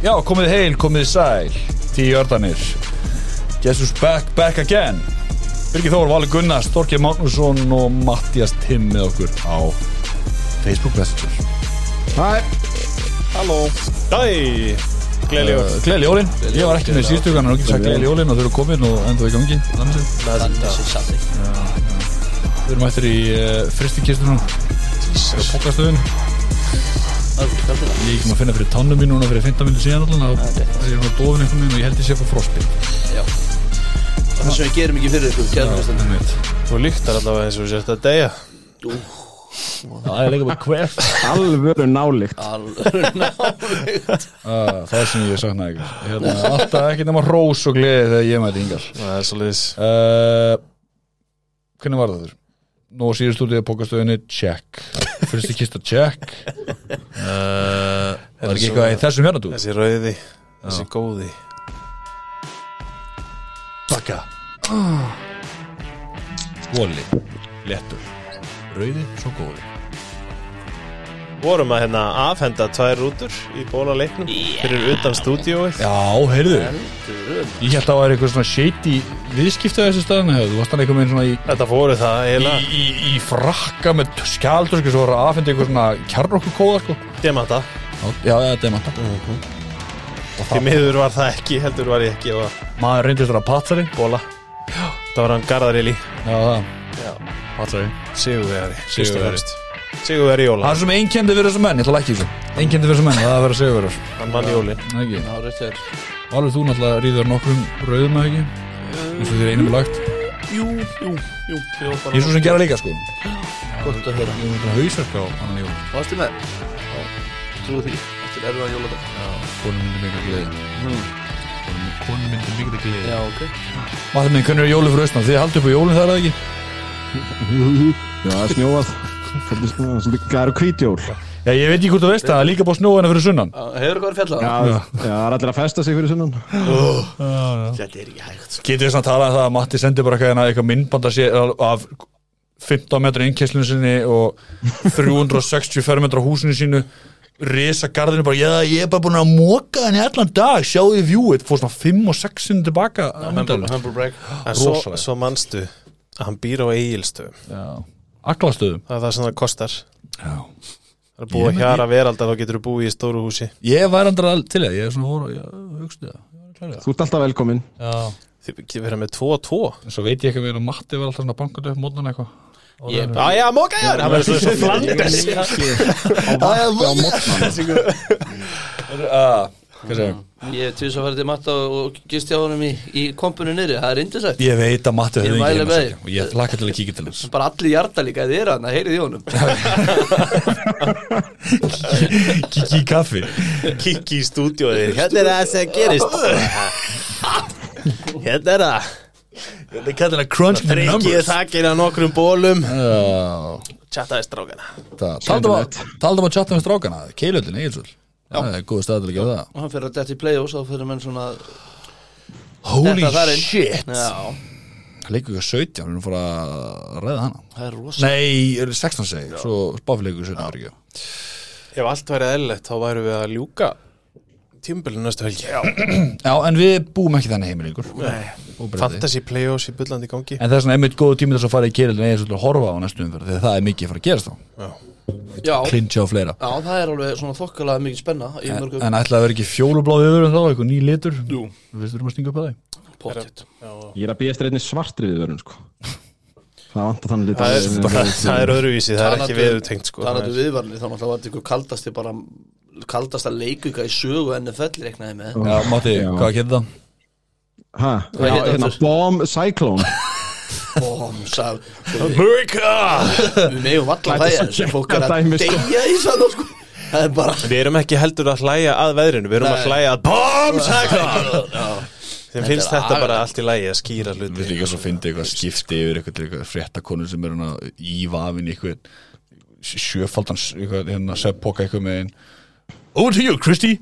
Já, komið heil, komið sæl Tíu ördanir who's back, back again. Birgir Þór, Valur Gunnars, Þorkir Magnússon og Mattias Timm með okkur á Facebook Messenger. Hæ, Halló. Æ, gleðli jól. Uh, Gleðli jólin, ég var ekki með síðustu hann og ekki sagt gleðli jólin og þau eru komin og enda í gangi. Þannig séð. Þannig Við erum eftir í uh, fristikistunum á pokastöðun Ég er ekki maður að finna fyrir tannum mín núna fyrir 15 minnir síðan allan og það er svona dofin einhvern veginn og ég held ég sé fá frostbit Það sem við gerum ekki fyrir ykkur. Þú líktar allavega eins og þú sérst að deyja. Það er líka bara hvert. Alvöru nálikt Alveg nálega Ah, Það er sem ég saknaði ykkur hérna, Alltaf ekki nema rós og gleði þegar ég mæti yngar Það er svolítið uh, Hvernig var það þurr? Nú síður stúdíu pókastöðinni, check. Fyrsti kista, check. Uh, Var ekki eitthvað í þessum hérna þú? Þessi rauði, þessi góði. Bakka Voli, lettur Rauði, svo góði Vorum að hérna afhenda tvær rútur í bólaleiknum fyrir utan stúdíóið. Já, heyrðu. Ég held að það var eitthvað svona shady viðskipta þessu staðan Þú? Varst hann eitthvað með svona í Þetta fóru það í, eiginlega. í, í frakka með skjaldur sko, svo var að afhenda eitthvað svona kjarnokku kóða sko. Demanta. Já, já, þetta er matta Því miður var það ekki, heldur var ég ekki og Maður reyndist að patsari bóla Það var hann Garðarili Já, það, patsari Sigurvegari Sigurvegari. Sigurvegari Jóla. Það er sem einkendi fyrir þessu menn, ég ætla ekki þessu. Einkendi fyrir þessu menn, það er að vera segurverður Hann vann er alveg þú náttúrulega rýður nokkrum rauðum eða ekki? Eins og þér einum er lagt. Jú, jú, jú. Ég er svo sem gera líka sko. Gott að höra Ég er náttúrulega hausverk á annan jól. Varstu með? Trúðu því. Eftir erfiðan jóladag. Konum myndi mikið gleði. Konum myndi mikið gleði. Maður minn, hvernig er jólið fyrir er ekki? Já, snjóað Svolítið eru hvítjól. Já, ég veit ekki hvort þú veist það, það er líka búið snóðina fyrir sunnan. Hefur hvað er fjallað? já, það er allir að festa sig fyrir sunnan. Þetta er ekki hægt sko. Getur við svona að tala um það að Matti sendi bara eitthvað, hérna, myndbanda sér af 15 metra innkesslinu sinni og 360 fermetra húsinu sínu risa garðinu bara, já, ég er bara búin að móka henni allan dag, sjáu því vjúið fór svona 5 og 6 sinni tilbaka. Humble break. En svo, manstu að hann býr á eigilstöðum Já, aklastöðum Það er það sem það kostar Já Það er búið Ég að hjara veraldar þá getur þú búið í stóru húsi Ég væri andra til það, ég er svona hóra, já, hugstu það ég. Þú ert alltaf velkomin Já, Þið getur verið með 2 og 2 en svo veit ég ekki að vera Matti var alltaf svona bankandi upp mótnan eitthvað Ég Já, já, móka ég Það verður svo- svo flanders Á mótnan? Ég hef tvis að fara til matta og gist hjá honum í, í kompunu niðri Það er indislegt Ég veit að hefði mæli ekki með heima og ég hlakka til að kíkja til þess. Bara allir hjarta líka Þið er hann að heyrið í honum. Kiki í kaffi. Kikki í stúdíóið. Hérna er það sem gerist. Hérna er það. Þetta er kallir að crunch the numbers. þakkir á nokkrum bólum Chattaði strákana. Það- Taldum að taldum að chatta með strákana Keilöldin, Egilsvöld Það er góð stað til að gera það. Og hann fyrir að detti í play-offs Þá fyrir menn svona Holy shit! Já, Leikur ykkur 17, við erum fór að ræða hana. Það er rosa Nei, er 16 segi Svo spáfi leikur 17 fyrir ekki Ef allt væri eðlilegt þá væru við að ljúka tímabilið næstu helgi. Já, Já, en við búum ekki þannig heimil ykkur. Óbreytti. Fantasy playoffs í bullandi gangi. En það er svona einmitt góð tími þess að fara í keilöldin Eða svolítið að horfa á næstu umferð Þegar það er mikið að fara að gerast þá. Já. Já, Klinja og fleira. Já, það er alveg svona þokkalega mikið spenna Í En, mörgum en ætlaði að vera ekki fjólubláði öður en þá Eitthvað ný litur? Jú. Við veistum að stinga upp að það Ég er að býja svartri við vörun sko. Það vantar þannig Það er, lítið bara, það er öðruvísi, það er ekki viðutengt sko. Það er- viðvarni Þá náttúrulega var þetta ykkur kaldasti bara Kaldasta leikuga í sögu NFL reiknaði með Já, Matti, hvað getur það? Hæ? Hvað Já, heitir hérna? Bomb Cyclone Bóm, sá America Við Þetta er hlæja þessu fólk er að dæmi, sko. deyja í sann sko. Það er bara Við erum ekki heldur að hlæja að veðrinu Við erum að Nei. hlæja að BOMB SAKLA Þeim finnst þetta bara allt í lægi að skýra Við hluti líka svo fyndi eitthvað skipti yfir eitthvað, fréttakonur sem er hana í vafin eitthvað sjöfaldan eitthvað, hérna, seppóka eitthvað með einn Over to you, Christy.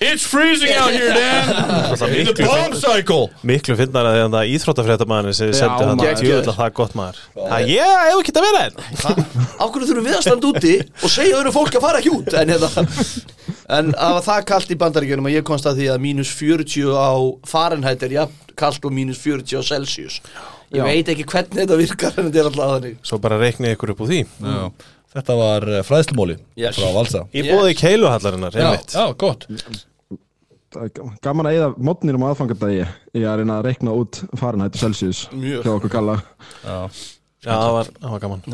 It's freezing out here, Dan. Það In the bomb cycle. Miklu finnar að að það íþróttafréttamaðurinn sem Já, sendi hann maður. djúðlega það gott maður. Að ég hef ekki að vera einn. Ákveður þurfum við að standa úti og segja öðru fólk að fara ekki út? En, hérna, en að það kallt í bandaríkjunum að ég komst að því að mínus 40 á Fahrenheit er jafn kallt og mínus 40 á Celsius. Ég Já. veit ekki hvernig þetta virkar en þetta er alltaf þannig. Svo bara reiknið ykkur upp úr því. Já. Þetta var eh, fræðslumóli Yes. frá Valsa. Í bóði keiluhallarinnar, Já, já, gott. Er gaman að eða mótninum á aðfangadagi. Í að reyna að reikna út Fahrenheit og Celsius Mjög. hjá okkur kalla Já, Já, það var, það var gaman.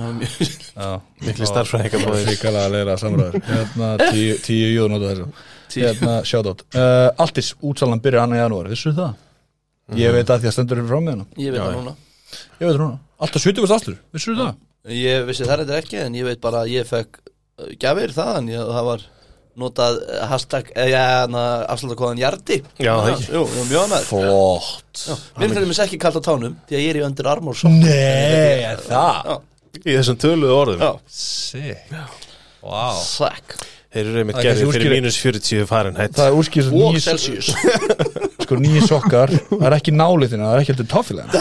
Starffræðingar bóðir. Ríkala að leira samræður. Hérna, tíu, tíu júður notu þessu Tíu. Hérna, shoutout. Uh, Altis, útsalan byrjar annan janúar, vissu það? Ég veit að því að stendur frá með hana Ég veit það núna. Ég veit það núna. Alltaf 70 allur, vissu það? Ég vissi það þetta ekki en ég veit bara að ég fekk uh, gjafir þaðan. Ég, það var notað uh, hashtag eða ja, afslutakóðan Jardi. Já, það annað Flott. Mér finnst þess ekki kallt á tánum því að ég er í öndir armor svo Nei, það? Í þessum töluðu orðum. Já, Sick. Wow sack Þeir eru er gerðið fyrir mínus 40 Fahrenheit. Það er úrskýr svo Og nýjir Celsius. Sko nýjir sokkar Það er ekki náliðina, það er ekki heldur toffilega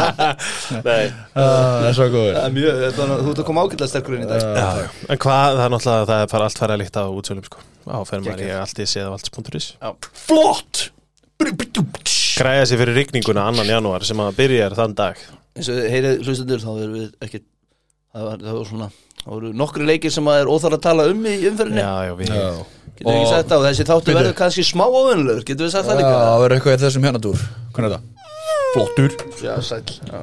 Nei. Það er svo góður. Er Þú ert að koma ágætlega sterkur inn í dag Já, já. En hvað, það er náttúrulega, það er bara allt fara að líkta á útsölum sko. Á, fer maður ég allt í Já. Flott! Græja sér fyrir rigninguna annan janúar sem að byrja þann dag. Eins og þið heyrið hlustendur þá erum við ekki það var, það var svona það voru nokkru leikir sem að er óþar að tala um í umferðinni. Já, já, við Já. Getur við ekki sagt það? Og þessi þáttu verður kannski smá óvennulegur getur við sagt það líka? Það verður eitthvað í þessum hérna dúr Hvernig er það? Flottur. Já, sæll. Já.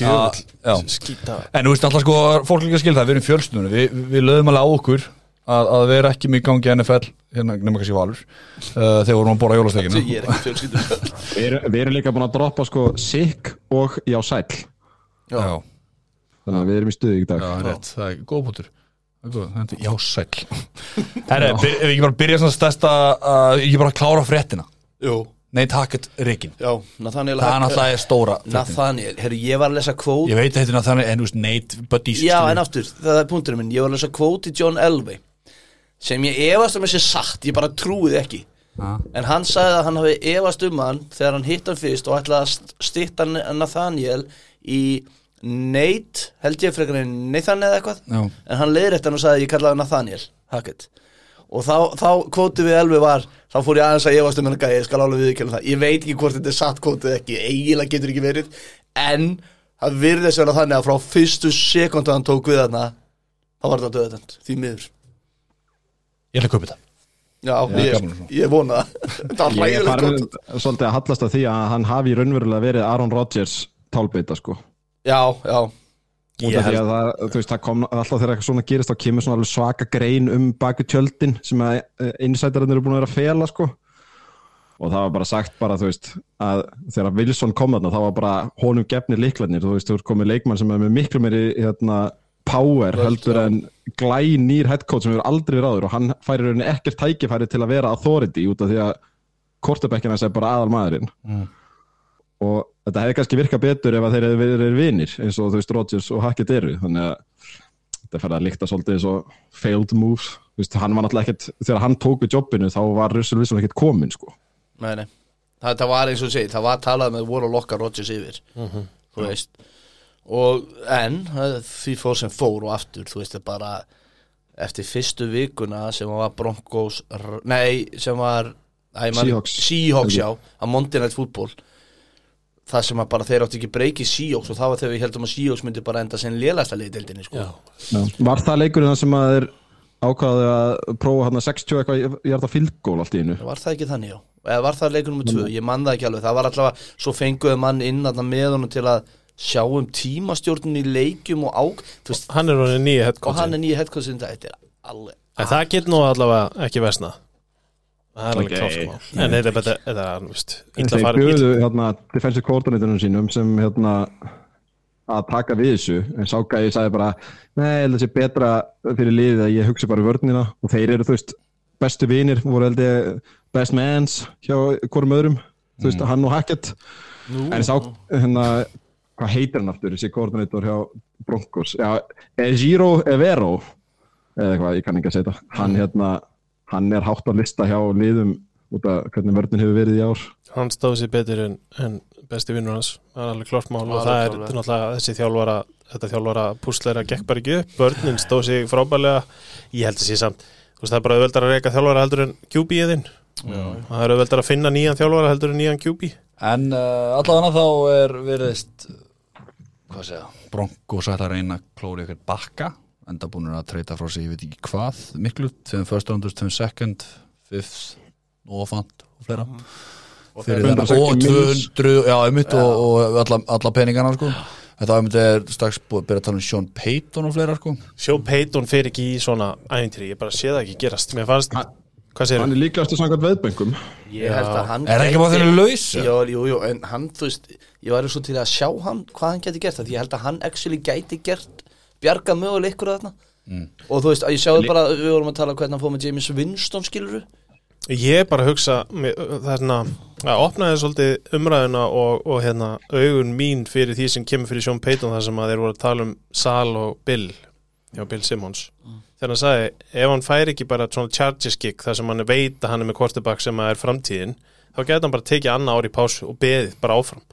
Djöfull. Já. Skýta En þú veist alltaf sko, fólk líka skil það, við erum fjölsnunni Við, við lögum alveg á okkur að, að vera ekki mjög gangi NFL Hérna, nema kannski valur uh, Þegar vorum að bora jólastekina. Ég er ekki fjölskyldur Við erum, við erum líka búin að droppa sko sick og já sæll. Já, já, Þannig að við erum í stuði í dag. Rétt, það er góð punktur. Það er góð, þetta er já sæll. Herre, ef við ekki bara byrja svona stærsta uh, Ekki bara að klára fréttina. Jú, Nei, takk eitt Rikin já, Nathaniel Það er náttúrulega stóra Nathaniel, herru, ég var að lesa kvót Ég veit að þetta er náttúrulega, en þú veist, Nate Buddies Já, en aftur, það er punkturinn minn. Ég var að lesa kvót í John Elway sem ég efast um þessi satt, ég bara trúið ekki. Ha? en hann sagði að hann hafi efast um hann þegar hann hitt hann fyrst og ætlaði að st- stytta Nathaniel í Nate, held ég frekar en Nathan eða eitthvað. Já. en hann leiðir þetta og sagði að ég kallaði hann Nathaniel. Hackett og þá, þá kvótið við Elway var þá fór ég aðeins að efast um hann gæði, ég skal alveg viðkjöla það. Ég veit ekki hvort þetta er satt kvótið eða ekki eiginlega getur ekki verið. En það virðist vera þannig að frá fyrstu sekundu hann tók við þarna þá var þetta döðdönd, því miður. Ég ætla að kaupa þetta. Já, Já, ég, ég vona það. Ég er farin gott svolítið að hallast að því að hann hafi raunverulega verið Aaron Rodgers tálbeita sko Já, já, það, þú veist, það kom alltaf þegar eitthvað svona gerist þá kemur svona alveg svaka grein um baku tjöldin sem að insiderinn eru búin að vera að fela sko. Og það var bara sagt bara, þú veist að þegar Wilson kom þarna þá var bara honum gefnir líklarnir, þú veist, þú veist komið leikmann sem er með miklu meiri hérna, power heldur en glæ nýr headcoach sem hefur aldrei verið áður og hann færir rauninni ekkert tækifæri til að vera authority út af því að kortabekkina er bara aðal maðurinn og þetta hefði kannski virkað betur ef að þeir hefði verið vinnir eins og þú veist Rodgers og Hackett eru. Þannig að þetta færði að líkta svolítið eins og failed moves. Veist, hann var náttúrulega ekkert, þegar hann tók við jobbinu þá var Russell Wilson ekkert komin sko. Nei, nei. Það, það var eins og segir, það var talað með voru að lokka Rodgers yfir Þú veist. Og en, því fór sem fór og aftur Þú veist, það bara Eftir fyrstu vikuna sem var Broncos Nei, sem var. Seahawks, já Að Monday Night Football Það sem að bara þeir áttu ekki breyki Seahawks Og það var þegar við heldum að Seahawks myndi bara enda sem lélasta liðdeildinni sko. Já. Var það leikurinn þar sem að þeir ákvaðu að prófa hann að 60 eitthvað ég er það fylgól allt í einu Var það ekki þannig, já? Eða var það leikur nummer 2? Ég man það ekki alveg Það var allavega, svo fenguðu mann inn þarna með honum til að sjá um tímastjórnun í leikjum og ák Þú veist, Hann er nýja og headcoach hann er nýja headcoachin þetta er alveg En það getur nú allavega ekki vesna Það er alveg Ok. klárt sko En þetta er bara, þetta er, illa þeir farið bjöðu hérna, defensive coordinatornum sínum sem hérna að taka við þessu. En Sáka ég sagði bara nei, að sé betra fyrir liðið að ég hugsi bara vörnina. Og þeir eru þú veist bestu vinir, voru held ég best mans hjá hvorum öðrum. Þú veist, hann og Hackett. En sá, hérna, hvað heitir hann aftur þessi koordinator hjá Broncos? Já, Ejiro Evero eða eitthvað, ég kann ekki að segja þetta hann hérna, hann er hátt að lista hjá liðum út af hvernig vörðin hefur verið í ár. Hann stóð sér betur en, en besti vinnur hans. Það er alveg klart mál og það er náttúrulega þessi þjálfara þetta þjálfara púsleira gekk bara ekki upp. Börnin stóð sér frábælega ég held sé samt, þú veist það er bara auðveldar að reyka þjálfara heldur en QB-iðin það er auðveldar að finna nýjan þjálfara heldur en nýjan QB En uh, allavega þá er veriðist hvað segja, Broncos ætla að reyna klóri ykkur bakka enda búin að treyta frá sig, ég veit ekki hvað miklu, tveim first rounders, tveim second fifth, ofant og fleira. Fyrir þennan 160 og mills. 200, já, einmitt og, og alla, alla peningana sko. Þetta einmitt er strax búið að byrja að tala um Sean Payton og fleira sko. Sjó Payton fer ekki í svona ævintýri, ég bara sé það ekki gerast. Mér fannst, hvað segir hann er líklegast að samkvæmt veðböngum. Ég held að hann Er það ekki bara þeirra laus? Jú, jú, jú, en hann, þú veist Ég væri svo til að sjá hann, hvað hann geti gert það Því ég held að hann actually gæti gert Bjarga möguleg ykkur að þarna. Og þú veist, að ég sjáðu bara, við vorum að tala um hvernig hann fóð með James Winston, skiluru Ég bara hugsa mér- það er svona að opnaði svolítið umræðuna og, og hérna augun mín fyrir því sem kemur fyrir Sean Payton þar sem að þeir voru að tala um Sal og Bill já, Bill Simmons. Þegar hann sagði, ef hann fær ekki bara svona charges gig þar sem hann veit að hann er með quarterback sem að er framtíðin þá getur hann bara tekið annað ár í pásu og beðið bara áfram.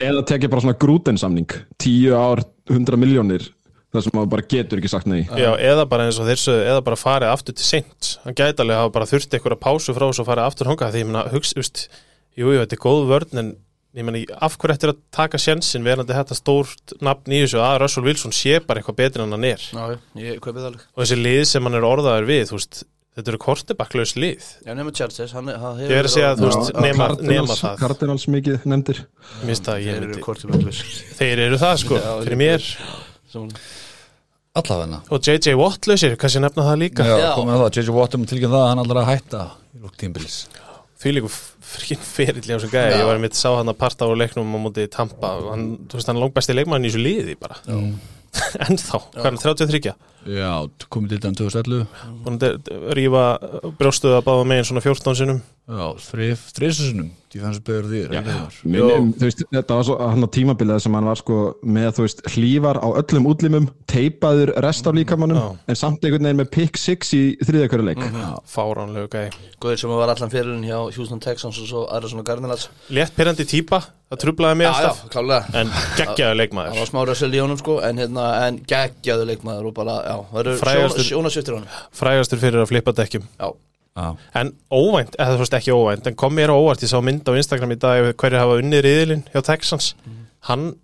Eða tekja bara svona grútensamning. 10 ár, 100 miljónir þar sem maður bara getur ekki sagt nei. Já, eða bara eins og þeir sögðu, eða bara farið aftur til seint hann gæti alveg hafa bara þurft eitthvað pásu frá og farið aftur hongað því ég meina, hugst, just, jú, jú, þetta er góð vörn en ég meina, af hverju ættir að taka sjensin verandi þetta stórt nafn í þessu að Russell Wilson sé bara eitthvað betur en hann er? Já, ég kaupið það alveg. Og þessi lið sem hann er orðaður við þú veist, þetta eru kortebakklaus lið. Já, nema Chargers, hann, hann Ég er að segja að þú veist, nema, nema það. Cardinals mikið nefndir. Minnst það, ég Þeir eru myndi Þeir eru það sko, Já, fyrir mér allavega. Og JJ Watt lausir, kannski nefna það líka. Já, komið að það, J.J. Watt um tilkynna það að hann allar að hætta í lók tímbilis því líka frikinn ferill í þessu gæði, ég var mitt sá hann að parta á leiknum á móti Tampa, hann, þú veist hann er langbæsti leikmann í þessu liði bara. Ennþá, hvað er hann, 33 Já, komið til þann 2011 búin að rífa brjóstuða báða megin svona 14 sinum Já, það? Þú veist, þetta var svo hann á tímabilið sem hann var sko með þú veist hlífar á öllum útlimum teipaður rest af líkamannum Já. en samt einhvern veginn með pick 6 í þriðakjöru leik. Fáránlegu gæði Góður sem var allan fyririnn hjá Houston Texans og svo aðra svona Cardinals. Létt pyrrandi típa, það trublaði mig Já, já, alltaf. en geggjaði Það leikmaður var smá rössel í honum sko En hérna, en geggjaðu leikmaður og bara, já Það eru Frægastur- sjónasviftir honum. frægastur fyrir að flippa dekkjum. Já, Já, En óvænt, eða þú veist ekki óvænt En kom mér á óvart, ég sá mynd á Instagram í dag Hverju hafa unnið riðilinn hjá Texans. Hann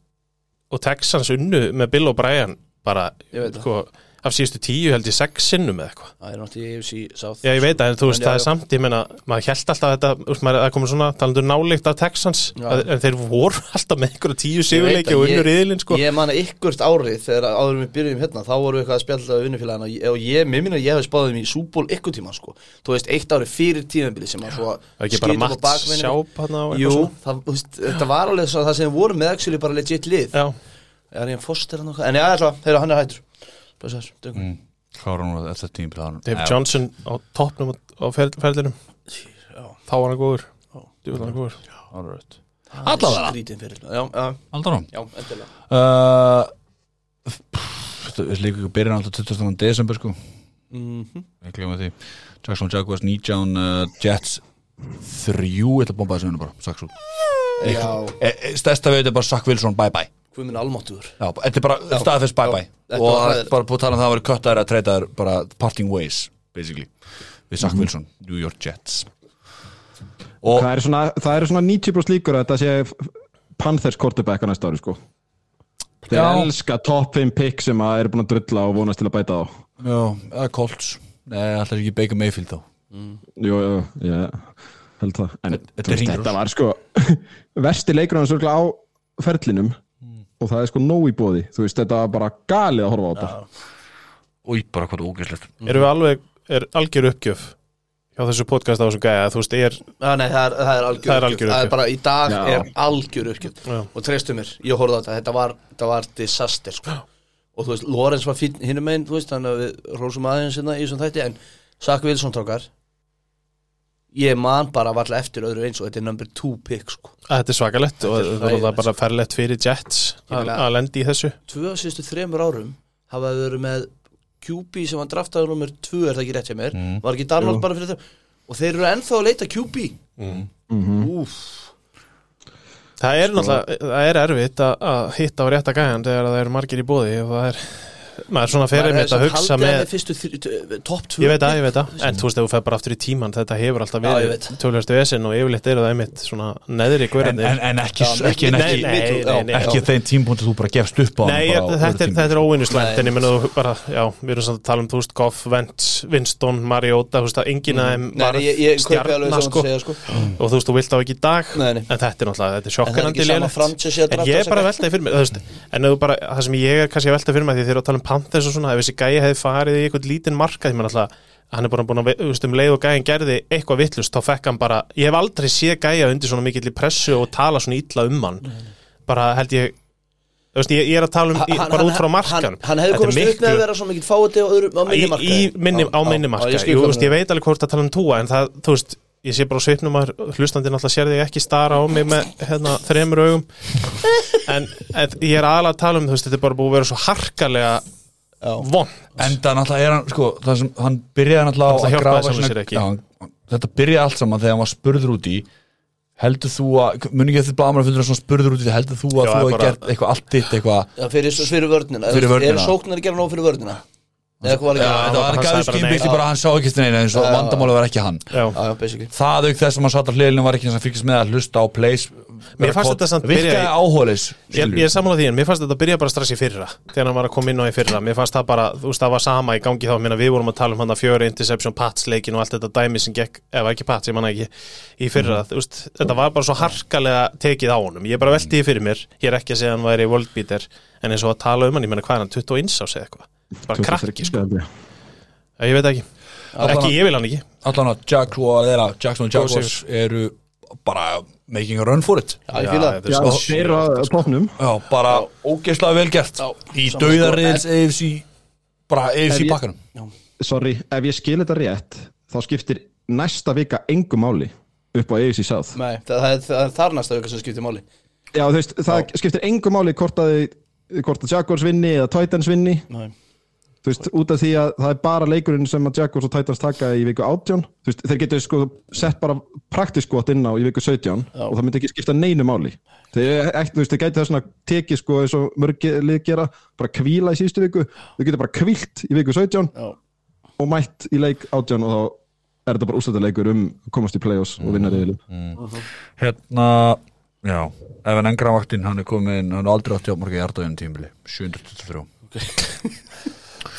og Texans unnu með Bill O'Brien Bara, Ég veit það. Af síðustu tíu held ég sex sinnum eða eitthvað. Það er náttúrulega í AFC South. Já, ég veit það, en þú veist, það er samt Ég meina, maður held alltaf þetta úst, maður, Það komur svona, talandur náleikt af Texans að, En þeir voru alltaf með einhverja tíu það, og unnu ég- riðilinn sko. Ég man að ykkurt árið þegar áður við byrjum hérna þá vorum við eitthvað að spjalla vinnufélagina og ég, mér minna að ég hef spáðið um í súból ykkur tíma sko. Þú veist, eitt árið fyrir tíðanbili sem að svo er skýtur á Matt þetta sem við bara Er er Blessaður, döngum. mm. Að þetta Dave Johnson á toppnum á- á fer- ferlinum. Já. Þá var hann góður. Já. Djú var hann góður. Allavega? Allavega. Endilega. Uh, Þetta er líka ekki byrjan alltaf 20. desember sko. Mhm. Ég glemma því. Jackson Jaguars 19 uh, Jets 3 Ég ætla að bomba þessu hennu bara. Sakk svo Já, e, e, Stærsta veit er bara Sack Wilson. Bye bye hvað minn almáttuður Já, þetta er bara staðfest bye bye. Þetta Og var það er bara búið að tala um það að vera köttar að treyta þær bara parting ways basically við Sack Mhm. Wilson, New York Jets. Og það eru svona, það eru svona 90% líkur að þetta sé Panthers quarterback á næsta ári sko. Þeir Já. elska top 5 pick sem að eru búin að drulla og vonast til að bæta á Já, eða Colts. Nei, alltaf ekki Baker Mayfield þá? Jú, jú, ég held það. En Þetta- þetta þetta var sko versti leikur hann svolítið á ferlinum og það er sko nóg í bóði þú veist, þetta var bara galið að horfa á þetta. Új, bara hvað ógæslegt Erum við alveg, er algjör uppgjöf hjá þessu podcast á þessum gæja? Þú veist, er, Já, nei, það er, það er algjör Það er uppgjöf. Það er bara, í dag Já. er algjör uppgjöf. Já. Og treystu mér, ég horfði á þetta. Þetta var, þetta var disaster, sko. Og þú veist, Lorenz var fín hinum megin Þú veist, þannig að við rósum aðeins hérna í þessum þætti. En Sack Wilson tókar Ég man bara varla eftir öðru eins Og þetta er number two pick, sko. Að þetta er svakalett og Þetta er er bara ferlegt fyrir Jets að að lendi í þessu. Tvö af síðustu þremur árum Hafa þau verið með QB sem hann draftaði nummer 2 er það ekki rétt hjá mér? Mm. var ekki Darnold bara fyrir það og þeir eru ennþá að leita QB Mhm. Úf, Það er náttúrulega, það er erfitt að, að hitta á rétta gæjan þegar það eru margir í bóði og það er, maður svona fer einmitt að hugsa með 2 Ég veit það, ég veit það, en þú veist, ef þú fer bara aftur í tíman þetta hefur alltaf verið tölvöld vesinn og yfirleitt eru það einmitt svona neðri en, guðrandir en, en ekki, Já, ekki, en Nei, ekki, nei, nei, nei, ekki já. þeim tímpunktu þú bara gefst upp á Nei, þetta, er, þetta er Nei. en ég menna þú bara, já, við erum samt að tala um þú veist, Goff, Wentz, Winston, Mariota þú veist, að enginn af þeim Nei, var nei, ég, ég kaupi alveg stjarnar sko, sko. Og þú veist, þú vilt á ekki í dag en þetta er náttúrulega, þetta er En það er sjokkanandi ég ég um Panthers og svona Ef þessi gæi hefði farið í eitthvað lítinn markað Því mann alltaf, hann er bara búin að, um leið og gæin gerði eitthvað vittlust Þá fekk hann bara, ég hef aldrei séð gæja undir svona mikill í pressu Og tala svona illa um hann. Bara held ég veist, ég, ég er að tala um, í, Hann- bara út frá hann- markanum. hann, hann hefði komist upp með að vera svo mikill fáti á, á minni í, marka í minni, á minni marka ég, skil Jú, veist, ég veit alveg hvort að tala um túa en það, þú veist, ég sé bara á svipnum að hlustandi náttúrulega sér þig ekki stara á mig með hérna, þremur augum. En ég er aðalega að tala um þú veist, þetta er bara búið að vera svo harkalega Já. von Enda náttúrulega er hann, sko, það sem hann byrjaði náttúrulega á að grafa ekki. Já, hann- Þetta byrjaði allt saman þegar hann var spurður út í Heldur þú að, muni ekki að þið blamar að fundur svona spurður út í Heldur þú að Já, þú hefði gert eitthvað allt ditt eitthvað Já, fyrir, fyrir vörnina Fyrir vörnina. Er sóknar að gera nóg fyrir vörnina? Eða var Já, ekki? þetta var hann gæðu sagði bara hann sá ekki neina eins og Já. vandamáli var ekki hann. Já. Já, já, basically. Það auk þess að hann satt á hliðinu var ekki eins og fylgist með að hlusta á plays Mér fannst þetta samt byrja í- Ég, ég er sammála því en mér fannst þetta að byrja bara strax í fyrra þegar hann var að koma inn á í fyrra. Mér fannst það bara, þú veist það var sama í gangi þá. Minna, við vorum að tala um hann að fjöri interception Pats leikin og allt þetta dæmi sem gekk ef ekki Pats, ég manna ekki, í fyrra. Þú veist, þetta var bara svo harkalega tekið á honum. Ég er bara veltið því fyrir mér, ég er ekki að segja hann væri worldbeater, en eins og að tala um hann ég menna hvað er hann, 21 ás eða eitthvað bara krakki, sko, ég veit ekki. Ekki, ég vil hann ekki. Allan að Jackson Jaguars eru bara making a run for it. Já, ég Já, svo- þeir á topnum Já, bara ógeðslega vel gert. Já, í sama dauðarriðils sko, AFC bara Ef AFC ég- bakkanum Sorry, ef ég skil þetta rétt þá skiptir næsta vika engu máli upp á AFC South. Nei, það, það, er- það þar næsta auka sem skiptir máli. Já, þú veist, það skiptir engu máli að, hvort að Jaguars vinni eða Titans vinni. Nei. Þú veist, út af því að það er bara leikurinn sem að Jaguars og Titans taka í viku 18 þú veist, þeir getur sko sett bara praktiskot inn á í viku 17 og það myndi ekki skipta neinu máli. Þeir, ekki, þú veist, þeir gæti þess að tekið sko eins og mörg lið gera, bara kvíla í síðustu viku, þeir getur bara kvílt í viku 17 Já. og mætt í leik 18 og þá er þetta bara úrstættileikur um að komast í play-offs og vinna reyðilum Hérna, já Evan Engravaktinn, hann er komin hann er aldrei átti á marga hjartaðum tímili 723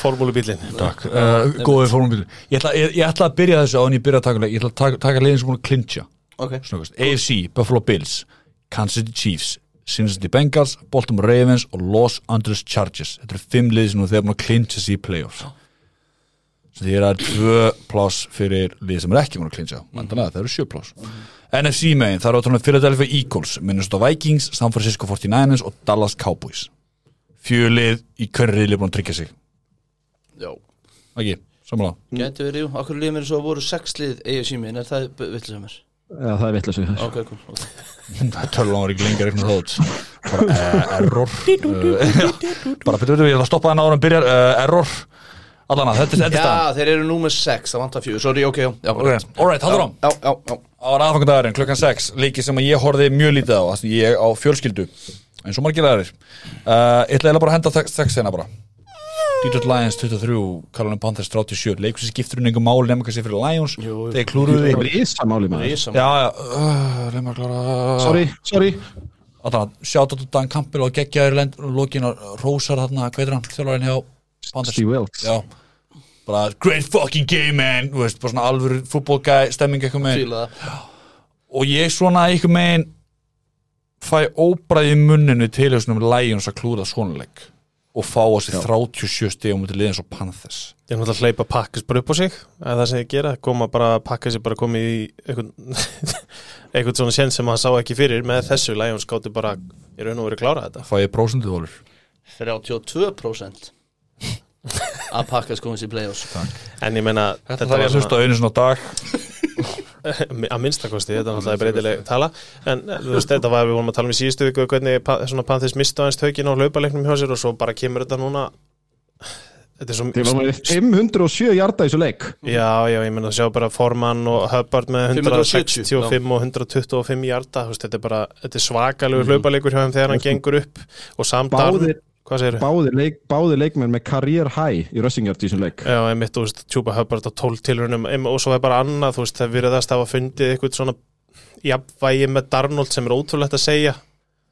formúlubílin Takk, uh, góðið fórumbyggli ég, ætla- ég, ég ætla að byrja þessu á en ég byrja að taka leik ég ætla að taka, taka leiðin sem búin að klincha Ok. Snöggast. AFC, Buffalo Bills Kansas City Chiefs Cincinnati Bengals, Baltimore Ravens og Los Angeles Chargers. Þetta eru fimm liði sem nú þegar búin að klincha sig í playoffs. Svo því er það tvö pláss fyrir liði sem er ekki búin að klincha vantanlega, það eru sjö pláss. NFC megin, það eru átrúlega Philadelphia Eagles Minnesota Vikings, San Francisco 49ers og Dallas Cowboys. Fjölið í hverju riðli búin að tryggja sig Já. Ekki, samanlega Gæti verið, jú, okkur líður mér svo að voru sex lið eigi sími, en er það vitlega mér? Já, það er svo Ok, cool ok. tölvan var ekki lengi að rekna þótt bara uh, error. Uh, bara betur betur, ég ætla að stoppa það náður en byrjar uh, error. Allan að þetta er þetta er staðan. Já, þeir eru númer sex, það vantar fjögur. Sorry, ok, já, alright, haldur á Já, já, já. Á aðfangandagurinn klukkan 6 leiki sem að ég horfði mjög lítið á þess að ég á fjölskyldu eins og margir aðrir. Uh, ég ætla bara að henda 6 hérna bara Detroit Lions 23, Carolina Panthers 37 leikur sem skiptur um einhver máli nefnum kannski fyrir Lions. Þeir klúruðu því Rísa máli maður. Já, já, uh, reyma að klára. Sorry, sorry. Sjátt á Dan Campbell og geggjaður lend og lokin á Rósar þarna, hvað er hann, þjálfarinn hjá Panthers? Steve Wilkes. Já, bara great fucking game man, þú veist, bara svona alvöru fútbolgæ, stemming eitthvað með það og ég svona eitthvað megin fæ óbræði í munninu til þessum Lions að klúra svona leik og fá á sig 37 stegum út í liðin svo Panthers. Ég er náttúrulega að hleypa pakkis bara upp á sig eða það sem ég gera, koma bara pakka sér bara komið í einhvern, einhvern svona sén sem hann sá ekki fyrir með þessu Lions gáttu bara, ég raun og verið að klára þetta. Fæ ég prósendið volur 32% að pakka skoðum sér play-offs. En ég meina, Þetta þarf ég að hlusta einu svona dag að minnstakosti, þetta er náttúrulega breytileg tala. En þú veist, þetta var við vorum að tala um í síðustu viku hvernig Panthers mista aðeins tökin á hlaupaleiknum hjá sér og svo bara kemur þetta núna. Þetta er svo Þeir var með 507 hjarta í þessu leik. Já, já, ég meina að sjá bara Forman og Hubbard með 570, 165 og 125 hjarta, þú veist, þetta er bara þetta er svakalegur hlaupalegur hjá þeim þegar hann gengur upp og samdarn, Báðir, hvað segir báðir, leik, báðir leikmenn með career high í rössingjart í þessum leik. Já, einmitt, þú veist, Tjúpa Hubbard á 12 tilrunum og svo er bara annað, þú veist, það virðast að hafa fundið eitthvað svona jafnvægi með Darnold sem er ótrúlegt að segja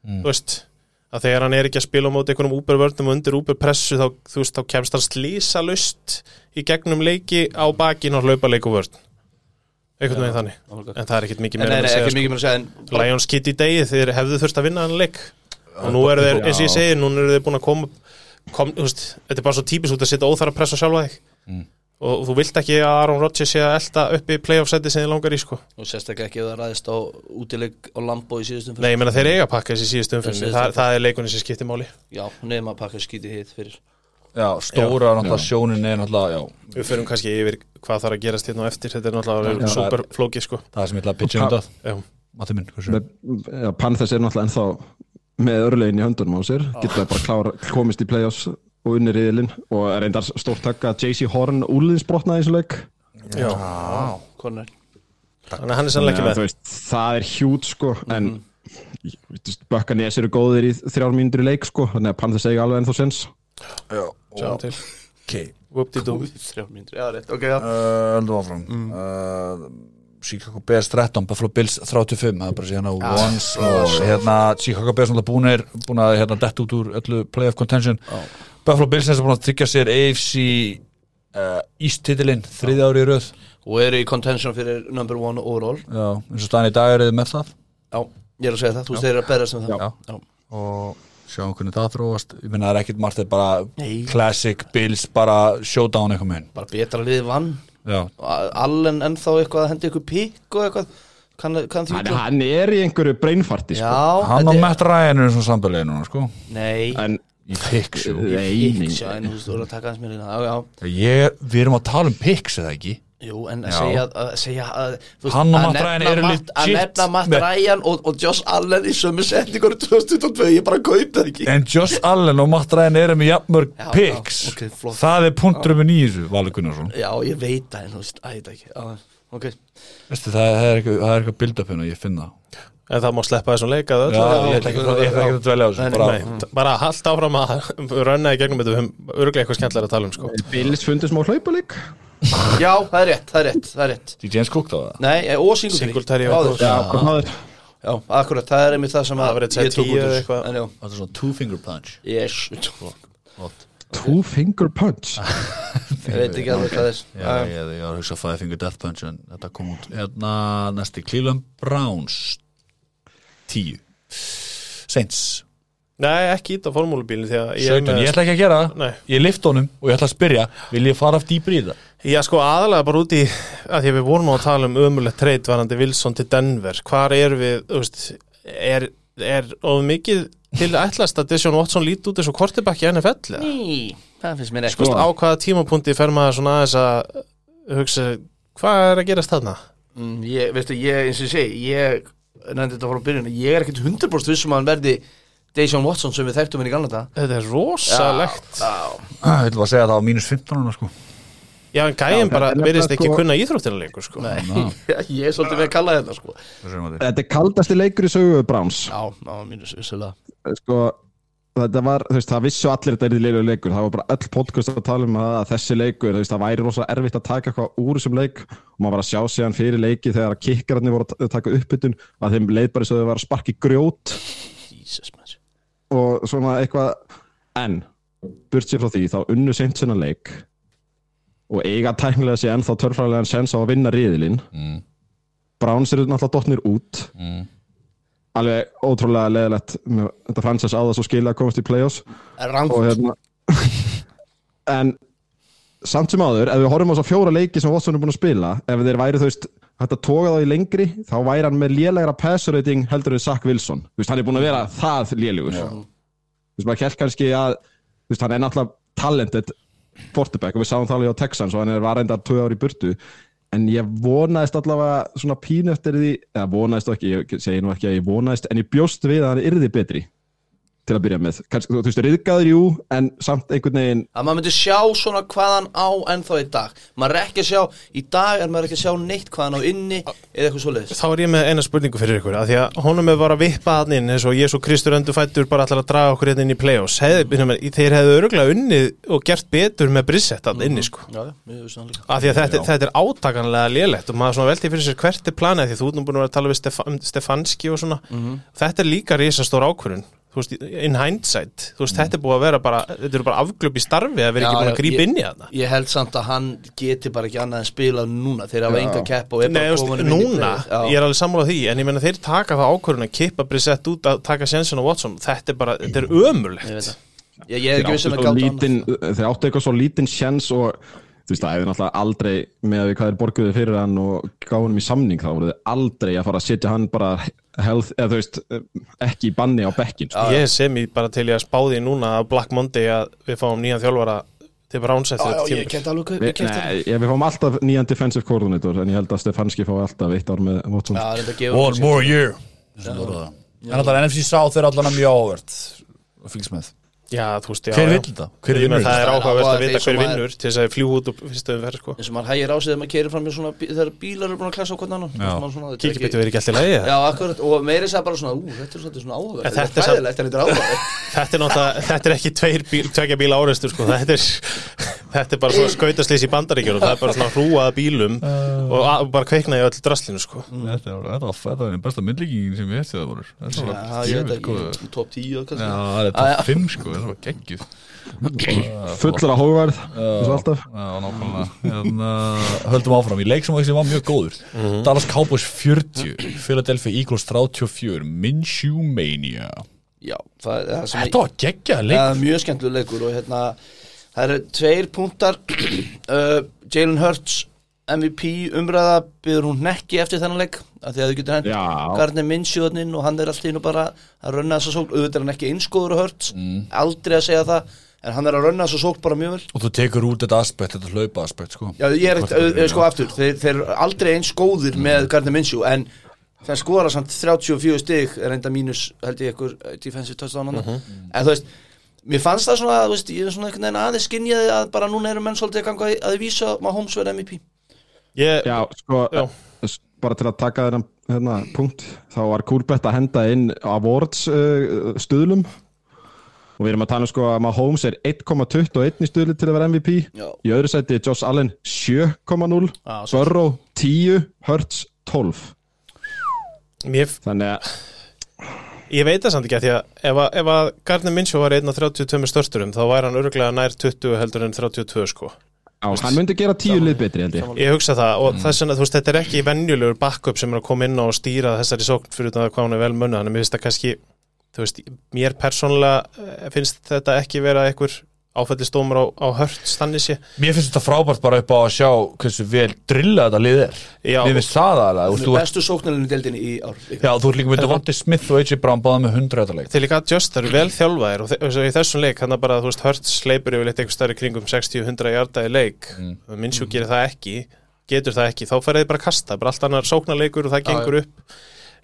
þú veist, að þegar hann er ekki að spila á móti einhvernum úbervörnum og undir úberpressu þá, þú veist, þá kemst hann slísa lust í gegnum leiki á bakin og hlaupa leiku vörn einhvern veginn þannig, en það er ekkert mikið Nei, meira að segja að að og nú eru þeir, eins og ég segi, nú eru þeir búin að koma kom, þú veist, þetta er bara svo típis út að setja óþara press á sjálfa þig og þú vilt ekki að Aaron Rodgers sé að elda upp í playoff seti sem þið langar í sko. Og sérstaklega ekki ef það ræðist á útileg á Lambo í síðustum Nei, ég meina þeir eiga að pakka þessi síðust umfyrir Þessi- það, það er leikunni sem skiptir máli. Já, nefn að pakka skítið hitt fyrir. Já, stóra náttúrulega sjónin er náttúrulega, já, Við fyrir kannski yfir hvað þarf að gerast hérna á eftir. Þetta er náttúrulega Já. super flókið sko. Það er sem ég ætla að pitcha um Já, Matti minn, hversu? með, ja, Panthers er náttúrulega ennþá með örlegin í höndunum á sér. Geta bara klára, komist í play-offs og unni riðilinn. Og er reyndar stórt takk að JC Horn úliðinsbrotnaði í þessu leik. Já. Conor. Þannig að hann er sannlega ekki Þannig að, með. veist, það er hjút sko en mm. Bökkanes eru góðir í þrjár mínútur í leik sko þannig að Panthers eiga alveg ennþá sens Já, Sjáum til. Ok. Whoop-de-doo. Þrjá mínútur, já, rétt, ok, já. Uh, Öldum áfram. Uh, Chicago Bears 13, Buffalo Bills 35 það er bara síðan á once og hérna Chicago Bears náttúrulega búin er búin að hérna dett út úr öllu playoff contention. Buffalo Bills er búin að tryggja sér AFC uh, East titilinn þriðja ári í röð. Og eru í contention fyrir number one overall. Já, eins og staðan í dag er þið með það. Já, ég er að segja það, þú veist þeir eru að berðast um það. Já. Já. og sjáum hvernig það þróast. Ég menna það er ekkit margt, það er bara Nei. classic Bills, bara showdown eitthvað með Bara betra liðið vann. Já, Allen ennþá eitthvað að hendi ykkur pík og eitthvað? Kann, kann því hann, hann er í einhverju breinfarti sko. Hann og er- Matt Ryan er svona sambilið núna sko. Nei, en í Já, já, Ég, við erum að tala um picks eða ekki jú, en að segja, að segja að, þú veist, Hann og Matt Ryan eru Matt- Að nefna Matt Ryan og, og Josh Allen í sömu setningur 2022, ég bara kaup það ekki. En Josh Allen og Matt Ryan eru með jafnmörg Já, picks. já, ok, flott. Það er punkturum í þessu, Valur Gunnarsson. Já, ég veit það, en þú veist, að ég veit ekki. Já, ok. Veistu, það, það er eitthvað, það er eitthvað build-up hérna, ég finn það. En það má sleppa þessum leik að Já, öllu ég ætla ekki að- ég ætla ekki að dvelja á þessu bara, bara haldt áfram að rönna í gegnum þetta við höfum örglega eitthvað skemmtilega að tala um sko. Bills fundið smá hlaupalík Já, það er rétt, það er rétt, það er rétt. DJ James Cook þá það? Nei, eh, og Singletary. Singletary Báðir. góður. Já? Já, akkurat, það er einmitt það sem Það að var eitt sæt ég tók tíu út eða úr eitthvað. En já, Það er svona two finger punch? Yes. Two finger punch? Ég veit ekki alveg hvað það er. Já, ég, ég var að hugsa five finger death punch en þetta kom út. Hérna, næsti, Cleveland Browns 10 Saints Nei, ekki ít á að er 17, með- ég ætla ekki að gera Nei. það Ég lift honum og ég ætla að spyrja Vil ég fara aftur dýpri í það? Já, sko aðalega bara út í að því að við vorum á að tala um ömulegt treyt varandi Wilson til Denver Hvar er við, þú veist er, er of mikið til ætlast að Deshaun Watson líti út eins og kortibakki NFL eða? Ný, það finnst mér Sko, ekki á hvaða tímapunkti fer maður svona aðeins að hugsa, hvað er að gerast þarna? Mm, ég, veistu, ég, eins og ég segi ég nefndi þetta frá byrjun ég ekkert 100% vissum að hann verði Dejan Watson sem við þekktum henni í gamla þetta er rosalegt. Já, Ég ætla að segja það á mínus 15 hana, sko. en Já, bara þetta er verðist ekki sko- kunna íþróttina lengur sko. Nei, ég er svolítið við að kalla þetta sko. Þetta er kaldasti leikur í sögu Browns. Já, á mínus vissulega. Sko, þetta var, þú veist, það vissu allir þetta er í leilu leikur, það var bara öll podcast að tala um að, að þessi leikur, þú veist, það væri rosa erfitt að taka eitthvað úr þessum leik og maður var að sjá síðan fyrir leiki þegar að kikkararnir voru að taka uppbytun að þeim leið bara svo þau var að sparki grjót. Jesus og svona eitthvað en, burt sér frá því, þá unnu seint sinna leik og eiga tæknilega sé ennþá törfræðilegan sens á að vinna riðilinn Mm. Browns eru náttúrulega dottnir út Mm. alveg ótrúlega leðilegt með þetta fransess á það svo skilja að komast í play-offs hérna en samt sem áður, ef við horfum á þess fjóra leiki sem Watson er búin að spila, ef þeir væri þú veist hægt að toga þá í lengri, þá væri hann með lélegra passer rating heldur en Zach Wilson. Þú veist, hann er búin að vera það lélegur. Þú veist, maður held kannski að veist, hann er náttúrulega talented quarterback og við sáum það alveg á Texans og hann er var enda tvö ári í burtu. En ég vonaðist allavega svona pínu eftir því, eða vonaðist ekki, ég segi nú ekki að ég vonaðist en ég bjóst við að hann yrði betri til að byrja með. Kanski, þú veist, riðgaður jú en samt einhvern veginn að maður myndi sjá svona hvað hann á ennþá í dag. Maður er ekki að sjá, í dag er maður ekki að sjá neitt hvað hann á inni eða eitthvað svoleiðis. Þá er ég með eina spurningu fyrir ykkur að Því að honum er bara að vippa hann inn eins og Jésu Kristur öndu fættur bara allar að draga okkur hérna inn í play-offs. Hefði- með, Þeir hefðu örgulega unnið og gert betur með brissett hann inni sko. Já, Af því að þetta, þetta er átakanlega lélegt og maður svona velti fyrir sér hvert er planið því að þú ert nú búin að vera að tala við Stefa, Stefanski og svona. Þetta er líka risastór ákvörun þú veist, in hindsight þú veist, þetta er búið að vera bara, þetta eru bara afglöp í starfi að vera ekki Já, búin já, að grípa ég- inn í þarna. ég held samt að hann geti bara ekki annað en spilað núna. Þeir hafa enga kepp og er Nei, bara komin núna, ég er alveg sammálað því en ég meina þeir taka það ákvörun að kippa Brissett út að taka Jensen og Watson. Þetta er bara, þetta er ég það. Ég, ég er þeir ekki áttu, vissum að svo gáta lítinn, þeir áttu eitthvað svo lítinn sjens og þú veist, það hefði náttúrulega aldrei með að við hvað þeir borguðu fyrir hann og gáði health, eða þú veist, ekki í banni á bekkin sko. Ég sem ég bara til ég að spáði núna að Black Monday að við fáum nýjan þjálfara til hvað Við, fáum alltaf nýjan defensive coordinator en ég held að Stefanski fái alltaf eitt ár með Watson. One more year. En alltaf NFC South er allan að mjög ávert að fylgst með Já, þú veist, já Hver já. vill þetta? Hver vinnur Það er þetta? áhugavert að að vita hver að- vinnur til þess að fljú út og fyrstu umferð sko. eins og maður hægir á sig þegar maður keirir fram í svona þegar bílar eru búin að klasa á hvernig annan. Svona- svona, er ekki- betur verið ekki alltaf lægi Já, akkurat, og meiri sagði bara svona, ú, þetta er svolítið svona áhugavert Þetta er er en þetta er áhugavert Þetta er náttúrulega, þetta er ekki tveir bíl, tvekja bíla áreistur sko. þetta, er, þetta er bara svona skautaslýs í bandaríkjunum það er bara svona hrúað bílum og, að, og bara kveiknaði öll draslinu sko. Þetta er- var- þetta einn besta myndlíkingin sem ég hefði það voru top 10 og Já, kannski það er top 5 sko, þetta var geggjuð. Fullur af hóverð eins og alltaf. nákvæmlega. Hérna, Höldum áfram, í leik sem var mjög góður. Dallas Cowboys 40 Philadelphia Eagles 34 Minshew Mania. Já, það er það sem Þetta var geggjað leik Það er mjög skemmtileg leikur og hérna það eru tveir punktar. Uh, Jalen Hurts MVP umræða byður hún nekki eftir þennan leik af því að þau getur hent Já. Gardner Minsjúðnin og hann er alltaf innu bara að runna þessa sók auðvitað er hann ekki einskóður og Hurts Mm. aldrei að segja það en hann er að runna þessa sók bara mjög vel Og þú tekur út þetta aspekt, þetta hlaupa aspekt sko. Já, ég er eitt, uh, sko aftur þeir, þeir eru aldrei eins góðir með Gardner Minshew en þeir skora samt 34 stig er enda mínus held ég ykkur uh, defensive touchdown uh en þú veist mér fannst það svona, veist, ég er svona aðeins skinjaði að bara núna eru menn svolítið að ganga að, að vísa Mahomes verða MVP ég, Já, sko, Já. s- bara til að taka þennan hérna, punkt, þá var Kúlbett að henda inn awards uh, stuðlum. Og við erum að tala um sko að Mahomes er 1,21 í stuðli til að vera MVP Já. í öðru sæti er Josh Allen 7,0 Já, svo- Burrow 10 Hurts 12 mér, þannig að ég veit það samt ekki að því að ef, að- ef að Gardner Minshew var einn af 32 störsturum þá væri hann örgulega nær 20 heldur en 32 sko á, hann myndi gera 10 lið betri ég. Ég hugsa það og þess vegna, þú veist, þetta er ekki venjulegur backup sem er að koma inn á og stýra þessari sókn fyrir það hvað hún er vel munna, þannig að mér finnst það kannski veist, mér persónulega eh, finnst þetta ekki vera einhver áfællistómur á, á hört stannir sér Mér finnst þetta frábært bara upp á að sjá hversu vel drilla þetta lið er Já. Mér finnst það aðalega þú, er bestu sóknarlinni í deildinni í ár líka. Já, þú ert líka með Devontae Smith og AJ Brown báða með 100 þetta leik þeir líka just, það eru vel þjálfaðir og og í þessum leik, þannig að bara, þú veist, hört sleipur yfir eitthvað stærri kringum 60-100 hjarta í leik mm. minnsjú gerir það ekki getur það ekki, þá færið þið bara að kasta bara allt annar sóknarleikur og það gengur upp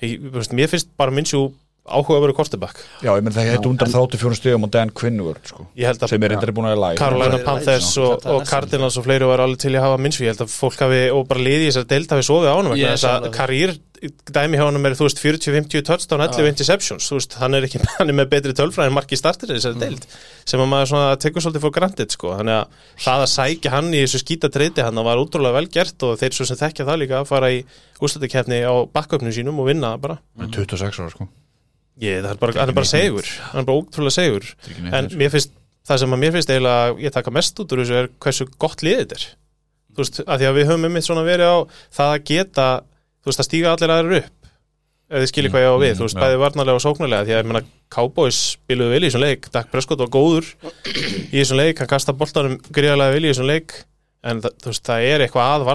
ég, veist, mér finnst bara minnsjú áhuga að vera kortebakk Já, ég menn það hefði undan 34 stegum og Dan Quinnward sko, að sem er reyndar búin að læra Carolina Já, Panthers og, og Cardinals og fleiri var alveg til að hafa minnsví, ég held að fólk hafi og bara liði í þessar deild hafi sofið á hann vegna Ég þess að karýr dæmi hjá hann er þú veist 40-50 touchdown 11 interceptions, þú veist, hann er ekki hann er með betri tölfræði en marki startir í þessari deild sem að maður svona tekur svolítið for granted sko, þannig að það að sækja hann í þessu skýta treyti hann var útrúlega vel gert og þeir svo sem þekkja það líka að fara í úrslutakefni á backupnum sínum og vinna bara. Hann er 26 ára sko Ég, það er bara, hann er bara segur hann er bara ótrúlega segur en mér finnst, það sem að mér finnst eiginlega ég taka mest út úr þessu er hversu gott liðið þetta er. Þú veist, að því að við höfum einmitt svona verið á það að geta, þú veist, að stíga allir aðrir upp ef þið skiljið hvað ég á við, Mm, þú veist, já. bæði varnarlega og sóknarlega því að ég meina, Cowboys spiluðu vel í þessum leik Dak Prescott var góður í þessum leik, hann kasta boltanum gríðarlega vel í þessum leik en það, þú veist, það er eitthvað að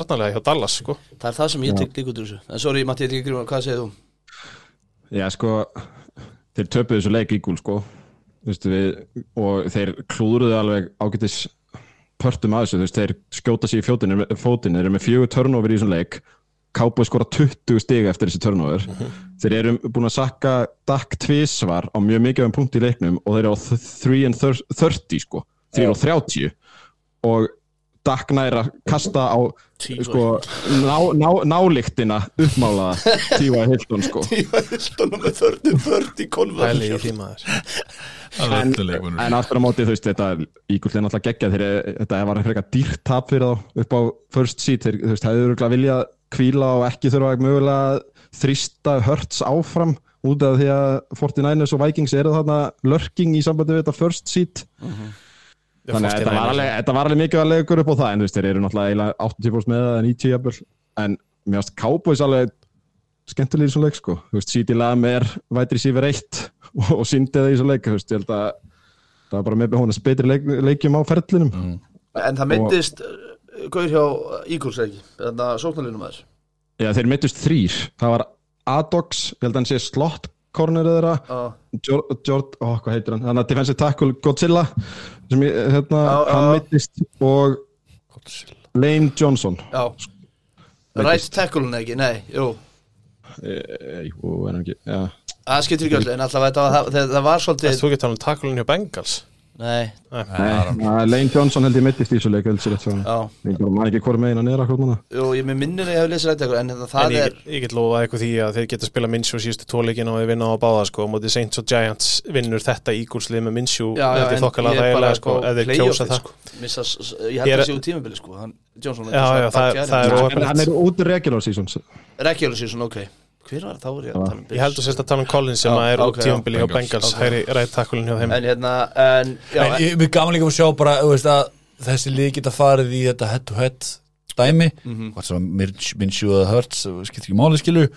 þeir töpuðu þessu leik ígúl, sko. Vistu, við, og þeir klúðruðu alveg ágætis pörtum að þessu, þeir skjóta sér í fjótin, fótin, þeir eru með fjögur turnover í þessum leik. Cowboys skora 20 stig eftir þessi turnover. Þeir eru búin að sakka Dak tvísvar á mjög mikið um punkt í leiknum og þeir eru á 3 and 30 sko, 3 og 30 og Dak nær að kasta á sko, ná, ná, nálíktina uppmálaða T.Y. Hilton sko. Ég var hildanum með 30-40 Pæli í konversion því maður. En, en aftur á móti þú veist þetta ígullir náttúrulega geggjað þegar þetta var frekar dýrt tap fyrir þá upp á first seat þeir þú veist hefur örgulega viljað kvíla og ekki þurfa mögulega að þrýsta hörts áfram út af því að 49ers og Vikings eru þarna lurking í sambandi við þetta first seat þannig að þetta var alveg, þetta var alveg mikið að leikur upp á það en þú veist þeir eru náttúrulega eiginlega 80% með það en 90 jafnvel. En mér finnst Cowboys alveg skemmtilegir í svo leik sko. Þú veist City Lam er vætri sífur eitt og, og síndi það í svo leik þú veist ég held að það var bara með honast betri leik, leikjum á ferlinum. En það myndist uh, Gaur hjá Eagles ekki? Þannig að sóknarlinum aðeins. Já, þeir mittust þrýr. Það var Adox, ég held að hann sé slott cornerið þeirra, Já. Jord, ó, hvað heitir hann? Þannig að defensive tackle Godzilla, sem ég, hérna, já, hann mittist og Lane Johnson. Right tackle-un ekki, nei, jú E, jú, er hann ekki, já. Það skiptir ekki öllu, en alltaf það, það, það var svolítið Þú getur tala um takulun hjá Bengals Nei, Nei, Lane Johnson held ég mittist í þessu leik, man ekki hvort er akkur núna. Jú, ég með minnir að ég hef lesið rætt En það, En það ég, er ég get lofa eitthvað því að þeir geta að spila Minshew síðustu tóleikin og þeir vinna á að báða sko, og mótið Saints og Giants vinnur þetta ígúrslið með Minshew. Þetta er er bara þægilega sko, ef þeir kjósa það. sko. Missa, s- Ég held er- að sé úr tímabili sko. Hann, Johnson Já, já, það- það er Hann er út regular seasons. Regular season, ok Hver var það? Þá er ég að tala um Ég held að sérst að tala um Collins sem Já, að er út já. tímabili hjá Bengals. Hæri rætt takulun hjá þeim En hérna, en Já, En ég er gaman líka að sjá bara þú veist, að þessi lið geta farið í þetta head to head dæmi Mhm. hvort sem Minsjú eða Hurts skiptir ekki máli skilu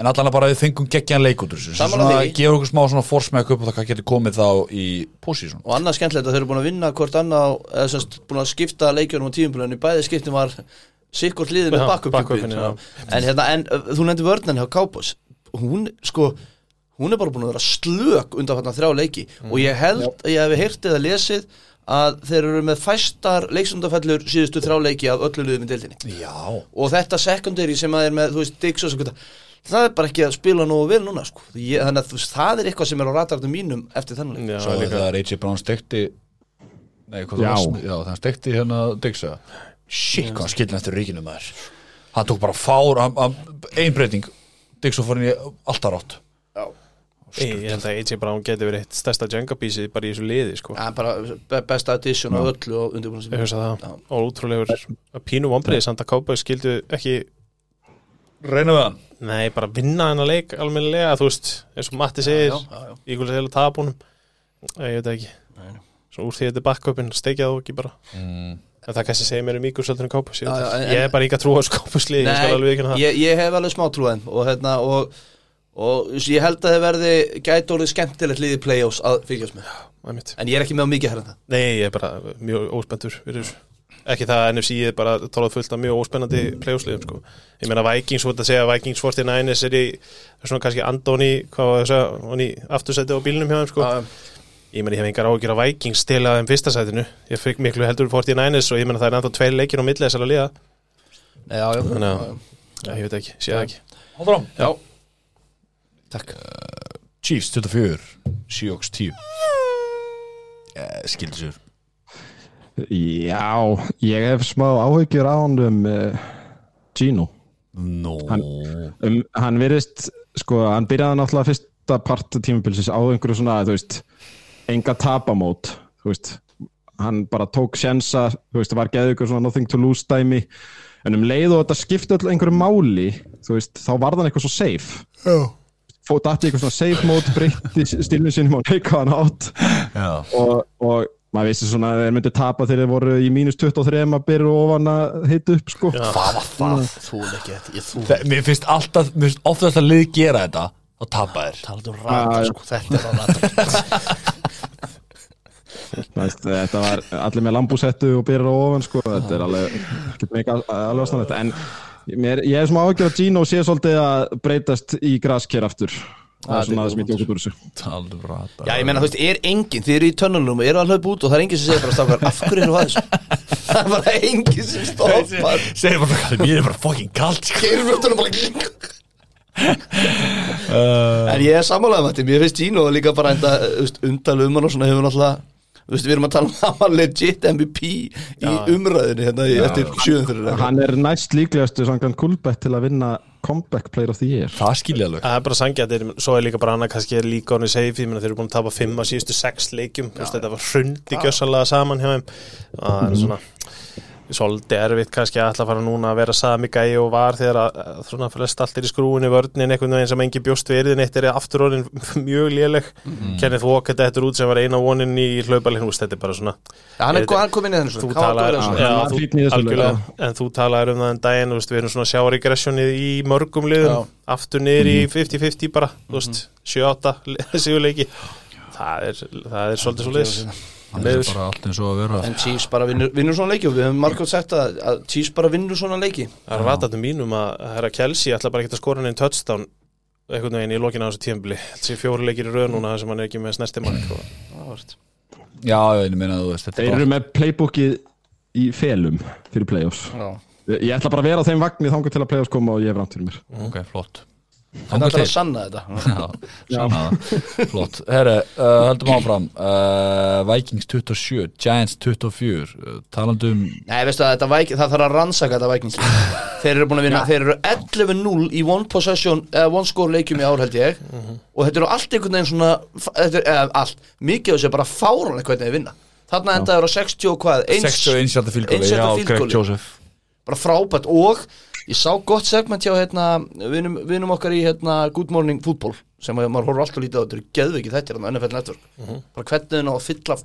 en allan að bara við fengum geggjan leik út úr þessu sem Sammála svona því. gefur okkur smá svona forsmæk upp á það hvað getur komið þá í posísson og annað skemmtilegt að þau eru búin að vinna hvort annað á- eða semst búin að skipta leikjörnum á tímabili en í bæði skiptum var sikkort liðið með já. en hérna, en þú nefndi vörnan hjá Cowboys hún, sko hún er bara búin að vera slök undan þarna þrjá leiki og ég held að ég hef heyrt eða lesið að þeir eru með fæstar leiksundafellur síðustu þrjá leiki af öllu liðum í deildinni Já, og þetta secondary sem að er með, þú veist, Diggs og svo kvita það er bara ekki að spila nógu vel núna sko. ég, þannig að veist, það er eitthvað sem er á ratartum mínum eftir þennan leik Já, svo líka. þegar AJ Brown stekti Nei, hvað Já. það var Já, það stekti hérna Digsa Shit, hvað skilin eftir ríkinu maður? Hann tók bara fár hann- hann- Ein breyting Digsa fór í alltaf rátt. Ég ég held að AJ Brown geti verið eitt stærsta jungabísið bara í þessu liði sko. Er bara be- besta addition á öllu og undirbúin Ég hugsa það, Já. og útrúlegur að pínu vombriði samt að Cowboys skildu ekki Reyna við hann? Nei, bara vinna hennar leik almennilega, þú veist, eins og Matti segir Já, já, já. Ígulis heila tapunum Ég veit ekki. Svo úr því þetta er backupin, steikja það ekki bara. Mm. En það kannski segir mér um Ígulis heldur en Cowboys Ég, Já, veit já, það. ég er bara ekki að trúa Cowboys liði, ég það ég, ég hef alveg smá trúðin og, hérna, og, og ég held að þið verði gæti orðið skemmtilegt liðið play-offs að fylgjast með en ég er ekki með á mikið herranda Nei, ég er bara mjög þessu ekki það að NFC er bara tólað fullt af mjög óspennandi playoffsliðum sko. ég meina Vikings, þú ert að segja Vikings 49ers er í svona kannski það í aftursæti á bílnum hjá þeim sko. Ég meina ég hef engar ágjur að Vikings stila þeim fyrsta sætinu. Ég fikk miklu heldur 49ers og ég meina það er náttúrulega tveir leikir á milli þessar að liða Já, já, Þannig að- já, já. Já, ég veit ekki, sé það ekki. Hóður á já. Takk. Chiefs 24 Seahawks 10 eh, Skildi sér Já, ég hef smá áhyggjur á hann um uh, Gino. Nó Um, hann virðist, sko, hann byrjaði náttúrulega fyrsta part tímabilsis á einhverju svona, þú veist, enga tapamót, þú veist, hann bara tók sjensa, þú veist, var geðið ykkur svona nothing to lose dæmi, en um leið og þetta skipti öll einhverju máli, þú veist, þá var hann eitthvað svo safe. Já. Fótt aftur eitthvað svona safe mode, breytti stilinu sinum og leika hann átt Já. Og, og maður vissi svona að þeir myndi tapa þegar þeir voru í mínus 23 að byrja ofan að hita upp, sko. Já. Hvað var það? Þú ekki þetta, ég þú Þe- Mér finnst alltaf, mér finnst oftast að lið gera þetta og tapa þér um rata, sko, þetta er rata Næst, þetta var allir með lambúsettu og byrjar á ofan sko. þetta er alveg alveg ástæðanlegt en mér, ég er smá ágjör að Gino sé svolítið að breytast í grasker aftur. Það er svona það sem ég tók út úr þessu. Já, ég meina, þú veist, er enginn, þið eru í tönnunum og eru að hlaupa út og það er enginn sem segir bara stafgar, af hverju eru að þessu? það er bara engin sem stoppar. Segir bara mér er bara fucking kalt sko. Bara En ég er sammálaðið með þetta. Mér finnst Gino líka bara enda undal um hann og svona hefur náttúrulega Þú veist, við erum að tala um að hann var legit MVP í umræðinu hérna í, eftir sjöðum fyrir Hann er næst líklegastu samkvæmt Kulbett til að vinna comeback player of the year. Það skilja alveg. Það er bara sangjættir, svo er líka bara annað kannski er líka safe, ég meina þeir eru búin að tapa fimm á síðustu sex leikjum, þú veist, þetta var hrundi gjössalega saman hjá þeim. Það er svona svolítið erfitt kannski að ætla að fara núna að vera sami gæi og var þegar að, að svona flest allt er í skrúinu vörnin einhvern veginn sem engi bjóst verðin eitt er aftur orðin mjög léleg. Mm. Kenneth Walker þetta út sem var eina vonin í hlaubalinn, þetta er bara svona Já, hann er inn í þennan þú svona talar, Já, já, þú, algjörlega, en þú talar um það en daginn, þú við erum svona að sjá regressjónið í mörgum liðum, aftur niður í 50-50 bara, þú veist, 7-8 sigurleiki, það er það er svolítið svolítið það er bara allt eins og að vera. En Chiefs bara vinnur, vinnur svona leiki og við hefum margótt sagt að, að Chiefs bara vinnur svona leiki. Það er vatnandi mínum að herra Kelsey ætla bara ekki að skora neinn touchdown einhvern veginn í lokinu á þessu tímbli þessi fjóri leikir í röð núna þar sem hann er ekki með snerti mark og já, ég meina þú veist Þeir er eru með playbookið í felum fyrir playoffs. Já. Ég ætla bara að vera á þeim vagni þangar til að playoffs koma og ég mér. Bara ok, flott. að það er að sanna þetta. Já, sanna það. Flott, herre, uh, höldum áfram. Uh, Vikings 27, Giants 24 uh, talandum Nei, veistu að þetta væk, það þarf að rannsaka þetta Vikings Þeir eru búin að vinna, þeir eru 11-0 í one possession, eða one score leikjum í ár held ég. Og þetta eru allt einhvern veginn svona þetta er, eða allt, mikið af þessu er bara fáranlega hvernig þeir vinna. Þarna endaður á 60 og hvað, eins, 61 hjarta fylgóli Já, Greg. Joseph. Bara frábært. Og ég sá gott segment hjá hérna, vinum, vinum okkar í hérna, Good Morning Football sem að maður horfður alltaf lítið á, þetta eru geðvikið þættir á NFL Network, bara hvernig þau ná að fylla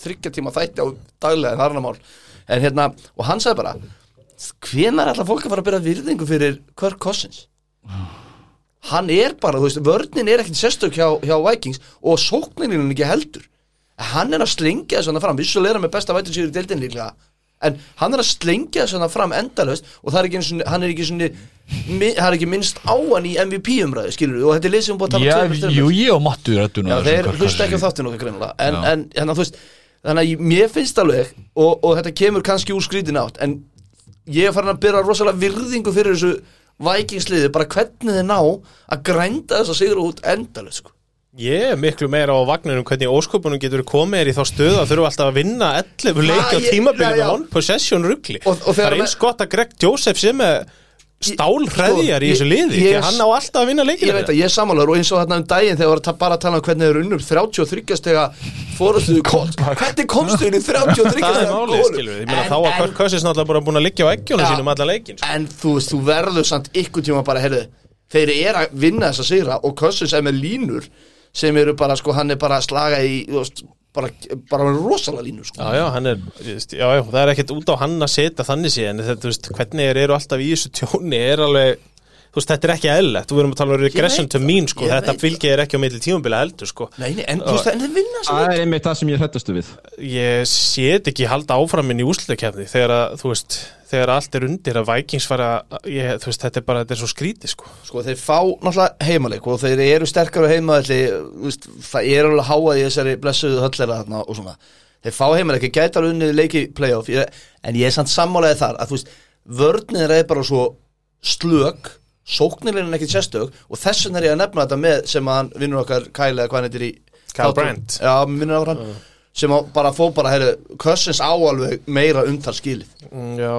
þryggja tíma þætti á daglega en það er annar mál, en hérna og hann sagði bara, hvenar ætla fólk að fara að byrja virðingu fyrir Kirk Cousins? Hann er bara, þú veist, vörnin er ekkert sérstök hjá, hjá Vikings og sókninin er ekki heldur. Hann er að slengja þess að fram, vissulega er hann með besta vætur sigur í deildin líklega en hann er að slengja að fram endalaust og það er ekki, sinni- hann er ekki svona, það er ekki minnst á hann í MVP umræðu, skilur og þetta er lið sem búið að Já, tala tveimur jú, ég og Mattu rættu Já, þeir hlusta ekki á þáttinu okkar greinilega en, Já. en hérna, þú veist, þannig að mér finnst alveg og, og þetta kemur kannski úr skrítin átt en ég er farin að byrja rosalega virðingu fyrir þessu vækingsliði bara hvernig þið ná að grænda þess að sigra út endalaust sko. Ég er miklu meira á vagninum hvernig ósköpunum getur komið er í þá stöðu að þurfa alltaf að vinna 11 leiki á ég- tímabilið one possession ruggli Það er eins gott að Greg Joseph sem er stálhræðjar í Sko, þessu liði ég- því að hann á alltaf að vinna ég leikina veit að ég sammálaður og eins og þarna um daginn þegar var að ta- bara að tala um hvernig þeir eru unnum 33 stega fórustuðu kólt hvernig komstu inn í 33 Það er stega málið, skilur við, ég meina þá að Kirk Cousins náttúrulega búin að liggja á ekkjónu sínum alla leikin sko. En þú verður samt ykkur tíma bara, heyrðu, þeir eru að vinna þessa sigra og Cousins er með línur sem eru bara, sko, hann er bara að slaga í, þú veist, bara, bara rosalega línur, sko. Já, já, hann er, já, já, það er ekkert út á hann að setja þannig en þetta, þú veist, hvernig þeir eru alltaf í þessu tjóni er alveg, þú veist, þetta er ekki eðlilegt, þú verðum að tala um regression to það, mean, sko, þetta veit fylgir er ekki á milli tímabila heldur, sko. Nei, nei, en þú veist, en þeir vinna þessa Það er einmitt það sem ég hrættastu við. Ég set ekki halda áfram inn í úslutakefni þegar að, þú veist, þegar allt er undir að Vikings fara, ég, þú veist, þetta er bara, þetta er svo skrítið, sko. Sko, þeir fá náttúrulega heimaleik og þeir eru sterkar á heimaðalli, þú veist, það er alveg háað í þessari blessuðu höllera þarna og svona. Þeir fá heimaleik, þeir gæta alveg unnið leiki í playoff, ég, en ég er samt sammálaðið þar að, þú veist, vörnir er bara svo slög, sóknirinn er ekkit sérstök og þess vegna er ég að nefna þetta með sem að hann vinnur okkar Kyle eða hvað hann heitir í Kyle. Brandt. Já, minnir á hann sem að bara fó bara, heyrðu, Cousins á alveg meira umtal skilið Mm, Já,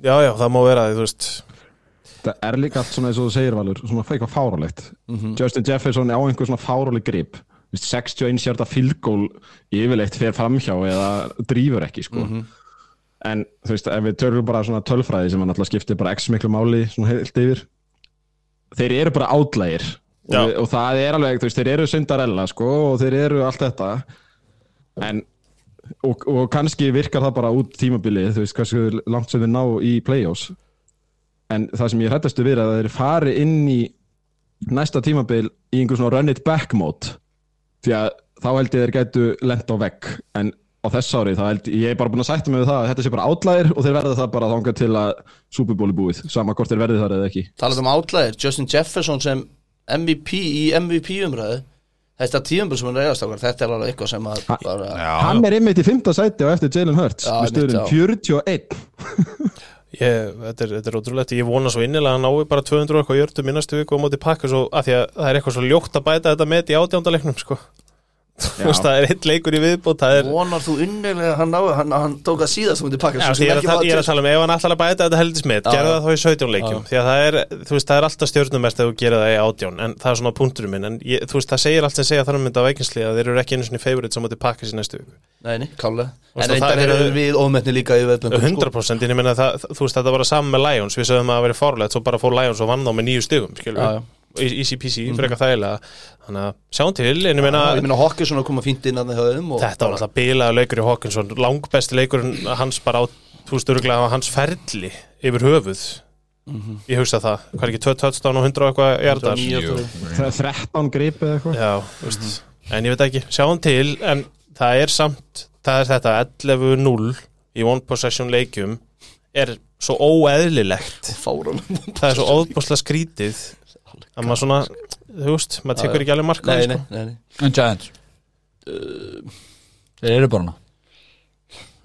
já, já, það má vera því, þú veist Það er líka allt svona eins og þú segir Valur svona eitthvað fárálegt Mhm. Justin Jefferson er á einhver svona fáráleg grip Vist, 61 hjarta fylgól yfirleitt fer framhjá eða drífur ekki sko. Mhm. en þú veist ef við törfum bara svona tölfræði sem hann alltaf skiptir bara x miklu máli svona heilt yfir þeir eru bara átlægir og, og það er alveg, þú veist, þeir eru syndarella sko, og þeir eru allt þetta. En og, og kannski virkar það bara út tímabilið þú veist, kannski langt sem við ná í play-offs. En það sem ég hrættastu við er að þeir fari inn í næsta tímabil í einhver svona run it back mode. Því að þá held ég þeir gætu lent á vegg. En á þess ári ég er bara búin að sætta mig við það að þetta sé bara átlæðir og þeir verða það bara þangað til að Superból er búið, sama hvort þeir verði þar eða ekki. Talað um átlæðir, Justin Jefferson sem MVP í MVP umræðu. Þetta tíðanbúl sem hann reyðast okkar Þetta er alveg eitthvað sem að Ha- bara, Já, Hann er einmitt í fymta sæti og eftir Jalen Hurts Já, með já. 41 Ég, þetta, er, þetta er ótrúlegt, ég vona svo innilega að hann nái bara 200 og eitthvað jördum í næstu viku á móti pakka svo að því að það er eitthvað svo ljótt að bæta þetta með í sko. Veist, það er eitt leikur í viðbútt það er, Vonar þú unnilega hann, hann, hann tók að síðast um þetta pakka Já, ég, er að, tala- ég er að tala um ef hann ætlar að bæta þetta Já, gerðu já. það þá í 17 leikjum. Því að það er, veist, það er alltaf stjórnumest ef þú gerir það í átján, en það er svona punkturum minn en ég, veist, það segir allt sem segja þar um mynda á veikinsli að þeir eru ekki einu svona favorite sem átti pakka sér næstu viku. Nei, nei, klálega Og En reyndar það eru við ómetni líka í veðböngum 100% en ég meina það, þú veist, þetta var saman með Lions við sögum að það veri fárlegt, svo bara fór Lions og vann þá með nýju stugum, skilur Já, já. easy peasy, frekar þægilega. Þannig að sjáum til, en ég meina Ég meina Hawkinson að koma fínt inn að það höfum og þetta var alltaf bilaða leikur í Hawkinson langbesti leikurinn hans bara á þú veist, örgulega hans ferli yfir höfuð. Ég hugsa það, hvað er ekki 2 touchdown og 100 og eitthvað hjartar 109. 13 grip eða eitthvað. Já, þú veist, en ég veit ekki, sjáum til en það er samt það er þetta 11-0 í one possession leikjum er svo óeðlilegt. Það er svo óbúslega skrítið að maður svona, þú veist, maður tekur ekki alveg marka Nei, sko. nei, nei, nei. en Giants? Þeir eru bara hana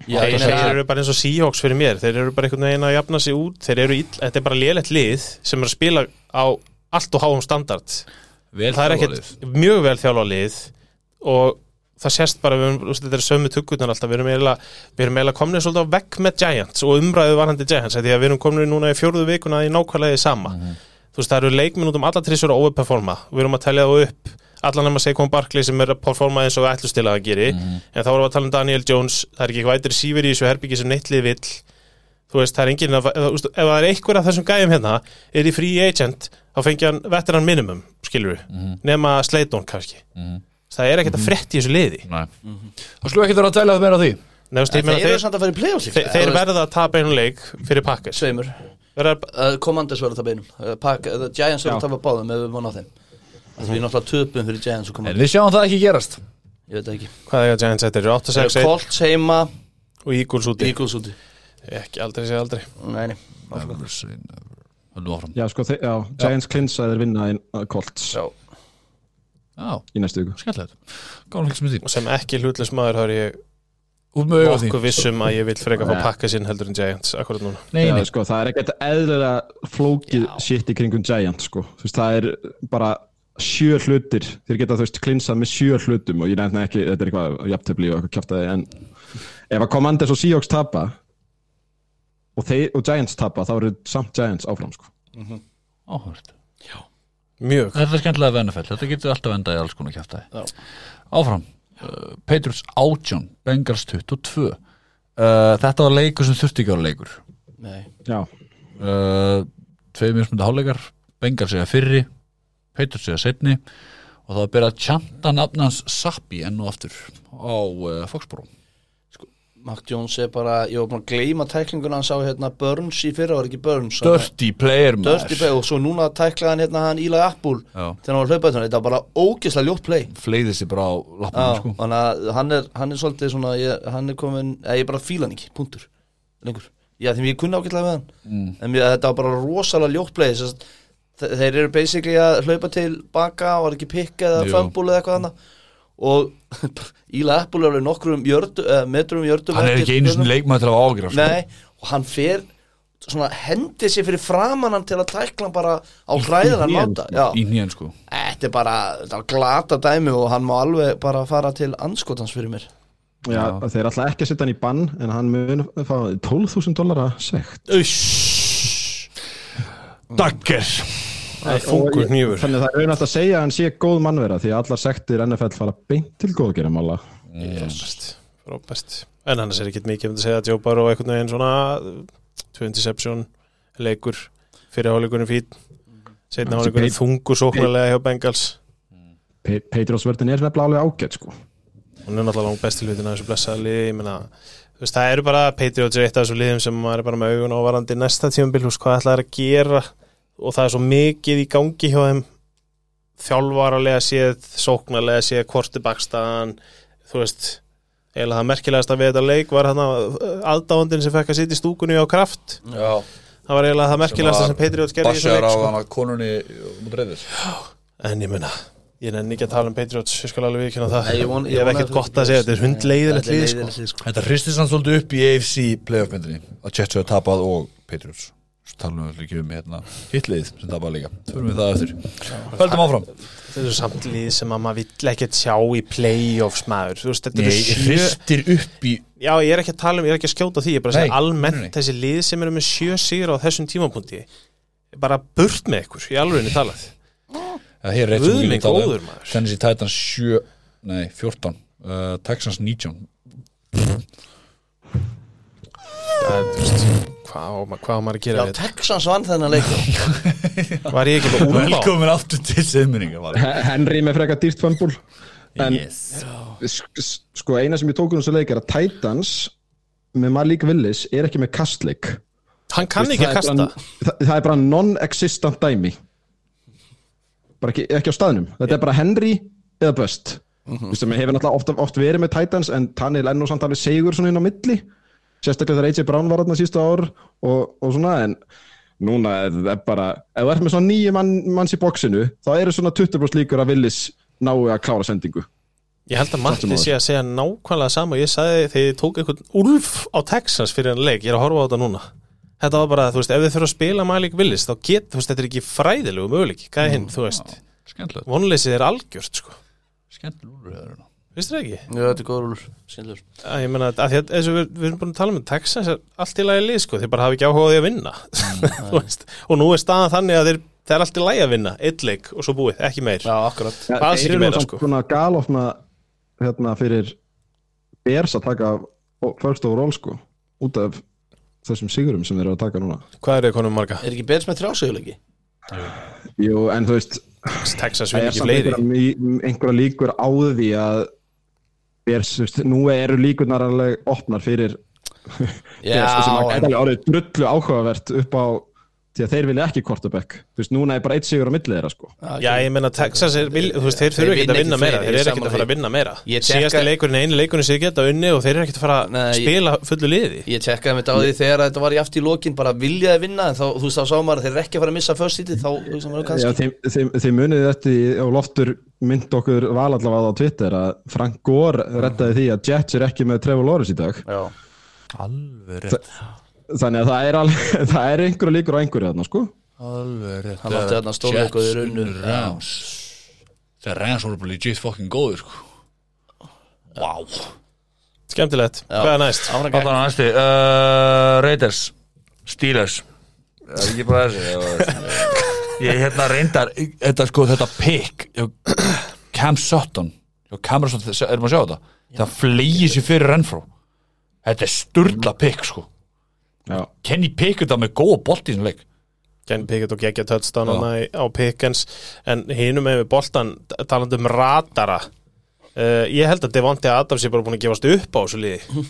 Já, þeir, þeir eru bara eins og Seahawks fyrir mér. Þeir eru bara einhvern veginn að jafna sig út. Þeir eru ill, þetta er bara lélegt lið sem er að spila á allt og háum standard. Vel það er ekkert mjög vel þjálfa lið og það sést bara við, erum- þú veist, þetta er sömu tuggurnar alltaf. Við erum eiginlega, við erum eiginlega komin svolítið á vekk með Giants og umræðu varandi Giants af því að við erum komin núna í fjórðu vikuna í nákvæmlega því sama þú veist það eru leikminn út um alla trissur að overperforma. Við erum að telja það upp allan nema Saquon Barkley sem er að performa eins og ætlust til að það geri en þá erum við að tala um Daniel Jones. Það er ekki eitthvað eitthvað receiver í þessu herbyggi sem neitt lið vill. Þú veist, það er enginn að, þú veist, ef það er einhver af þessum gæjum hérna er í free agent, þá fengi hann veteran minimum, skilur við, nema Slayton kannski, það er ekkert að frétt í þessu liði, Nei. Það slú ekki vera að tæla það meira á því? Nei, þú veist, ég Þeir þeir, samt að fara í playoffs þeir, þeir verða að tapa einu leik fyrir pakkes Sveimur Commanders verður það beinum uh, Pack, Giants verður Já. að tapa báðum ef við vonum á þeim. Þannig við náttúrulega töpum fyrir Giants og En Commanders við sjáum það ekki gerast. Ég veit það ekki. Hvað er það Giants þetta eru, 8, 6, 1 Colts heima, og Eagles úti, Eagles úti. Ekki aldrei segja aldrei. Nei, nei. Áfram. Never. Say never. Já, sko, já, Giants klinsa þeir vinna í uh, Colts. Já. Já, í næstu viku. Skemmtilegt. Gáðum ekki sem því. Og sem ekki hlutlis maður har ég Því. vissum að ég vil freka fá Nei. pakka sinn heldur en Giants akkurat núna. Nei, Já, nei, sko, það er ekkert eðlilega flókið shit í kringum Giants sko. Þú veist, það er bara sjö hlutir. Þeir geta þú veist klinsað með sjö hlutum og ég nefna ekki, þetta er eitthvað jafntöfli og eitthvað kjáftæði en ef að Commanders og Seahawks tapa og, þeir, og Giants tapa þá eru samt Giants áfram sko. áhört. Mjög, Þetta er skemmtilega vennafell, þetta getur alltaf endað í alls konar Já. kjæftæði Áfram, uh, Patriots 18 Bengals 22 uh, Þetta var leikur sem þurfti ekki að vera leikur. Nei. Já, uh, Tveið mjög smundi hálfleikar Bengals segja fyrri Patriots segja setni og það var að byrja að tjanta nafnans Sappi enn og aftur á uh, Foxborough Mac Jones er bara, ég var búin að gleyma tæklinguna hann sá hérna Burns í fyrra, var ekki Burns Dirty player. Dirty play og svo núna tæklaði hann hérna hann Eli Apple þegar hann var hlaupað þetta var bara ógeðslega ljótt play Fleiði sér bara á Já, lappinu sko. þannig að hann er, hann er svolítið svona, ég, hann er komin, eða ég bara fíla hann ekki, punktur, lengur. Já, því ég kunni ágætlega við hann, Mm. en mér, þetta var bara rosalega ljótt play, þess að þe- þeir eru basically að hlaupa til baka og var ekki pikka eða fumble eða eitthvað annað og Íla Apple er alveg nokkrum jördu, uh, metrum jördum Hann er ekki einu sinni spilum. leikmaður til að sko. Nei, og hann fer svona hendi sér fyrir framan hann til að tækla hann bara á hræðan máta. Í nýjan sko. Þetta er bara, þetta er glata dæmi og hann má alveg bara fara til anskotans fyrir mér. Já, Já. þeir ætla ekki að setja hann í bann en hann mun fá 12.000 dollara sekt. Dagger. það fungur nýfur Þannig að það er auðvitað að segja að hann sé góð mannvera því að allar sektir NFL fara beint til Frábært, frábært. En annars er ekkert mikið um að segja. Að Joe Burrow einhvern veginn svona tvö interception leikur fyrir hálfleikurinn fít setna hálfleikurinn þungur sóknarlega hjá Bengals. Patriots verðin er nefnilega alveg ágætt sko. Hún er náttúrulega langt besti hlutin að þessu blessaða liði ég meina, þú veist, það eru bara Patriots er eitt af þessu liðum sem maður er bara með augun á varandi næsta tímabil, þú veist, hvað ætlaði að gera og það er svo mikið í gangi hjá þeim. Þjálfaralega séð, sóknarlega séð kvortibakstaðan, þú veist eiginlega það merkilegast að við þetta leik var hann aðdáðandinn sem fekk að sitja í stúkunni á kraft, Já. Það var eiginlega það merkilegast sem Patriots gerði í þessu leik sko. konunni mútið reyðis en ég meina, Ég nenni ekki að tala um Patriots, ég skal alveg viðkynna það. Nei, ég von- Ég hef vona ekkert gott að segja, þetta er hundleiðilegt lið sko. lið, sko. Þetta hristist hann svolítið upp í AFC playoff-myndinni að Jets hefur tapað og Patriots Svo talum við ekki um hérna hitlið sem tapað líka. Förum við það eftir. Höldum áfram. Þetta er samt lið sem að maður vill ekkert sjá í playoffs maður. Þú veist, þetta Nei, eru sjö hristir upp í Já, ég er ekki að tala um, ég er ekki að skjóta því Ég er bara að segja almennt nei, þessi lið sem eru með sjö sigur á þessum tímapunkti er bara burt með ykkur, í alveg talað. Það hér er eitt sem við talað góður, um. Tennessee Titans 7 Nei, 14 uh, Texans 19 Já, þú veist, Hvað á hvað á maður að Já, gera við Texans vann þennan þetta? Var ég ekki bara úrvá? Velkomin aftur til siðminninga Henry með frekar dýrt fönbúl en Yes. sko eina sem ég tók um þessu leik er að Titans með Malik Willis er ekki með kastleik. Hann kann Veist, ekki að kasta. bara, það, það er bara non-existent dæmi. Bara ekki, ekki á staðnum. Þetta er bara Henry eða Bust. Mm -hmm. hefur náttúrulega oft, oft verið með Titans en Tannehill ennú samt alveg segur svona inn á milli sérstaklega þegar AJ Brown var þarna sísta ár og, og svona en núna er það bara ef þú ert með svona nýju mann, manns í bóksinu þá eru svona 20% líkur að Willis nái að klára sendingu. Ég held að áður. sé að segja nákvæmlega sama. Og ég sagði þegar ég tók einhvern Ulf á Texas fyrir en leik, ég er að horfa á þetta núna. Þetta var bara, þú veist, ef þið þurfa að spila Malik Willis, þá get, þú veist, þetta er ekki fræðilegu möguleik, hvað er hinn, þú veist? vonleysið er algjört, sko. Skemmtilegt Vist það ekki? Já, þetta er góður úr Sýnlur Að, ég meina, að því að eins og við, við erum búin að tala um Texas er allt í lagi lið, sko, þeir bara hafa ekki áhuga á því að vinna veist, og nú er staðan þannig að þeir, þeir er allt í lagi að vinna eitt leik og svo búið, ekki meir Já, akkurat Ja, Alls þeir ekki eru meira, sko. samt svona galofna hérna fyrir Bears að taka first overall sko út af þessum sigurum sem þeir eru að taka núna Hvað er þið konum marga? Er ekki Bears með þrjásöguleiki? Jú, en þú veist Texas það er ekki fleiri einhverja líkur á því að Veist, nú eru líkurnar alveg opnar fyrir Já, Bears, sem að gæti alveg orðið drullu áhugavert upp á því að þeir vilja ekki quarterback. Þú veist, núna er bara eitt sigur á millið þeirra sko. Já, ég meina Texas er, vil, þú veist, þeir þurfa Þeir ekki að vinna meira Þeir eru er ekki að fara að vinna meira. Ég Síðasti tekka- leikurinn er eini leikurinn sem þið geta unni og þeir eru ekki að fara að spila fullu liði. Ég tjekkaði með þetta á því þegar þetta var í aft í lokin bara viljaði vinna en þá, þú veist þá sá maður að þeir eru ekki að fara að missa first seatið þá hugsa maður Já, kannski þið, þið, þið munið þetta og loftur mynd okkur val allavega á Twitter að Frank Gore rettaði því að Jets er ekki með Trevor Lawrence í dag. Já, Alveg rétt þannig að það er, alveg, það er einhverju líkur á einhverju þarna sko. Alveg rétt. Hann átti þarna stórleik og þeir unnu. Þegar Rams voru bara legit fucking góður sko. Wow. Skemmtilegt, Já. hvað er næst? Hvað var næsti? Uh, Raiders. Steelers. Það er ekki bara þessi Ég hérna reyndar Þetta sko, þetta pick Cam Sutton erum að sjá þetta? Það flegið sér fyrir Renfró Þetta er sturla pick sko Kenny Pickett á með góða bolt í þessum leik. Kenny Pickett og geggja í- á Pickens. En hinum með boltan talandi um ratara uh, ég held að Devonti Adams er bara búin að gefast upp á þessu liði.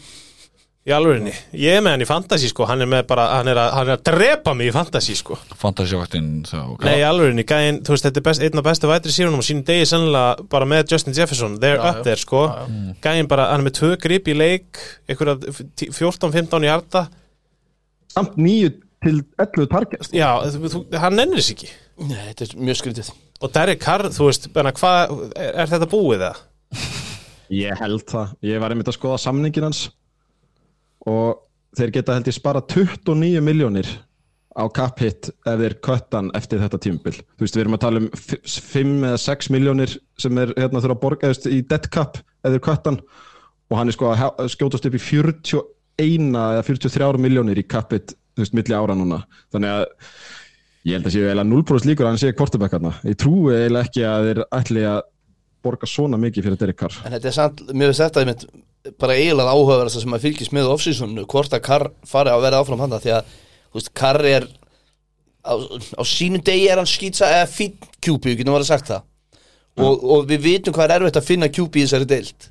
Í alvörinni, ég er með hann í fantasy sko. Hann er með bara, hann er að, hann er að drepa mig í fantasy sko, Fantasívaktinn nei í alvörinni gæinn, þú veist, þetta er best, einn af bestu vætri sírunum og sínum degi sennilega bara með Justin Jefferson. They're Já, up já. there sko. Gæinn bara, hann er með tvö grip í leik einhverja 14-15 í harta samt nýju til 11 target já, þú, hann nennir þess ekki. Nei, þetta er mjög skrítið. Og Derek Carr, þú veist, benna, hvað, er, er þetta búið það? Ég held það, ég var einmitt að skoða samningin hans og þeir geta held ég spara 29 miljónir á cap hit ef þeir köttan eftir þetta tímabil. Þú veist við erum að tala um 5 eða 6 miljónir sem er hérna þurfa að borga eða, í dead cap ef þeir köttan og hann er sko að skjótast upp í 41 eða 43 miljónir í cap hit þú veist milli ára núna. Þannig að ég held að séu eiginlega 0% líkur að hann sé quarterback hérna ég trúi eiginlega ekki að þeir ætli að borga svona mikið fyrir Derek Carr. En þetta er samt, mér finnst þetta einmitt bara eiginlega áhugaverðast sem að fylgjast með off-seasonu hvort að Carr fari að vera áfram handa því að, þú veist, Carr er á, á sínum degi er hann skýtsa eða fín QB, við getum verið sagt það og, og við vitum hvað er erfitt að finna QB í þessari deild.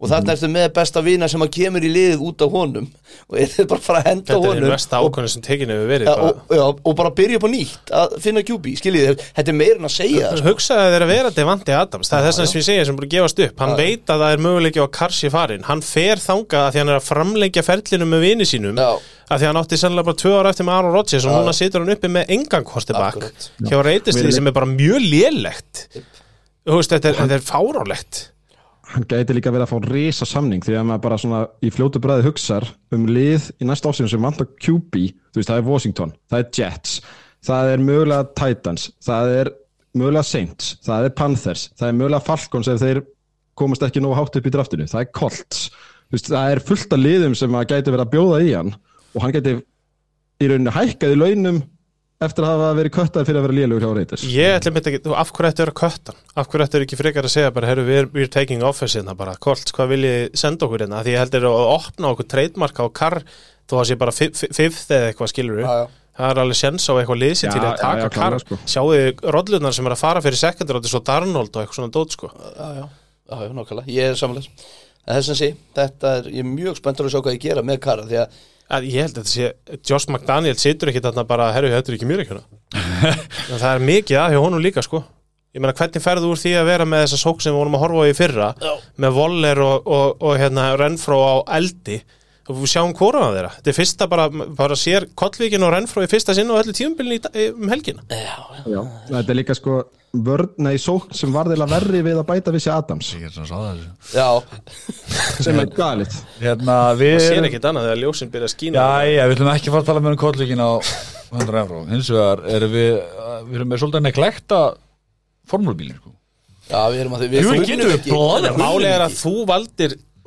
Og þarna ertu með besta vina sem að kemur í liðið út af honum. Og er þið bara að fara að henda Þetta er honum. mest ákvörðin sem tekin hefur verið Ja, bara. og, já, og bara byrja upp á nýtt að finna QB, skiljið þið, þetta er meira en að segja sko. Hugsaði þeir að vera Devante Adams. Það er þess að sem ég segja sem að gefast upp. Hann Já, veit að það er möguleiki á Karsi farin Hann fer þangað að því hann er að framlengja ferlinu með vini sínum. Já. að því hann átti sannlega bara tvö ára eftir með Aaron Rodgers og núna situr hann uppi með engan kostibak Akkurat. hjá reytisli sem er bara mjög lélegt veist, þetta er, þetta er fárálegt hann gæti líka verið að fá risa samning því að maður bara svona í fljótu bræði hugsar um lið í næsta ásíðum sem vantar QB, þú veist, það er Washington það er Jets, það er mögulega Titans, það er mögulega Saints, það er Panthers það er mögulega Falcons ef þeir komast ekki nógu hátt upp í draftinu, það er Colts. Þú veist, það er fullt af liðum sem að gæti verið að bjóða í hann og hann gæti í rauninni hækkað í launum eftir að hafa verið köttað fyrir að vera lélugur hjá Reiters Ég ætla myndi ekki, þú, af hverju ættu að vera köttan? Af hverju ættu ekki frekar að segja bara, we're, we're taking office hérna bara, Colts, hvað vil ég senda okkur hérna? Því ég heldur að opna okkur treytmarka á kar, þó að sé bara fifth eða eitthvað skilur Já, já. Það er alveg sjens á eitthvað Já, til að já, taka já, kar klárlega, sko. Sjáu rollunar sem er að fara fyrir sekundur og þetta er svo Darnold og eitthvað svona dót sko Já, já, já, já, nákvæmlega, ég er að ég mjög held að þetta sé, Josh McDaniel situr ekki þarna bara, herru, þetta er ekki mér ekki En það er mikið að hjá honum líka sko. Ég meina, hvernig ferðu úr því að vera með þessa sók sem við vorum að horfa á í fyrra Já. með Voller og, og, og hérna Renfró á eldi og við sjáum hvora af þeirra. Þetta er fyrsta bara, bara sér Kollvíkin og Renfró í fyrsta sinn og öllu tíumbilin um helgina. Já, já, þetta er líka sko vörn, nei, sókn sem var þeirra verri við að bæta vissi Adams. Ég er svona sáða þessu. Já. Sem er galit Hérna, við það sér ekkit annað þegar ljósin byrja að skína. Já, já, við ætlum ekki að fara að tala með um kollíkin á 100 euró Hins vegar erum við Við erum með svolítið neglekta formúlbílin sko. Já, við erum að því Jú, finnum getum við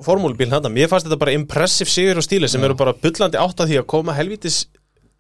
formúlbíl hann mér fannst þetta bara impressive sigur og stíli sem eru bara bullandi átt að því að koma helvítis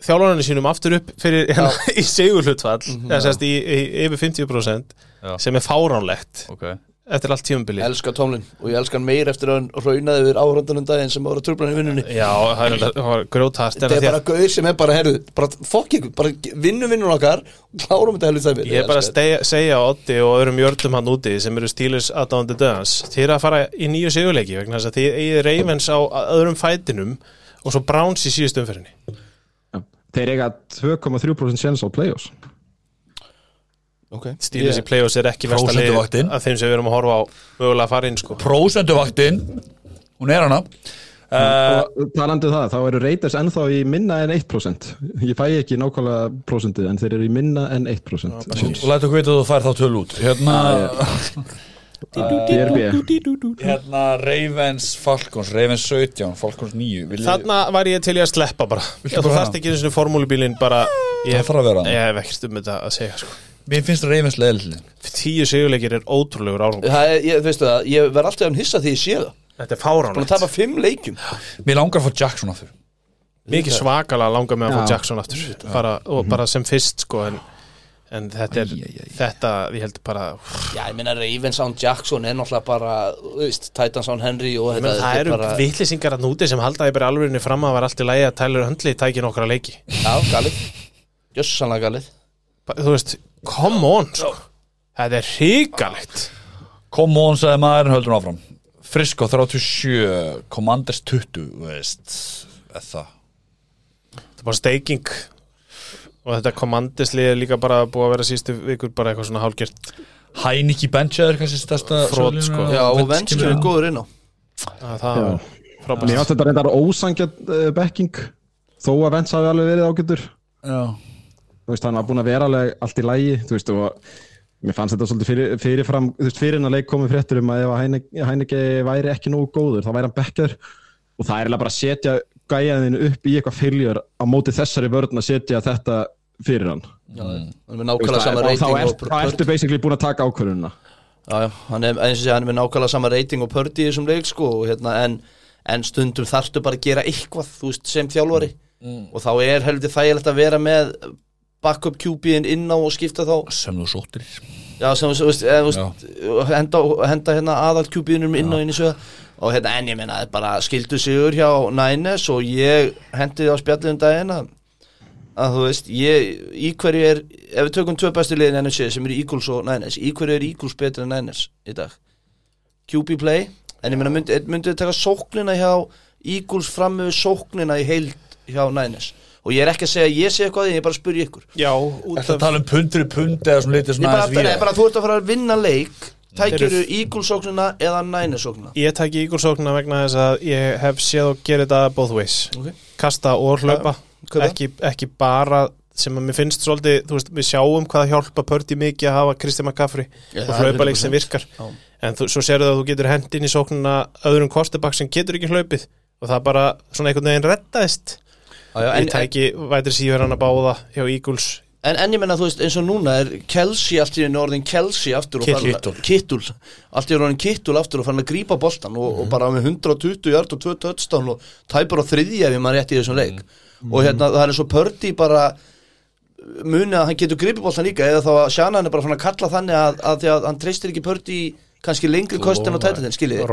þjálfarinu sínum aftur upp fyrir í sigur hlutfall eða sérst í, í, yfir 50% Já. sem er fáránlegt. Ok eftir allt tímabili Elskar Tomlin og ég elskar hann meir eftir að hann raunaði yfir áhörðunum daginn sem voru tröflan í vinnunni. Já, það var grjótast Þetta er bara gauð sem er bara, herru, bara fokk ykkur, bara vinnum vinnun okkar og klárum þetta helvið það Ég er bara að segja, segja á Oddi og öðrum jördum hann úti sem eru stílus aðdáðandi döðans. Þið eru að fara í nýju sigurleiki vegna þess að þið eigið Ravens á öðrum fætinum og svo Browns í síðustu umferðinni. Já. Þeir eiga 2,3% sjens á play-offs okay. Stílus í play-offs er ekki versta Prósentuvaktin. að þeim sem við erum að horfa á mögulega að fara inn sko. Prósenduvaktin Hún er hana. Uh, talandi um það, þá eru Raiders ennþá í minna en 1% ég fæ ekki nákvæmlega prósentið en þeir eru í minna en 1% sjens. Og læta okkur vita að þú fær þá töl út. Hérna, DRB hérna Ravens Falcons Ravens 17, Falcons 9 Viljið- Þarna var ég til í að sleppa bara. Þú þarft ekki eins og formúlubílinn bara Ég ég hef ekkert um þetta að segja sko Mér finnst Ravens leðileg Tíu sigurleikir er ótrúlegur árangur. Það er, ég, veistu það, ég verð alltaf að hissa því ég sé það. Þetta er Búin að fáránlegt tapa fimm leikjum. Mér langar að fá Jackson aftur. Mikið svakalega langar með að fá. Jackson aftur. Bara, og bara sem fyrst sko en, en þetta er Æ, æ, æ. þetta, ég held bara Já, ég meina Ravens án Jackson er náttúrulega bara, þú veist, Titans án Henry og þetta það eru bara, vitlýsingar að núti sem halda því bara alvegni fram að var allt í lægi að Tyler Hundley tæki nokkra leiki. Já, galið. Jössanlega galið. Þú veist, come on sko. þetta er hrigalegt Come on, sagði maðurinn höldum áfram. Frisco 37 Commanders 20 þú veist, eða það. Þetta er bara steiking og þetta komandisli er líka bara búið að vera sístu vikur bara eitthvað svona hálgjört Heiniki benchaður kannski stærsta sólínu sko. Já, og kemur er góður inn á. Að það Já. var Mér frábært átti þetta reyndar ósangjart uh, backing þó að Vents hafi alveg verið ágættur Já, veist, hann var búin að vera alveg allt í lægi þú veist, og mér fannst þetta svolítið fyrir, fyrirfram, þú veist, fyrir en að leik komið fréttur um að ef Heineke, Heineke væri ekki nógu góður, þá væri hann bekkjaður. Og það er eiginlega bara að setja gæjaðinu upp í eitthvað fylgjör á móti þessari vörn að setja þetta fyrir hann. Hann er sama og þá er, ertu basically búin að taka ákvörðunna Já, já, hann er, eins og sé, hann er með nákvæmlega sama reyting og Pördi í þessum leik, sko, og hérna, en, en stundum þarftu bara að gera eitthvað, þú veist, sem þjálfari. Og þá er heldur þægilegt að vera með backup QB-in inn á og skipta þá, sem þú sóttir. Já, sem veist, þú veist henda, henda hérna aðal QB-inum inn á inn í sögða og hérna, en ég meina, það er bara skildu sigur hjá Nines og ég hendi á spjallið um daginn að að þú veist, ég, í hverju er ef við tökum tvö bestu liðin NFC sem eru Eagles og Niners, í hverju er Eagles betur en Niners í dag? QB play en ég meina, myndi, myndi taka sóknina hjá Eagles fram með sóknina í heild hjá Niners og ég er ekki að segja að ég sé eitthvað ég er bara að spyrja ykkur. Já, út Þetta tala um pundur í pund eða svona litið ég svona bara, aðeins bara þú ert að fara að vinna leik. Tækir Þeir Eagles sóknina eða Niners sóknina ég tæki ígulsóknina vegna þess að ég hef séð og gerði þetta both ways. Ok. kasta og hlaupa. Ekki, ekki bara sem að mér finnst svolítið, þú veist, við sjáum hvað hjálpa Pördi mikið að hafa Kristján McCaffrey Já, og hlaupaleik sem 100%. virkar. Já. en þú, svo sérðu að þú getur hendin í sóknuna öðrum kostebak sem getur ekki hlaupið. Og það bara svona einhvern veginn reddaðist Já, já, ég en, tæki vætir síður hann að báða hjá Eagles. En, en ég menna þú veist eins og núna er Kelsey allt í orðin Kelsey aftur Kittul. Allt í orðin Kittul aftur og farin að grípa boltan og, og bara með 120 hjart og 2 touchdown og tæpur á þriðja ef maður rétt í þessum leik. Og hérna það er svo Pördi bara muni að hann getur gripið boltan líka eða þá að Shannon er bara fann að kalla þannig að, að því að hann treystir ekki Pördi í kannski lengri kost en á tættin skiljið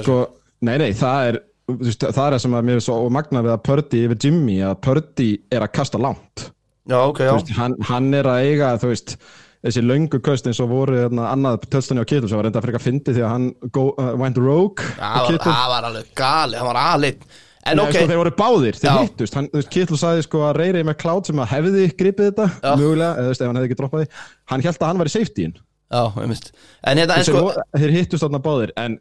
sko, nei, nei, það er veist, það er það sem að mér er svo magna við að Pördi yfir Jimmy, að Pördi er að kasta langt. Já, ok, já. veist, hann, hann er að eiga, veist þessi löngu köst eins og voru hérna, annað tölstunni á Kittul sem var reynda að freka fyndi því að hann go, uh, went rogue Það var, það var alveg gali, hann var aðleitt En Nei, ok, sko, þeir voru báðir, þeir hittust. Kittul sagði sko að Reyri með Cloud sem að hefði gripið þetta, Já. mögulega eða hann hefði ekki droppað því, hann held að hann var í safetyin. Já, einmitt. En hérna, sko þeir hittust þarna báðir en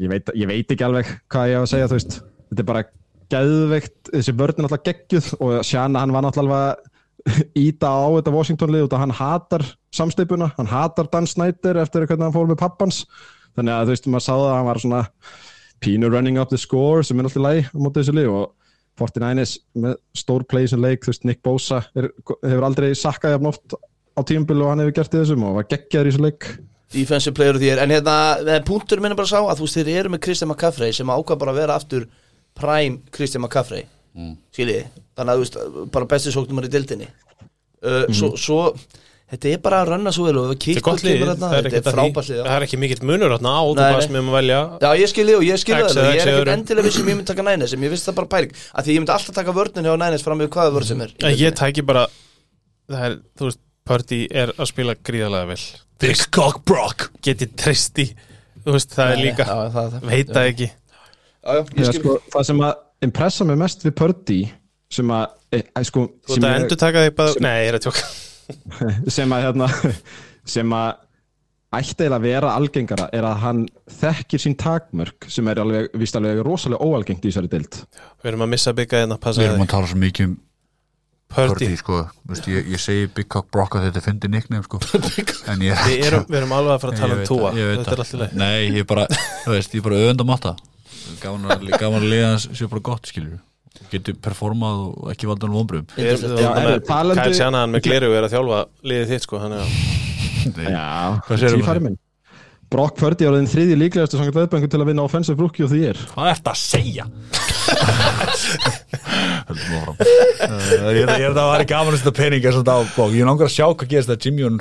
ég veit, ég veit ekki alveg hvað ég á að segja, þú veist. Þetta er bara geðveikt, þessi er náttúrulega geggjuð og Sjana hann var náttúrulega íta á þetta Washington lið út að hann hatar samsteipuna, hann hatar Dan Snyder eftir hvernig hann fór með pappans. Þannig að þú veist, maður sáða að hann var svona pínu running up the score sem er alltaf læg á móti þessu lið og 49ers með stór play sem leik, þú veist, Nick Bosa er, hefur aldrei sakkað jafn oft á tímabili og hann hefur gert í þessum og var geggjaður í þessu leik defensive player of the year. En hérna, en punktur minn er bara sá að þú veist, þeir eru með Christian McCaffrey sem ákvað bara að vera aftur prime Christian McCaffrey. Mm. Skiljiði, þannig að þú veist, bara besti sóknumar í dildinni uh, svo, svo, þetta er bara að ranna svo vel og er það er þetta er að því. frábært lið það er ekki mikill munur þarna á, þú nei. sem um að velja Já, ég skilji og ég skilji X það Ég er ekkert endilega vissum ég myndi taka Nænes ég finnst það bara pæling. Að því ég myndi alltaf taka vörnin hjá Nænes fram með hvaða vörn sem er ég tæki bara er, þú veist, Pördi er að spila gríðarlega vel Big Cock Brock. Geti treyst í þú veist, það er líka, Já, það, það, veit það ekki. Já, sko, það sem að impressa mig mest við Pördi sem að, e, e, sko, þú sem, veist að endur taka þig bara, sem- nei, ég er að tjóka. sem að hérna, sem að ætti eiginlega að vera algengara er að hann þekkir sín takmörk sem er alveg, víst alveg rosalega óalgengt í þessari dild við erum að missa bygga hérna, Við passa erum þig. að tala svo mikið um Pördi, sko. Vist, ég, ég segi Big Cock Brock að þetta fyndi nickname sko. En ég við erum, við erum alveg að fara að tala um veit þetta er það. alltaf leið Nei, ég er bara, þú veist, ég er bara öfund að matta Gaman að, liða hans sé bara gott, skilur Getur performað og ekki valda hann erum Já, þarna er með gleru er að þjálfa liðið þitt sko, hann er að Já, tífæri minn. Brock Pördi er orðin þriði líklegastu samkvæmt veðböngu til að vinna offensive rookie of the year. Hvað ert að segja? Uh, Ég ég er það að vera gaman að setja peninga Ég er langar að sjá hvað gerist það Jimmy og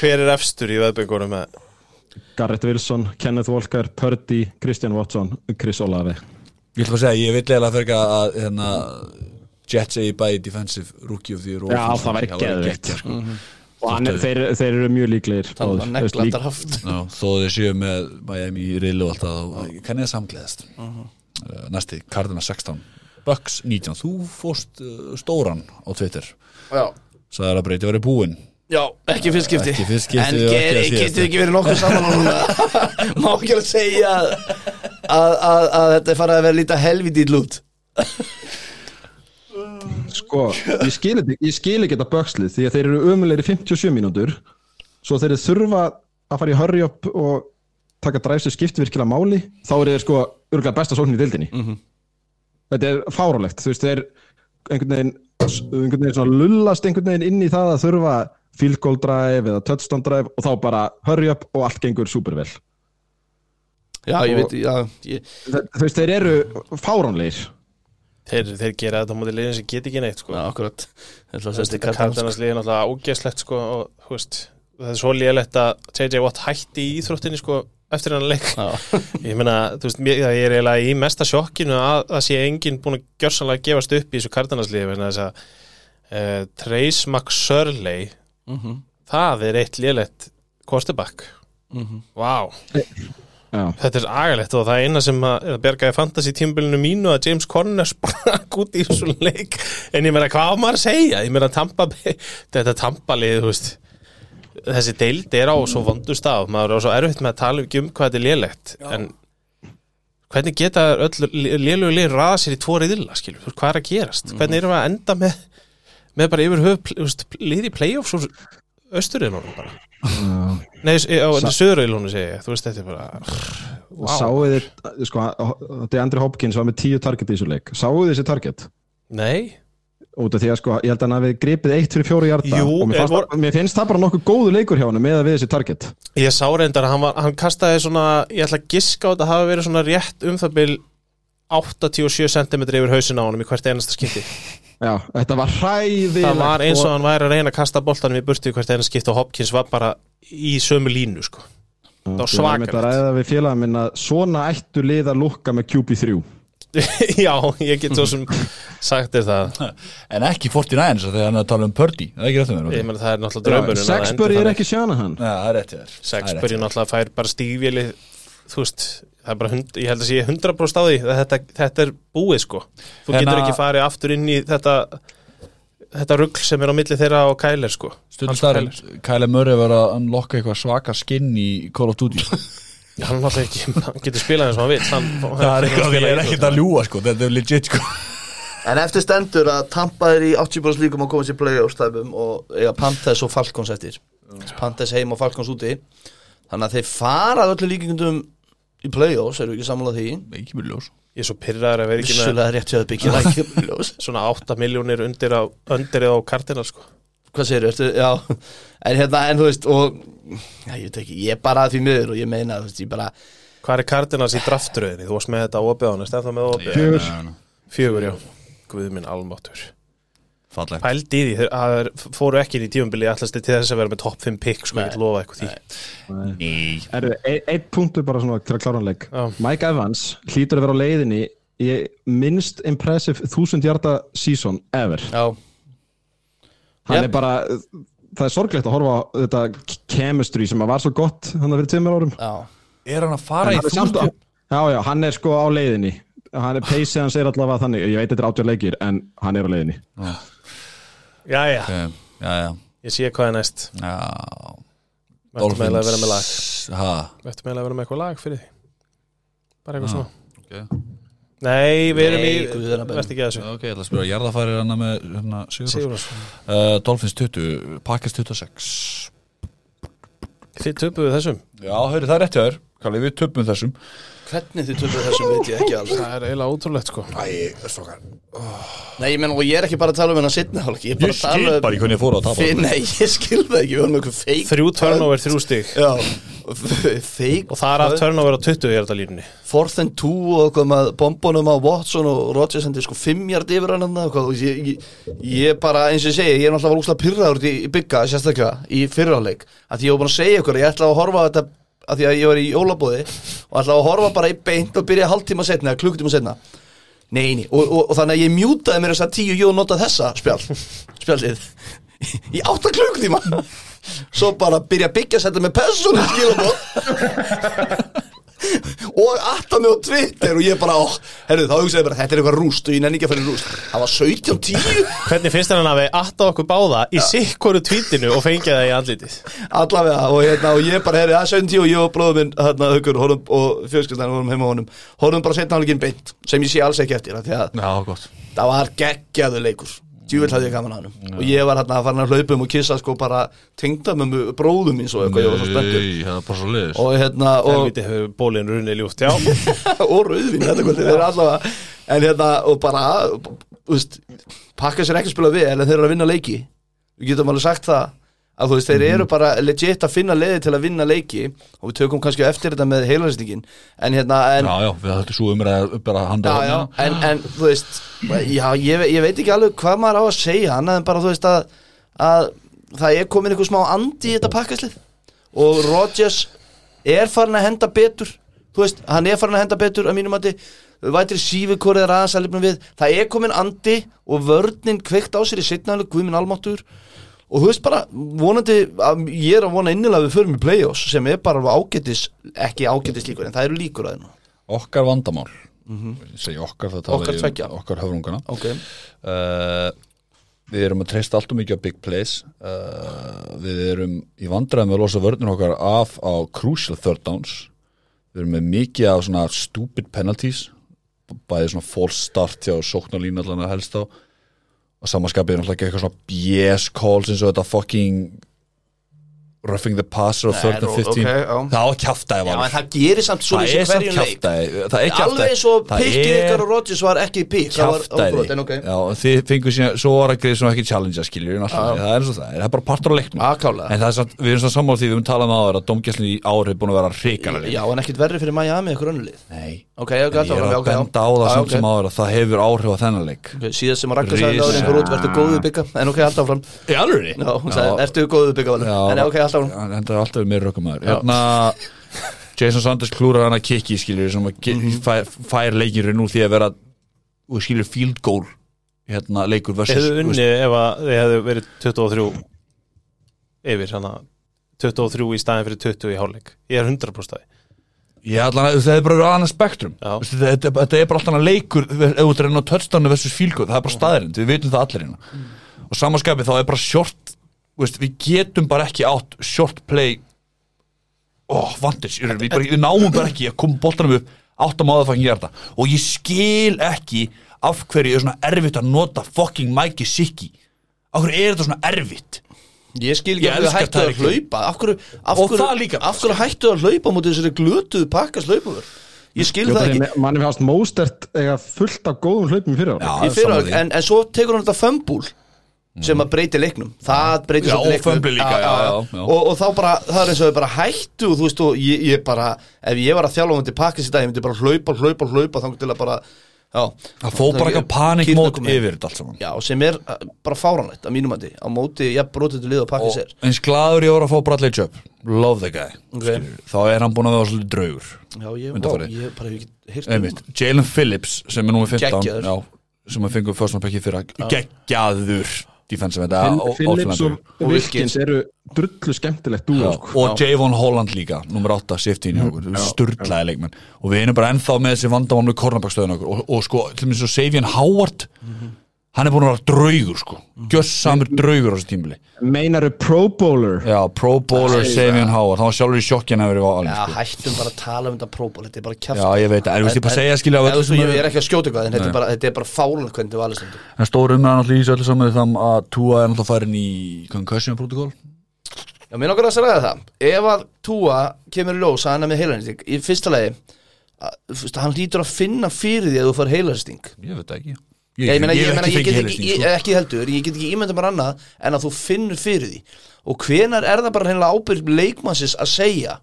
hver er efstur í veðbyggunum með? Garrett Wilson, Kenneth Walker, Pördi, Christian Watson, Chris Olave. Ég ætla að segja, ég vil eiginlega fyrir að hérna, Jets eigi bæði defensive rookie of the year og Já, það væri geggjað, sko. og hann, er- þeir, þeir eru mjög líklegir. Það var neglandar haft Já, þó þeir séu með Miami í riðlu og allt það og samgleðast? Uh, Næsti, Cardina 16 Bucks 19, þú fórst uh, stóran á Twitter. Já, sagði að breyti verið búinn? Já, ekki fyrst skipti Ekki fyrst skipti En getur ekki verið nokkuð saman Má ekki alveg segja að, að, að, að þetta er farið að vera lítið helviti í lút? Sko, ég skil, ekki- þetta bökslið því að þeir eru ömulegri 57 mínútur svo þeir þurfa að fara í hurry up og taka dræfsir skipti virkilega máli þá eru þeir sko örgulega besta sóknin í dildinni þetta er fárálegt þú veist þeir einhvern veginn, einhvern veginn svona lullast einhvern veginn inn í það að þurfa field goal drive eða touchdown drive og þá bara hurry up og allt gengur supervel. Já, ég Og- veit, já ég, þú veist þeir eru fáránleir þeir, þeir gera þetta á móti liðin sem get ekki neitt sko. Já, akkurat. Cardinals liðin alltaf ágeslegt sko, og þú veist, það er svo lélegt að JJ Watt hætti í íþróttinni sko, eftir hann leik. Já, ég meina, þú veist, mér, ég er eiginlega í mesta sjokkinu að það sé enginn búin að gjörsanlega gefast upp í þessu Cardinals liði vegna þess að uh, Trace McSurley Mhm, það er eitt lélegt quarterback. Mhm. Vá, Já. þetta er agalegt og það eina sem að að bergaði fantasy tímbilinu mínu að James Conner sprakk út í þessu leik. En ég meina hvað á maður að segja? Ég meina Tampa Bay, þetta Tampa lið þú veist, þessi deild er á svo vondu stað, maður er á svo erfitt með að tala ekki um hvað þetta er lélegt. En hvernig geta öll lélugu lið raða sér í tvo riðila skilur, hvað er að gerast? Hvernig erum við að enda með með bara yfir höf liði í playoffs úr austurreilunum bara? Uh, Nei, á segi ég, þú veist þetta er bara wow. Sáu þið, sko, þetta er Andri Hopkins var með tíu target í þessu leik. Sáu þið þessi target? Nei, Út af því að sko, ég held að hann hafi gripið eitt fyrir fjóri hjarta Jú, og mér, en fannst, vor- mér finnst það bara nokkuð góðu leikur hjá hann með að við þessi target. Ég sá reyndar að hann, var, hann kastaði svona, ég ætla að giska á þetta hafa verið svona rétt um það bil 87 cm yfir hausin á honum í hvert einasta skipti. Já, þetta var hræðilegt það var eins og hann væri að reyna að kasta boltanum í burtu í hvert einasta skipti og Hopkins var bara í sömu línu sko. Það var svakalegt. Það ræða við félagum minn að svona ættu lið að lukka með QB3 Já, ég get svo sem sagt þér það. En ekki 49 þegar hann er að tala um Purdy. Það er ekki rétt um Ég mér meni það er náttúrulega draumurinn Sexbury er ekki sjana hann. Já, það rétt hjá þér. Það Sexbury þér. náttúrulega fær bara stígvéli þú veist, það er bara hund, ég held að sé 100% á því að þetta, þetta er búið sko. Þú En getur ekki farið aftur inn í þetta þetta rugl sem er á milli þeirra og Kæler sko. Starf, Kyle Murray var að lokka eitthvað svaka skinn í Call of Duty hann náttúrulega ekki, hann getur spilað eins og hann vil hann, Það er eitthvað, ég er ekkert að ljúa sko. Þetta er legit sko. En eftir stendur að Tampa er í 80% líkum að koma sér play-offs stæfum og eiga Panthers og Falcons eftir. Panthers heim og Falcons úti. Þannig að þeir fara að öllu líkingundum í play-offs, erum við ekki sammála því? Ekki mjög ljós. Ég er svo pyrraður að vera ekki með svona 8 miljónir undir á, undir á Cardinal sko Hvað segir þú, já. En hérna, en þú veist, og Já, ég veit ekki, ég er bara að því miður og ég meina, þú veist, ég bara Hvað er Cardinals í draftröðinni? Þú varst með þetta á opið á hann, stefna með opið Fjögur. Fjögur, já. Guð minn almáttur Fallegt. Pældi í því, þeir að þeir fóru ekki inn í tíumbili ætlasti til þess að vera með topp 5 pick sko, ég get lofa eitthvað því. Nei. Er eitt punktur bara svona til að klára hann leik. Mike Evans hlýtur að vera á leiðinni í minnst impressive 1000 hjarta season ever. Já, hann Yep. er bara, það er sorglegt að horfa á þetta chemistry sem var svo gott hann að fyrir tveimur árum. Já. Er hann að fara í Hann þúsund á- já, já, hann er sko á leiðinni. Hann er peysið hans er allavega þannig ég veit þetta er átjör leikir en hann er á leiðinni. Jæja, Ok, Já, já. Ég sé hvað er næst. Já. Vertum meðlega að vera með lag. Ha? Vertum meðlega að vera með eitthvað lag fyrir því. Bara eitthvað Já. svona. Ok Nei, við erum í, þessu. Ok, ég ætla að spyrja. Jarðafæri hann með hérna, Sigur Sigurðars uh, Dolphins 20, Packers 26 Þið töpuðu þessum? Já, hörru, það er rétt hjá þér Kalli, við töpum þessum Hvernig þið töfum þessum veit ég ekki alveg Það er eiginlega ótrúlegt sko. Æ, stokkar Nei, ég menn, og ég er ekki bara að tala um hennar hálf Ég er bara Ég að skil um bara í hvernig ég fór að tapa. Nei, ég skil það ekki, við erum eitthvað feik Þrjú turnover, þrjú stig. Já, feik Og það er af turnover á 20 í þetta línunni Fourth and two og eitthvað með bombunum á Watson og Rodgers hendi sko fimmjart yfir hann og ég, ég, ég bara, eins og ég segi, ég er náttúrulega var úslega pyrraður út í, bygga, sérstaklega, í fyrraháleik að því ég var búin að segja ykkur, að ég ætla að horfa á þetta að því að ég var í jólabóði og ætla að horfa bara í beint og byrja hálftíma setna eða klukkutíma setna Nei, nei, og, og, og þannig að ég mjútaði mér þess að tíu og notað þessa spjall spjallið í átta klukkutíma. Svo bara byrja að byggja setja með persónu skilabóð og atta mig á Twitter og ég bara, ó, herru, þá hugsaði ég bara þetta er eitthvað rúst og ég nenni ekki að fara í rúst. Það var 17.10 Hvernig finnst þér hann að við atta okkur báða í sikkoru tvítinu og fengið það í andlitið? Allavega og, hérna, og ég bara, herru, að 17.10 og ég og bróðum minn, hérna, haukur, horfum og fjölskyldan vorum heima honum, horfum bara setna áleikin beint sem ég sé alls ekki eftir af því að Já, gott. það var geggjaðu leikur djúvill hafði ég gaman að hann og ég var hérna að fara að hlaupum og kissa sko bara tengda með bróðum mín svo eitthvað, ég var svo spenntur. Nei, það er bara svo liðis og hérna, og Helviti hefur bólinn runnið ljúft, já. Og rauðvin þetta kvöldi, þeir eru allavega en hérna, og bara þú veist, pakka sér ekki að spila vel en þeir eru að vinna leiki. Við getum alveg sagt það að þú veist, þeir eru bara legit að finna leiði til að vinna leiki og við tökum kannski eftir þetta með heilaristingin en hérna, en Já, já, við höfum svo umræða bara handa já, já, en, en þú veist já, ég, ég veit ekki alveg hvað maður á að segja annað en bara þú veist að, að það er komin einhver smá andi í þetta pakkaslið og Rodgers er farin að henda betur þú veist, hann er farin að henda betur að mínum að vætri sífikorið er aðeins að lifna við. Það er komin andi og vörnin kveikt á sér í setnaðlega Guðminn Almáttur og þú veist bara, vonandi ég er að vona innilega að við förum í play-offs sem er bara ágætis, ekki ágætis líkur en það eru líkur að þeirna Okkar vandamál. Ég segi okkar það tala um. Okkar höfrungana. Ok, uh, Við erum að treysta alltaf mikið á big plays. Uh, Við erum í vandræðum að losa vörnir okkar af á crucial third downs. Við erum með mikið af svona stupid penalties bæði svona false start hjá sóknarlínu allan að helst á og samanskapið er náttúrulega ekki eitthvað svona BS calls eins og þetta fucking roughing the passer og third and ok, 15 já. það kjaftaði Já, en var það gerir samt svo er samt kjaftaði það er Alveg eins og pikkið ykkar og Rodgers var ekki pikk en og þið fengur síðan, svo var að greið sem ekki challenge skiljur, það er eins og það, það er bara partur á leiknum. En það er samt, við erum svona sammála því við höfum talað um áður að domgæslinn í ár hefur búin að vera hrikalega Já, en ekkert verri fyrir Miami ykkur önnulið nei, Ok, ok, ég er að benda á það samt sem áður að það hefur áhrif á þennan leik. Síðast sem að sagði Risa. áður einhver út Vertu góðu bygga En ok, alltaf fram hún alltaf fram hann er alltaf meira rökkumæður hérna Jason Sanders klúrar hann að kikki skiljur sem að Mhm. fær, fær leikirinn úr því að vera skiljur field goal hérna leikur versus Hefðu unni ef að þið hefðu verið 23 yfir hana. 23 í staðin fyrir 20 í hálfleik. Ég er 100% það Já, allan, það er bara annað spektrum. Þetta, þetta er bara alltaf leikur ef þú ert að reyna á touchdownu versus field goal það er bara staðirind, við veitum það allir hérna. Og samanskapið þá er bara short veist, við getum bara ekki átt short play. Oh, vantage, við, við, bara, við náum bara ekki að koma boltanum upp átt að máða fangin hjarta og ég skil ekki af hverju er svona erfitt að nota fucking Mikey Sicki af hverju er þetta svona erfitt? Ég skil Ég ekki að þið elska hættu að hlaupa. Af hverju, af Og hverju, það líka. af hverju hættu að hlaupa mútið þessari glötuðu pakkas hlaupavör? Ég skil það ekki. manni fannst Mostert eiga fullt af góðum hlaupum fyrir ára en, en svo tekur hann þetta fömbúl sem að breyti leiknum það breytir Já, svolítið leiknum líka, já, já, já. Og, og þá bara, það er eins og þau bara hættu og þú veist, og ég, ég bara ef ég var að þjálfa um til pakkis í dag, ég myndi bara hlaupa, hlaupa, hlaupa þannig til að bara, það fóð bara eitthvað panik Kýrnar mót komu inn. yfir þetta allt saman Já, sem er uh, bara fáránlegt að mínum að á móti, ég brotið til lið og pakkis er og eins gladur ég var að fá Bradley Chubb love the guy Ok. skilurðu. þá er hann búin að vera svolítið draugur Já, ég, ó, ég um Einmitt. Jalen Phillips sem er númer 15 Geggjaður. já, sem að fengu fyrstnarpekki fyrir geggjaður defensive Phillips og Og Wilkins. Eru drullu skemmtilegt dúo sko. og Javon Holland líka, nummer 8 safety í okkur, sturlaði leikmenn. Og við erum bara ennþá með þessi vandamál með kornabakstöðun okkur. Og, og sko, til og með svo Savian Howard hann er búin að vera draugur sko. Gjössamur draugur á þessu tímili Meinaru Pro Bowler? Já, pro bowler Savian Howard, hann var sjálfur í sjokkjan að vera í valin Já, sko. hættum bara að tala um þetta próból Þetta er bara kjafta Já, ég veit það, en þú veist, ég bara að segja, skilja, Ég er- er ekki að skjóta eitthvað En þetta er bara, þetta er bara fálun hvernig þetta var alveg stundu En stór umræðan alltaf í þessu öllu saman er það að Tua er alltaf farin í concussion protocol. Já, mér nokkur að segja það. Ef að Túa kemur í ljós að hann er með heilaristing Að, að að Ég veit það Ég, ég, meina, ég, ég fengið get ekki, ég, sko. ekki heldur Ég get ekki ímynda mér annað En að þú finnur fyrir því. Og hvenar er það bara hreinlega ábyrg leikmannsins að segja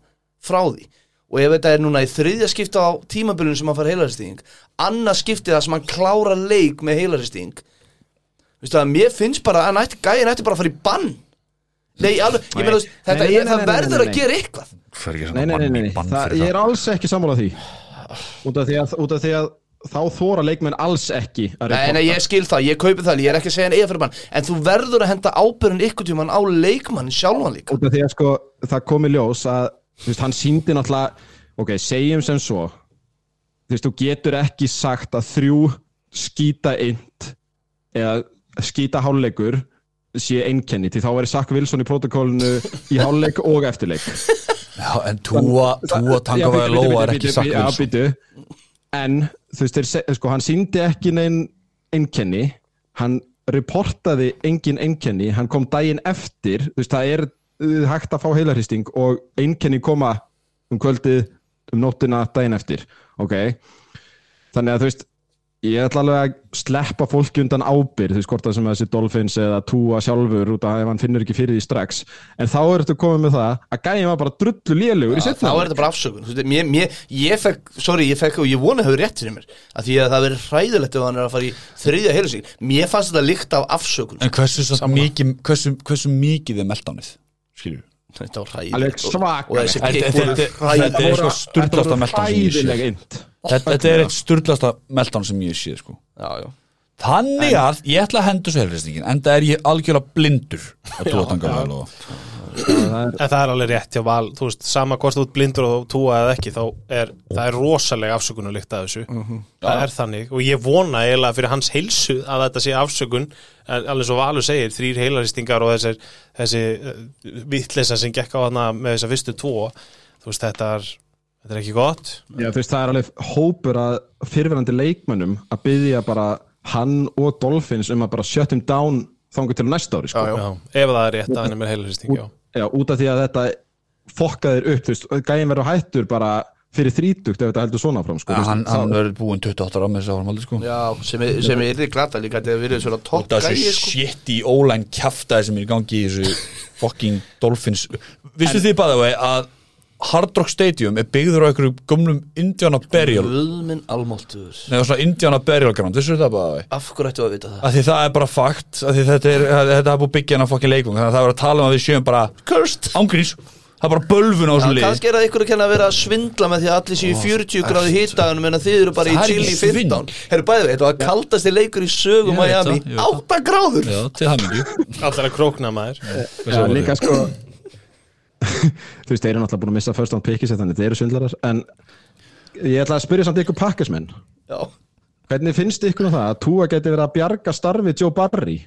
frá því? Og ef þetta er núna í þriðja skipta á tímabilinu sem hann fær heilaristing Annað skipti það sem hann klára leik með heilaristing Veistu það, mér finnst bara að nætti, gæin ætti bara að fara í bann. Nei, alveg, ég meina, þú veist, þetta, ég, það verður að gera eitthvað. Það er ekki Nei, svona nei, nei, það, ég er alls ekki sammála því. Út af því að, þá þóra leikmenn alls ekki að Nei, nei, ég skil það, ég kaupi það, ég er ekki að segja en eiga fyrir bann En þú verður að henda ábyrðin ykkur tímann á leikmann sjálfan líka. Út af því að sko það komi ljós að þú veist, hann síndi náttúrulega ok, segjum sem svo þú veist, þú getur ekki sagt að þrjú skýta eint eða skýta hálfleikur sé einkenni, því þá væri Sack Wilson í protokólinu í hálfleik og eftirleik. Já, en Tua, Tua Tanga Já, var bíddu, Lóa bíddu, er ekki Wilson. bíddu. en þú veist, þeir, sko, hann síndi ekki neinn einkenni hann reportaði engin einkenni hann kom daginn eftir þú veist, það er uh, hægt að fá heilarhristing og einkenni koma um kvöldið um nóttina daginn eftir ok? Þannig að þú veist ég ætla alveg að sleppa fólki undan ábyrð þú veist hvort það sem þessi Dolphins eða Tua sjálfur út af að hann finnur ekki fyrir því strax. En þá er þetta komið með það að gæði var bara drullu lélugur í Já, setna þá er þetta bara afsökun. Þú veist, mér, mér, ég fekk, sorry, ég fekk og ég vona hefur rétt fyrir mér að því að það verið hræðilegt ef hann er að fara í þriðja heilusík mér fannst þetta líkt af afsökun. En hversu, mikið, hversu, hversu mikið er meldánið Skilju þetta var Alveg hræðilegt og, þessi pikk voru hræðilegt þetta er sko sturlasta meltdown sem ég sé. Þetta, er eitt sturlasta meldán sem ég sé sko. já, já. Þannig að ég ætla að hendur svo helfristingin en það er ég algjörlega blindur að Tua Tanga var Lóa En það er alveg rétt hjá val, þú veist, sama hvort þú ert blindur og túa eða ekki, þá er það er rosalega afsökunulikt af þessu. Það er þannig, og ég vona eiginlega fyrir hans heilsu að þetta sé afsökun en alveg svo Valur segir, þrýr heilaristingar og þessir, þessi uh, vittleysa sem gekk á hana með þessa fyrstu tvo þú veist, þetta er þetta er ekki gott. Já, þú veist, það er alveg hópur að fyrirverandi leikmönnum að byggja bara hann og Dolphins um að bara shut him down þangur til næsta ári sko. Já, já. Já, ef það er rétt að hann er með heilhristing, já Já, út af því að þetta fokkaðir upp, þú veist, gæðin verður hættur bara fyrir þrítugt ef þetta heldur svona fram sko. Ja, hann, hann verður búinn 28 ára með þessu áframaldi sko Já, sem er, sem er glata líka Þetta er verið svona og topp það gæi sé sko. shit í ólæn kjaftaði sem er í gangi í þessu fucking Dolphins Vistu þið bæða vei að Hard Rock Stadium er byggður á einhverju gumlum Indiana Burial. Guðminn almáttur Nei, svona Indiana Burial Ground, vissu það bæða vei Af hverju ættu að vita það? að því það er bara fakt að því þetta er, þetta er búið byggja hana fucking leikum þannig að það er að tala um að við séum bara Cursed. Ángrís, það er bara bölvun á Já, þessu lið. kannski er það ykkur að kenna að vera að svindla með því að allir séu í 40 gráði hýtaðunum en að þið eru bara í Það er chill í 15 svindl. Herru bæðu, þetta var kaldasti leikur í sögu Ég veit Miami. það, ég veit 8 gráður. Já, til hamingju. Allar að krókna maður. Já, líka sko Þú veist, þeir eru náttúrulega búin að missa first round pickis þannig þeir eru svindlarar en ég ætla að spyrja samt ykkur pakkismenn Já. Hvernig finnst ykkur um það að Túa geti verið að bjarga starfi Joe Barry?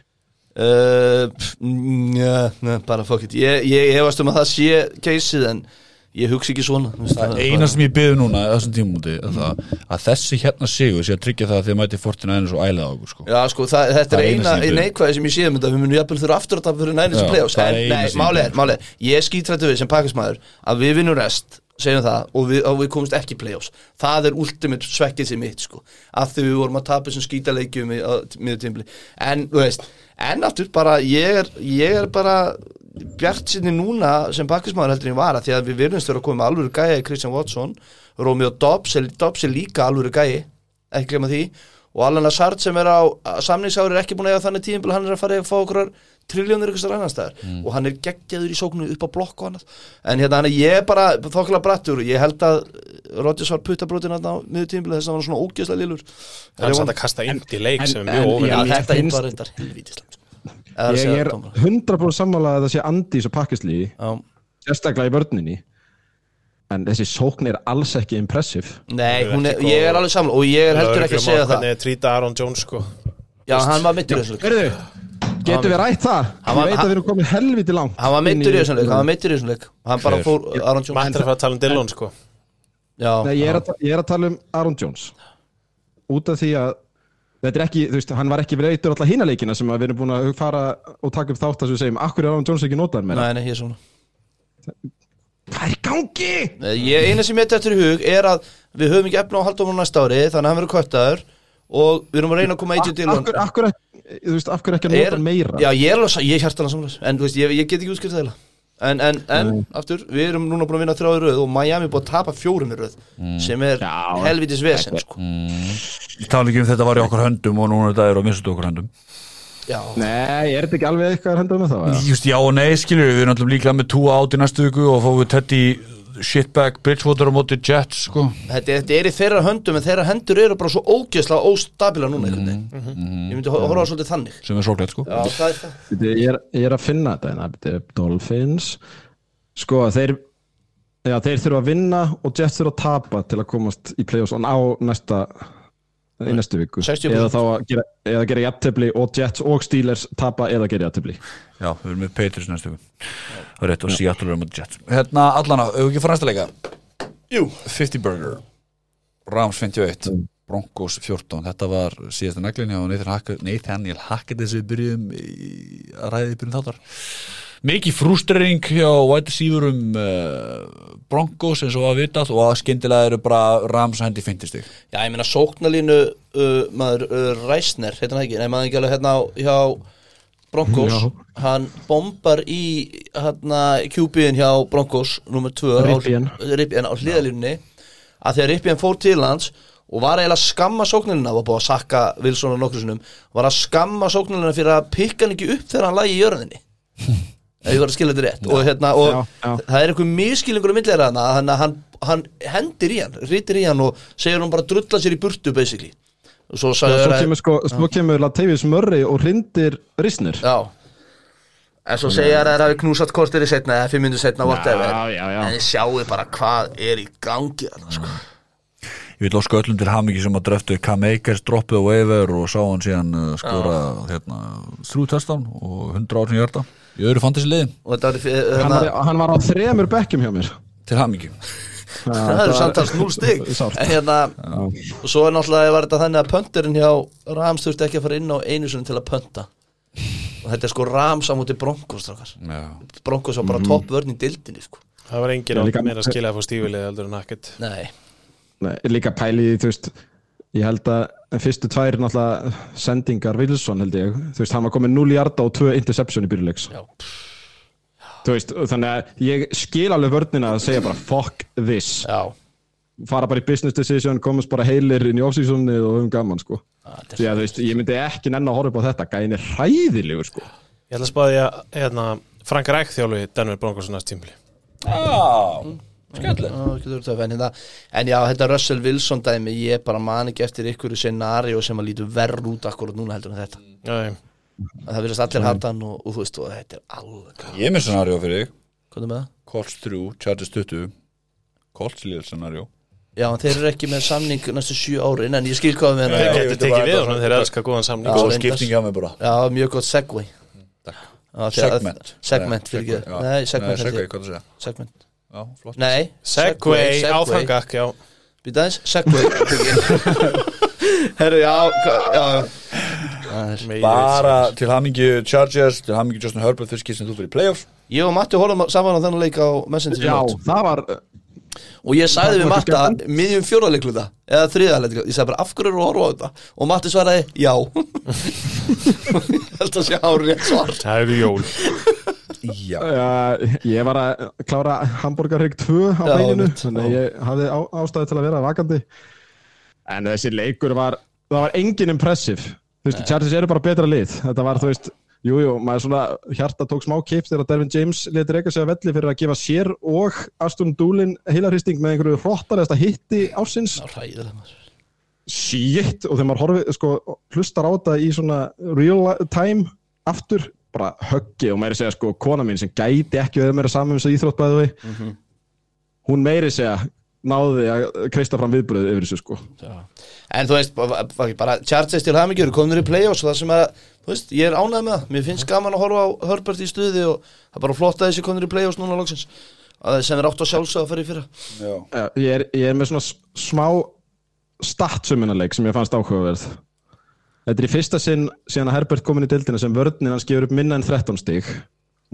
Uh, njö, njö, bara fuck it. Ég, ég hefast um að það sé keisið en ég hugsi ekki svona Það eina sem ég byði núna á þessum tímúti það að þessi hérna sigur sé að tryggja það að þið mæti fortina einu svo ælið á okkur sko. Já, sko, það, þetta Það er eina eina sem neikvæði sem ég séð um við munum jafnvel þurfa aftur að það fyrir nænins Já, playoffs. en nei, sem málið er, málið er ég skítrættu við sem pakkismæður að við vinnum rest segjum það og við, og við komumst ekki playoffs. Það er ultimate svekkið sem mitt sko af því við vorum að tapa þessum skítaleikjum en, en aftur bara ég er, ég er bara bjart sinni núna sem pakkismæður heldur ég var að því að við virðumst vera að koma með alvöru gæi Christian Watson, Romeo Dobbs er, Dobbs er líka alvöru gæi ekki glemma því og Alan Hazard sem er á samningsári er ekki búin að eiga þannig tíðinbíl hann er að fara að fá okkur triljónir ykkur annar staðar og hann er geggjaður í sóknu upp á blokk og annað en hérna hann er ég er bara þokkala brattur ég held að Rodgers var puttabrótin á miður tíðinbíl þess að hann var svona ógeðslega lillur Hann satt að kasta inn í leik en- sem er mjög mér þetta finnst- var reyndar helvítislega Ég segja er dómara. 100% sammála að það sé Andi í pakkisli Já. sérstaklega í vörninni. En þessi sókn er alls ekki impressive. Nei, Hún er ekki ég er alveg samla og ég er heldur ekki að segja það. er trýta Aaron Jones sko. Já, hann var mittur í þessum leik. Verðu, getur við rætt það? Ég veit að við erum komið helviti langt Hann var mittur í þessum leik, hann var mittur í þessum leik. Hann bara fór Aron Jones. Matt er að fara að tala um Dillon sko. Já, Nei, ég er, að, ég er að tala um Aaron Jones. Út af því að þetta er ekki, þú veist, hann var ekki verið alltaf hína leikina sem við erum búin að fara og taka upp þátt að við segjum, akkur er Aaron Jones ekki notaður meira? nei, nei, ég er svona Hvað er í gangi? Ég, eina sem ég þetta í hug er að við höfum ekki efna á haldóma næsta ári þannig að hann verður köttaður og við erum að reyna að koma AJ Dillon Akkur, akkur, ekki- þú veist, akkur ekki að nota meira? Já, ég er alveg, ég er hjartalega samlega en þú veist, ég, ég get ekki útskrift það en, en, en, aftur, við erum núna búin að vinna þrjáði röð og Miami er búin að tapa fjórum í röð sem er helvitis vesen sko. Ég tala ekki um þetta var í okkur höndum og núna þetta er á missutu okkur höndum. Já, Nei, er þetta ekki alveg eitthvað að með þá? Just, Já og nei skilur við, erum alltaf líklega með túa át í næstu viku og fáum við Teddy shitbag Bridgewater á móti Jets sko. þetta, þetta er í þeirra höndum en þeirra hendur eru bara svo ógeðslega óstabila núna einhvern veginn. Ég myndi ho- horfa á svolítið þannig. Sem er sorglegt sko. Já, það er það. Ég er, ég er að finna þetta hérna, Dolphins. Sko, þeir Já, þeir þurfa að vinna og Jets þurfa að tapa til að komast í playoffs og á næsta í næstu viku. 60%. eða þá að gera, eða gera jafntefli og Jets og Steelers tapa eða gera jafntefli. Já, við erum með Patriots næstu viku. Er rétt og Seattle er á móti Jets. Hérna allana, hefur ekki fara næsta leika? Jú. 50 Burger. Rams 51 Broncos 14 Þetta var síðasta neglin hjá Nathan Hackett Nathaniel Hackett þess að við byrjum í, að ræða í byrjun þáttar Mikið frústrering hjá White Receiverum uh, Broncos eins og að vitað og að skyndilega eru bara Rams hendi 50 stig. Já, ég meina sóknalínu uh, maður uh, Reisner, heitir hann ekki? Nei, maður ekki alveg hérna hjá Broncos. Já. Hann bombar í hérna QB-in hjá Broncos nummer 2 Ripien. Ripien á hliðalínunni að þegar Ripien fór til hans og var eiginlega að skamma sóknalina var búið að sakka Wilson á nokkru sinum var að skamma sóknalina fyrir að pikka hann ekki upp þegar hann lægi í jörðinni ég var að skilja þetta rétt. Og, hérna, og Já, já. það er einhver miskilningur á millilega hana þannig að hann, hann hendir í hann rítir í hann og segir hann bara drulla sér í burtu basically. Og svo Já, svo kemur, sko, kemur Latavius Murray og hrindir Risnir já. En svo segja hann að það hafi knúsat kortir í setna eða fimm minnur setna whatever. Já, já, já. en þið sjáu bara hvað er í gangi þarna, sko. Ég vil óska öllum til hamingi sem að dreftu Cam Akers droppið á waiver og sá hann síðan uh, skora hérna, þrjú testan og 100 átni hjarta í öðru fantasy liði. Og þetta var hann, hérna, hann var á þremur bekkjum hjá mér. Til hamingi það eru samtals 0 stig. Sárt. en hérna og svo er náttúrulega var þetta þannig að pönturinn hjá Rams þurfti ekki að fara inn á einu sinni til að pönta. Og þetta er sko Rams á móti Broncos. Broncos var bara mm topp vörn í dildinni sko. Það var engin átt meira að skilja að fá stífilið heldur en ekkert Nei, líka pæliði, þú veist ég held að fyrstu tvær náttúrulega sendingar Wilson held ég. Þú veist, hann var komið 0 yarda og 2 interception í byrjuleiks já, þú veist, þannig að ég skil alveg vörnina að segja bara fuck this. Já. Fara bara í business decision, komast bara heilir inn í offseasonni og um gaman sko. Ah, því að þú veist, ég myndi ekki nenn að horfa upp á þetta. Gæðin er hræðilegur sko. Ég ætla að spáði að hérna, Frank Ræk þjálfi Denver Broncos næst tímli Já, verið töff, en, hérna, en já, þetta Russell Wilson dæmi ég bara man ekki eftir ykkur scenario sem að lítur verð út akkurat núna heldur en þetta. Já, það verðast allir hata hann og, og þú veist og þetta er alveg Ég er með scenario fyrir þig. Hvað með það? Colts 3, Chargers 20 Colts líður scenario. Já, en þeir eru ekki með samning næstu sjö árin en ég skil hvað við Nei, með Þeir tekið við honum, þeir elska góðan samning. Góð skipting af mig bara. Já, mjög gott segway. Segment. Segment, Nei, fyrir ekki. Nei, segment Já, flott. Nei, Segway, áfangak, já. Býta aðeins, segway. Herru, já, já. Bara til hamingju Chargers Til hamingju Justin Herbert Fyrst skil sem þú fyrir playoffs. Ég og Matti horfum saman á þennan leik á Messenger já, það var Og ég sagði við Matta miðjum fjórðarleikluta eða þriðarleikluta, ég sagði bara af hverju eru að horfa á þetta? Og Matti svaraði já. Ég held að sé árið rétt svar. Það eru jól Já. Ég var að klára Hamburgerrygg 2 á beininu þannig að ég hafði á, ástæði til að vera vakandi. En þessi leikur var það var engin impressive. Þú veist, Chargers eru bara betra lið. Þetta var, þú veist, jújú, jú, maður svona hjarta tók smá kipt þegar Dervin James letur eitthvað sig að velli fyrir að gefa sér og Aston Doolin heilarhristing með einhverju hróttaresta hitti ásins shit, og þegar maður horfi, sko, hlustar á þetta í svona real time aftur, bara höggi og meiri segja, sko, kona mín sem gæti ekki verið meira saman um þessu íþrótt bæðu við hún meiri segja náði að kreista fram viðbröð yfir þessu, sko. Já. En þú veist, bara, Chargers til hamingjur, komnir í play-offs og það sem að, þú veist, ég er ánægð með það. Mér finnst gaman að horfa á Herbert í stuði og það er bara flott að þessi komnir í play-offs núna loksins. Að sem er átt að sjálfsögða að fara í fyrra. Ég, er, ég er með svona smá statsumunaleg sem ég fannst áhugaverð þetta er í fyrsta sinn síðan að Herbert komin í dildina sem vörninn hans gefur upp minna en 13 stig.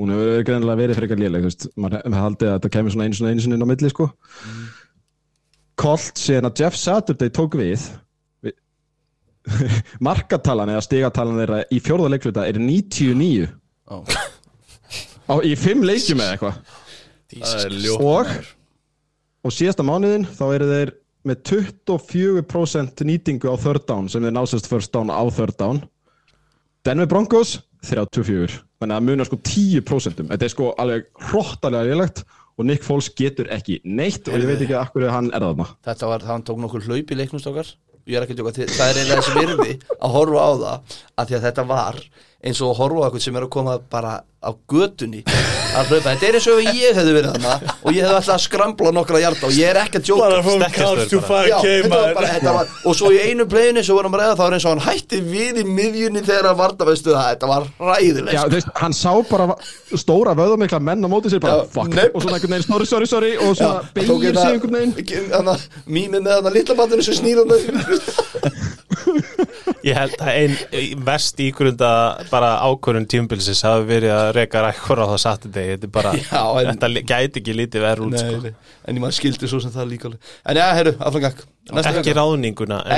Hún hefur greinilega verið frekar léleg maður haldið að þetta kemur svona einu svona einu sinni inn á milli sko. Colt síðan að Jeff Saturday tók við, markatalan eða stigatalan þeirra í fjórða leikluta er 99 Já. á, í fimm leikjum eða eitthvað. Er Og- og síðasta mánuðin þá eru þeir með 24% nýtingu á third down sem þeir násast first down á third down. Denver Broncos 34 þannig að það munar sko 10% þetta er sko alveg hróttalega lélegt og Nick Foles getur ekki neitt og ég veit ekki af hverju hann er þarna. Þetta var, hann tók nokkur hlaup í leiknumstókar Ég er ekki að tjóka það er eiginlega þessi virði að horfa á það að að þetta var eins og að horfa eitthvað sem er að koma bara á götunni að hlaupa, þetta er eins og ég hefði verið þarna og ég hefði alltaf að skrambla nokkra hjarta og ég er ekki að tjóka Bara from Stekkjarstaur couch to bara. Já, 5k þetta var bara, maður þetta var, og svo í einu pleginu sem vorum að ræða þá er eins og hann hætti við í miðjunni þegar að varta veistu það, þetta var ræðilegt Já, þú veist, hann sá bara stóra vöðamikla menn á móti sér bara, Já, fuck, nei. og svona einhvern veginn, sorry, sorry, sorry og svona beigir sig einhvern veginn. Mýmið með þannig litla Ég held að einn verst ígrunda bara ákvörun tímbilsis hafi verið að reka rækvar á það Saturday. Þetta er bara, Já, en- þetta gæti ekki lítið verið út sko. En ég maður skildi svo sem það líka alveg. En já, herru, aflangak ekki ráðninguna en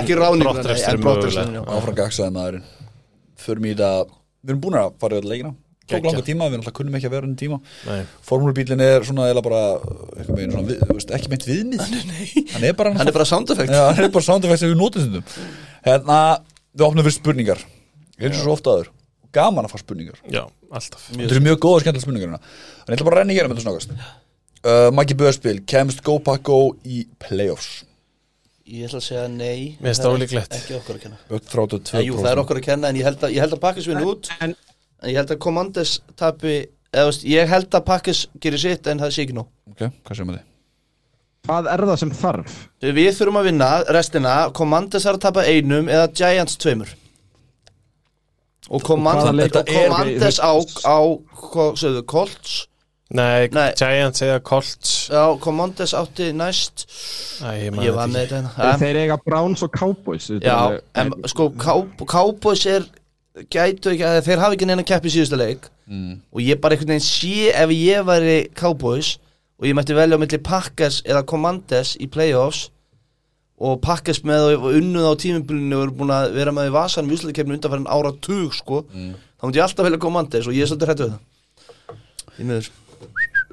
já. Áfram gagsaði maðurinn. Förum í þetta Við erum búin að fara í þetta leikina. Tók langa tíma, við náttúrulega kunnum ekki að vera enn tíma. Nei. Formúlubílinn er svona eða bara eitthvað meginn svona, við, þú veist, ekki meint viðmið. Hann er bara Hann er bara sound effect. Já, hann er bara sound effects sem við notum Hérna, við opnum fyrir spurningar. Eins og svo ofta aður Gaman að fá spurningar. Já, alltaf. Þetta eru mjög góða og skemmtilega spurningar hérna En ég ætla bara að renna í hérna með þetta snakast uh, Maggi Böðspil, kemst Go Paco í playoffs? Ég ætla að segja nei. Mér finnst það er ólíklegt. Ekki okkur að kenna. 2% En jú, það er okkur að kenna En ég held að, ég held að Pakkis vinna út. En En ég held að Commanders tapi eða, veist, Ég held að Pakkis gerir sitt En það sé ekki nóg. Ok, hvað séum við þið? Hvað er það sem þarf? Við þurfum að vinna restina Commanders er að tapa einum Eða Giants tveimur Og, Commanders á, á sögðu, Colts Nei, Nei. Giants eða Colts Já, Commanders átti næst Æ, Ég var ekki. með þetta hérna. Þeir, eiga Browns og Cowboys þetta er Já, en sko Cow- Cowboys er gætu ekki þeir hafa ekki neina kepp í síðustu leik mm. og ég bara einhvern veginn sé ef ég væri Cowboys og ég mætti velja á milli Packers eða Commanders í playoffs. Og Packers með og unnuð á tímumbilinu og eru búin að vera með í vasanum í úslutikefni undanfærin ára tug sko þá myndi ég alltaf velja Commanders og ég er svolítið hrættu við það. Í miður.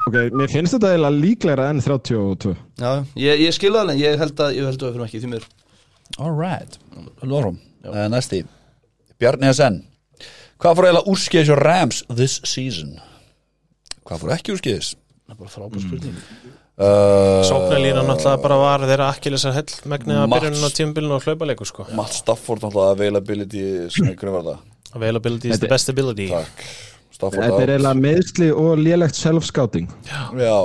Ok, mér finnst þetta eiginlega líklegra enn 32 Já, ég, ég skilða alveg, ég held að ég held að við fyrir ekki því miður. Alright, Lórum uh, Næsti, Bjarni SN Hvað fór eiginlega úrskeiðis og Rams this season? Hvað fór ekki úrskeiðis? Það er bara frábær spurning. Uh, Sóknarlínan náttúrulega bara var þeirra akkilesar hell megnið að byrjunum á tímabilinu og hlaupaleiku sko. Matt Stafford náttúrulega availability sem einhverju var það? Availability is the best ability. Takk. Stafford Þetta er eiginlega meðsli og lélegt self-scouting. Já,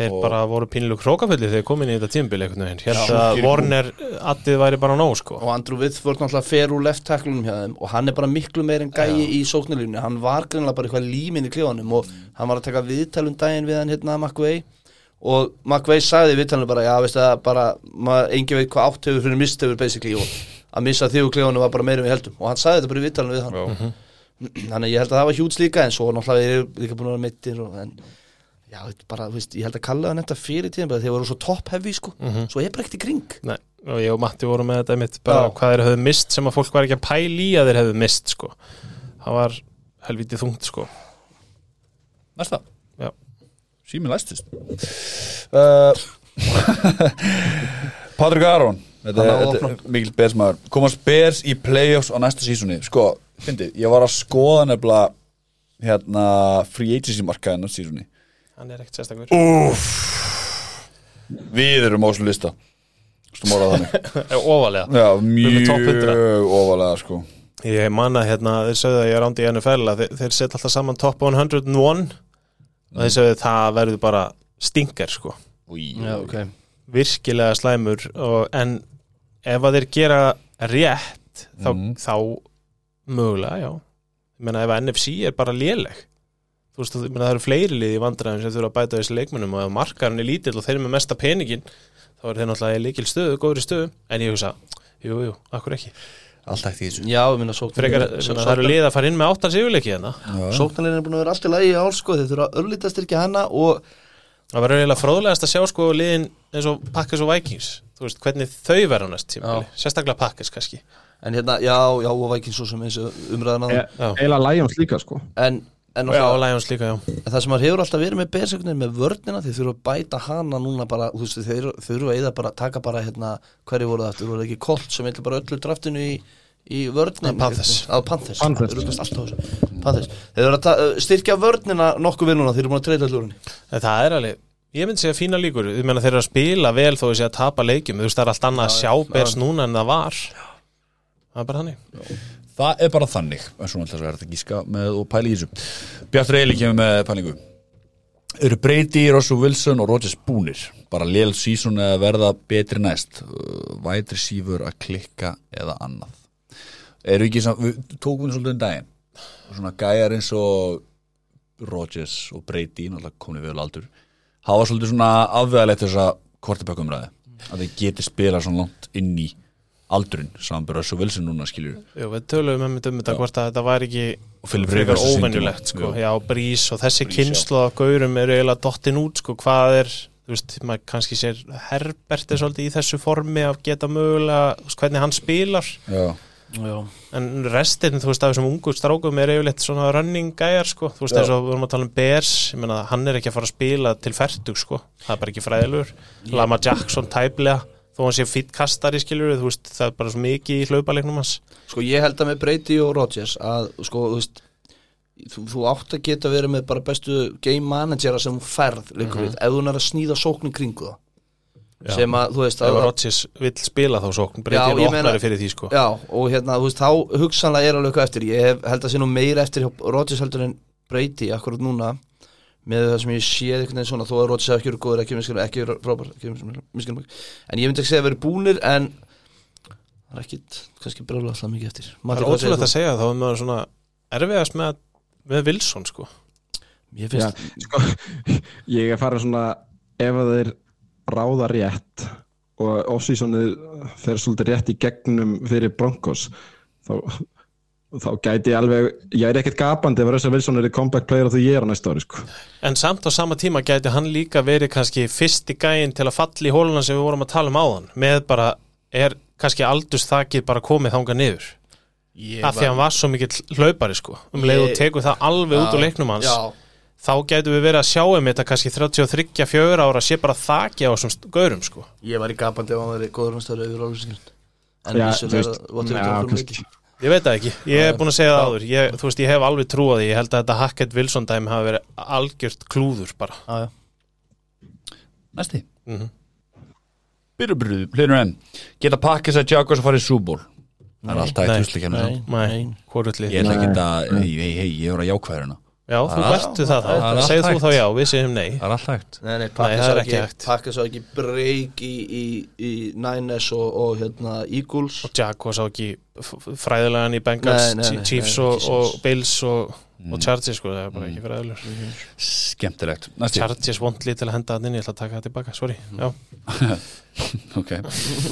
Þeir bara voru pínlegu krókaföldi þegar komin í þetta tímabili einhvern veginn. Hér Já. að Warner addið væri bara nóg sko. Og Andrew Whitford náttúrulega fer úr left tackleunum hjá þeim og hann er bara miklu meir en gæi í sóknarlínu hann var greinlega bara eitthvað líminn í klefanum og hann var að taka viðtalum daginn við hann hérna McVay og McVay sagði í viðtalinu bara já veist það bara maður engin veit hvað átt hefur fyrir mist hefur basically og að missa þig úr klefanum var bara en við heldum og hann sagði þetta bara í viðtalinu við hann. Já. þannig að ég held að það var hjúts líka en svo náttúrulega er líka búin að vera mittir og, en já, þetta er bara, þú veist, ég held að kalla hann þetta fyrir tíðan bara þegar voru svo top heavy sko. Svo er bara ekkert í kring. Nei, og ég og Matti voru með þetta mitt bara Já. hvað þeir höfðu mist sem að fólk var ekki að pæli í að þeir höfðu mist sko. Það var helvítið þungt sko. Næsta Já. Sími læstist. Uh, Patrik Aron mikil bersmaður Komast Bears í playoffs á næsta sísoni Sko, fyndi, ég var að skoða nefnilega hérna free agency markaðin á sísoni hann er ekkert sérstakur. Úff. Við erum á þessu lista ofalega. Já, með topp 100. mjög ofalega sko. Ég manna hérna, þeir sögðu að ég er ándi í NFL að þeir, þeir setja alltaf saman top 101 og þeir sögðu það verður bara stingar sko. Új, já, ok. Virkilega slæmur og, en ef að þeir gera rétt þá, Mhm. þá mögulega, já. Ég meina ef að NFC er bara léleg þú veist, ég meina það eru fleiri lið í vandræðum sem þurfa að bæta þessi leikmunum og ef markarinn er lítill og þeir eru með mesta peningin þá er þeir náttúrulega líkil stöðu, góðri stöðu. En ég hugsa, jú, jú, akkur ekki. Allt ekkert í þessu. Já, ég minna Frekar, það eru lið að fara inn með áttans yfirleiki hérna. Sóknarlegin er búin að vera allt í lagi í ár sko þeir þurfa að örlítast styrkja hana og það verður eiginlega fróðlegast að sjá sko liðin eins og Packers og Vikings. Þú veist, hvernig þau verða næst tímabili. Sérstaklega Packers kannski. En hérna, já, já, og Vikings svo sem eins og umræðan að Já. Eiginlega Lions líka sko. En, en og já, Lions líka, já. En það sem maður hefur alltaf verið með bersögnir með vörnina þeir þurfa að bæta hana núna bara þú veist, þeir þurfa að eða bara taka bara hérna, hverju voru það aftur, voru ekki Colt sem eitthvað bara öllu draftinu í, í vörnina að Panthers, Panthers. Þeir þeir þurfa að uh, styrkja vörnina nokkuð við núna, þeir eru búin að treyta allur En það er alveg, ég myndi segja fína líkur. Ég meina þeir eru að spila vel þó þessi að tapa leikjum. Þú veist það er allt annað að sjá bers núna en það var. Það er bara þannig Það er bara þannig. En svona alltaf er þetta gíska með og pæli í þessu. Bjartur Eili kemur með pælingu. Eru Brady, Russell Wilson og Rodgers búnir? Bara lél sísón eða verða betri næst? Vætri sífur að klikka eða annað? Eru ekki samt, við tókum við svolítið um daginn. Svona gæjar eins og Rodgers og Brady náttúrulega komið vel aldur hafa svolítið svona afvegalegt þess að kortibökkumræði að þeir geti spila svona langt inn í aldurinn saman bara Russell Wilson núna skilur Jú, við töluðum um þetta um þetta hvort að þetta var ekki frekar sýndur. sko. já, brís og þessi kynslu af gaurum eru eiginlega dottin út sko, hvað er, þú veist, maður kannski sér Herbert er svolítið í þessu formi að geta mögulega, þú veist, hvernig hann spilar. Já, já. en restin, þú veist, af þessum ungu strákum er yfirleitt svona running gæjar, sko. Þú veist, eins og við vorum að tala um Bears ég meina, hann er ekki að fara að spila til færtug, sko. Það er bara ekki fræðilegur. Lama Jackson tæplega, þó hann sé fýtt kastari skilur, þú veist, það er bara svo mikið í hlaupaleiknum hans. Sko ég held að með Brady og Rodgers að sko, þú veist þú, þú átt að geta verið með bara bestu game managera sem ferð leikur við, ef þú er að sníða sóknin kringu það sem að, þú veist, að, Rodgers vill spila þá sókn og meina- opnari fyrir því sko. Já, og hérna, þú veist, þá hugsanlega er alveg eitthvað eftir. Ég hef, held að sé nú meira eftir Rodgers heldur en Brady akkurat núna með það sem ég séð einhvern veginn svona þó að Rodgers hafi ekki verið góður, ekki miskilum, ekki verið frábær ekki miskilum, en ég myndi ekki segja að verið búnir en það er ekkit kannski brjóðlega alltaf mikið eftir. Það Matti, er hvað segir ótrúlega að segja þá er maður svona erfiðast með, með Wilson sko. Ég Já, finnst sko, ég er farin svona ef að þeir ráða rétt og off-seasonið fer svolítið rétt í gegnum fyrir Broncos þá, þá gæti ég alveg ég er ekkert gapandi ef Russell Wilson er í comeback player of the year á næsta ári sko. En samt á sama tíma gæti hann líka verið kannski fyrsti gæinn til að falla í hóluna sem við vorum að tala um áðan. Með bara, er kannski aldursþakið bara komið þangað niður? Ég af því að hann var svo mikill hlaupari sko. Um leið og tekur það alveg út úr leiknum hans Já, þá gætu við verið að sjá um þetta kannski 33-4 ára sé bara þaki á þessum gaurum sko. Ég var í gapandi ef hann verið góður hans Ég veit það ekki, ég hef búin að segja það áður. Ég, Þú veist, ég hef alveg trúað því, ég held að þetta Hackett Wilson dæmi hafi verið algjört klúður bara. Já, já. Næsti. Mhm. Byrjubröðu, hlunur enn Geta pakkis að Jaguars að fara í Bowl? Það er alltaf eitt húsleikja með Nei, Nei, nei. hvorullið Ég ætla ekki að, hei, hei, ég er að jákvæðurina Já, þú er- verður það þá. Segð þú þá já, við segjum nei. Það er alltaf hægt. Nei, nei, pakka það svo er ekki ekki, svo ekki breyk í, í, í Niners og, og hérna Eagles. Og Jaguars á ekki f- f- fræðilegan í Bengals, Nei, nei, nei, Chiefs nei, og, ekki og. Bills og, og Chargers sko, það er bara ekki fræðilegur. Skemmtilegt. Næsti, Chargers vondli til að henda það inn, ég ætla að taka það tilbaka, sorry Já, ok.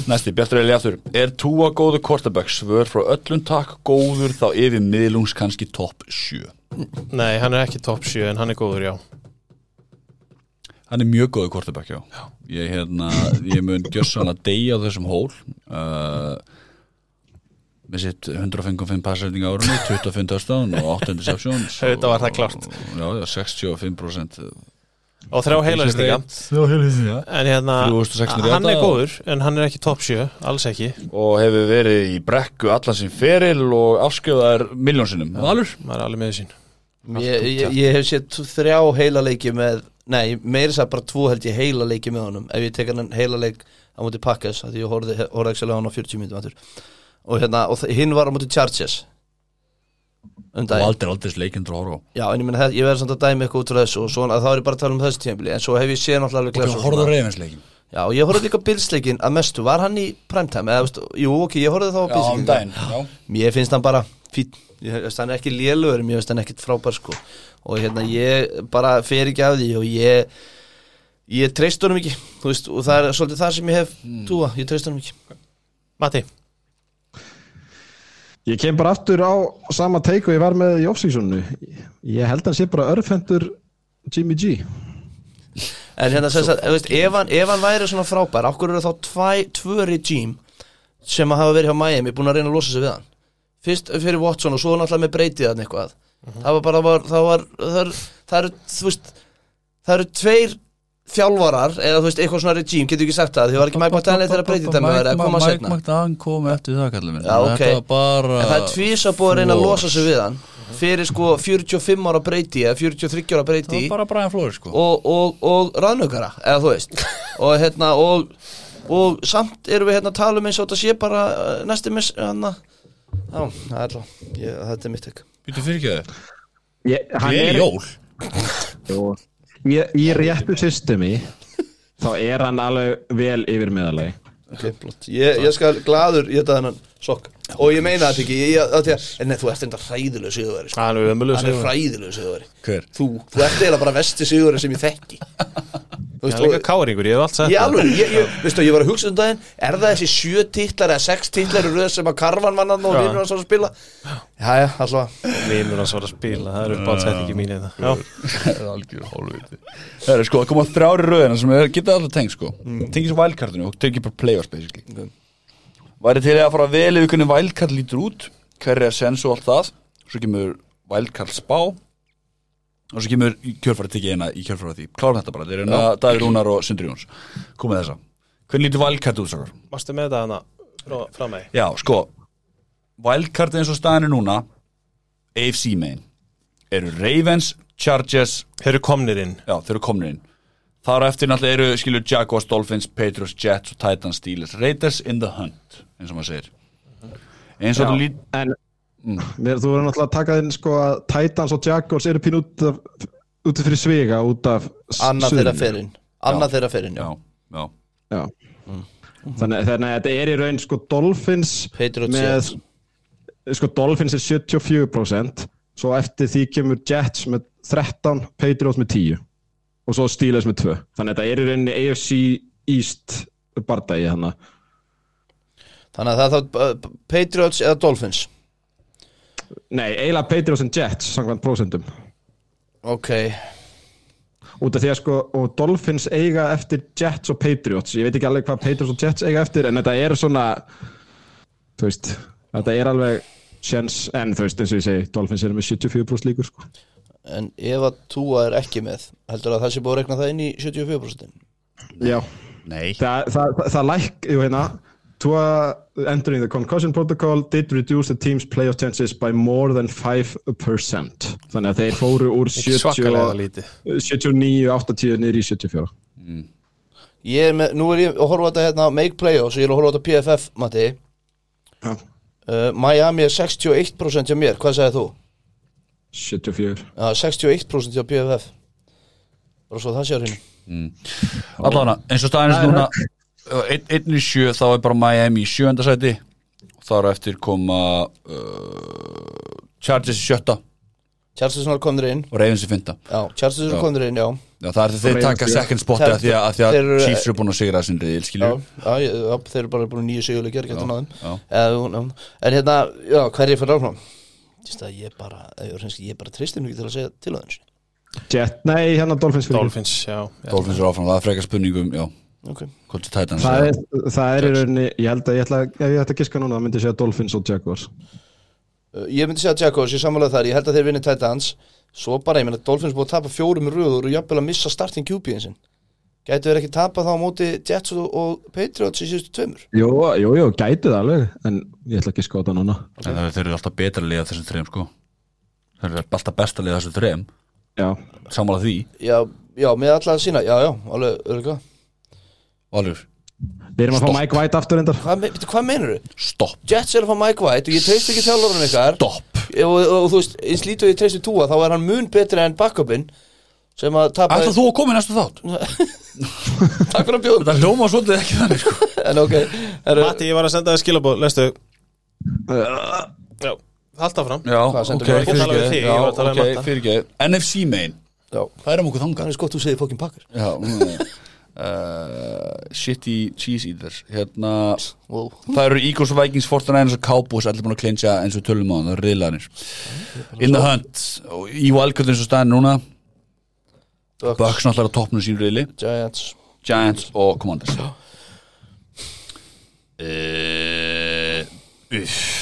Næsti, Bjartur Eli aftur. Er túa góðu quarterback? Svör frá öllum takk. Góður þá yfir miðlungs kannski topp 7 nei, hann er ekki top 7 en hann er góður, já. Hann er mjög góðu quarterback, já, Ég, hérna, ég mun gjössan að deyja á þessum hól uh, með sitt 155 passending árunni 25 touchdown og 8 interceptions Auðvitað var það klárt. og- Já, já, 65% og þrjá Já, heilastíka en hérna, 3600 hann er góður en hann er ekki top 7, alls ekki. Og hefur verið í brekku allan sem feril og afskjöðar miljónsinnum Valur? maður er alveg með sín ég, ég, ég hef séð t- þrjá heila leiki með Nei, meira sér bara tvo held ég heila leiki með honum. Ef ég tek hann heila leik á móti Pakkas Því ég horfði, horfði ekki á hann á 40 minnum aftur. Og hérna, og hinn var á móti Chargers. Um og aldrei aldrei leikendur að horfa á. Já, en ég menn, ég verði samt að dæmi eitthvað út frá þessu Og svona, þá er ég bara að tala um þessu tímabili En svo hef ég séð náttúrulega alveg og glefs horfðu á reyfinsleikin Já, og ég horfði líka bilsleikin að mestu. Var hann í primetime? Eða, veist, jú, ok, ég horfði þá á Já, um bilsleikin daginn já. Mér finnst hann bara veist, hann er ekki lélugur, mér finnst hann ekkit frábær sko. Og hérna, ég bara fer ekki af því Og ég Ég treyst honum ekki Þú veist, og það er svolítið það sem ég hef Mm. Túa, ég treyst honum ekki. Matti, Ég kem bara aftur á sama teik og ég var með í off-seasonu Ég held hann sé bara örfendur Jimmy G. En hérna, sem sagt, veist, ef, hann, ef hann væri svona frábær Akkur eru þá tvö regime Sem að hafa verið hjá Miami Búin að reyna að losa sig við hann Fyrst fyrir Watson og svo náttúrulega með breytið hann eitthvað. Það var bara, það var Það eru, þú veist Það eru tveir þjálfarar Eða þú veist, eitthvað svona regime, getur ekki sagt það Því var ekki Mike McDaniel þegar breytið það með það að koma Mike setna McDaniel kom eftir það bara En það er tvísa búið að reyna að losa sig við hann Fyrir sko 45 ára breyti Eða 43 ára breyti sko. Og, og, og raðnökara eða þú veist. Og hérna og, og samt erum við hérna að tala um eins og þetta sé bara næsti mis hérna já, það er ég, þetta er mitt ekki Býtu fyrir ekki hann Gleði er- jól. Jú. í, í réttu systemi þá er hann alveg vel yfir meðalagi okay, flott. ég, ég skal gladur ég þetta hennan sokk og ég meina þetta ekki ég, ég, að, að, en nei, þú ert enda hræðilegu sigurveri sko. hann er er hræðilegu sigurveri. Hver? þú, þú ert eiginlega bara vesti sigurveri sem ég þekki. Þú veist, er líka káringur, ég hef allt sagt Ég það. alveg, ég, ég, var að hugsa um daginn Er það þessi sjö titlar eða sex titlar í röð sem að Karvan vann og Já. vinnur hans var að spila? Jæja, alltaf. Vinur hans var að spila, það eru bara sett ekki mín eða. Já, það er algjör hálfviti. Það er sko að koma þrjári röðina sem er, geta alltaf tengt sko. Tengið svo wildcardinu og tengið bara playoffs basically. Væri til að fara vel yfir hvernig wildcard lítur út hverja sens og allt það. Svo kemur wildcard spá og svo kemur í kjörfæri tekið eina í kjörfæri því. Klárum þetta bara, þeir eru að Davíð Rúnar og Sindri Jóns. Komið þessa. Hvernig lítur wildcard út sakar? varstu með þetta hana frá, frá mig Já, sko Wildcard eins og staðan er núna AFC megin eru Ravens, Chargers Þeir eru komnir inn. Já, þeir eru komnir inn. Þar eftir náttúrulega eru skilur Jaguars, Dolphins, Patriots, Jets og Titans, Steelers Raiders in the hunt, eins og maður segir. Eins og þú lít en Mm. mér, þú verður náttúrulega að taka inn sko að Titans og Jaguars eru pín út af út fyrir svega út af Annað þeirra ferinn. Annað þeirra ferinn, já. Já, já, Já. Þannig, þannig að þetta er í raun sko Dolphins Patriots, með Jets. sko Dolphins er 74% svo eftir því kemur Jets með 13 Patriots með 10 og svo Steelers með 2 þannig að þetta er í rauninni AFC East bardagi þannig Þannig að það er þá uh, Patriots eða Dolphins? Nei, eiginlega Patriots and Jets samkvæmt prósentum. Ok, út af því að sko, og Dolphins eiga eftir Jets og Patriots, ég veit ekki alveg hvað Patriots og Jets eiga eftir, en þetta er svona þú veist þetta er alveg sjens, en þú veist eins og ég segi, Dolphins eru með 74% líkur sko. en ef að Túa er ekki með heldur að það sé búið að rekna það inn í 74% já, Nei. Það, það, það, það læk, jú hérna Tua entering the concussion protocol did reduce the team's playoff chances by more than 5% þannig að þeir fóru úr Svakalega 70, lítið. 79-80 niður í 74 Ég er með, nú er ég að horfa þetta hérna Make Playoffs og ég er að horfa á þetta PFF Matti. Já. uh, Miami er 61% hjá mér, hvað sagði þú? 74 Já, 61% hjá PFF Bara svo það sé á hreinu. Allavega, eins og staðinist núna einn ein í sjö, þá er bara Miami í sjönda sæti. Og þar á eftir koma uh, Chargers í sjötta. Charles er komnir inn. Og Ravens í fynda Já, Charles er Já. komnir inn, já. Já, það er þeir Ravens taka second spotti Þeir- að því að, að, því að þeir eru- Chiefs eru búin að sigra þessum riðil, skilju. Já, já, þeir eru bara búin nýju já. En hérna, já, hverju fyrir áfram? Ég bara, ég, er ég bara tristir mjög til að segja til að þessu Jet, nei, hérna Dolphins fyrir. Dolphins, já. Dolphins eru áfram, það er frekar spurningum já, Ok, hvort Titans það er, það er í rauninni, ég held að ég ætla, ef ég ætla að giska núna, það myndi ég segja Dolphins og Jaguars. Uh, ég myndi segja Jaguars, ég samanlega þar, ég held að þeir vinni Titans. Svo bara, ég meina, Dolphins búið að tapa fjórum röður og jafnvel að missa starting QB-in sin Gætu þeir ekki tapa þá á móti Jets og, og Patriots í síðustu tveimur? Jú, jú, jú, gætu það alveg en ég ætla ekki að giska á þetta núna. En það- þeir eru alltaf betra að liða þessum þreim sko. Þeir eru alltaf best að liða þessum þreim Já, sammála því, Já, já, með alla að sína, já, já, alveg, Valur. Við erum að fá Mike White aftur endar Hvað, me- bíddu, hvað meinur þú? stopp, Jets er að fá Mike White og ég treyst ekki þjálfurinn ykkar. Stopp. Og, og, og þú veist, eins lítið og ég treysti túa þá er hann mun betri en backupin sem að tapa Ætla þú að koma í næstu þátt? Takk fyrir að bjóða. Þetta hljóma svolítið ekki þannig sko. En ok, er, Matti, ég var að senda það skilabóð, lestu. Já, halda fram Já, Hvað, ok, sendur mér? Ég var að tala við þig, ég var að tala ok, við Matta. fyrirgeð NFC main, já, hvað er um okkur það þangað? er skott þú segir fokkin pakkar Já, mm, uh, shitty cheese eaters. Hérna, wow. það eru Eagles, Vikings, Fortnite og Cowboys allir búin að klinja eins og tölum á það eru riðlanir in the hunt. Í valkvöld eins og staðin núna. Bucks, náttúrulega á toppnum sín riðli. Giants. Giants og Commanders. Uh, uff.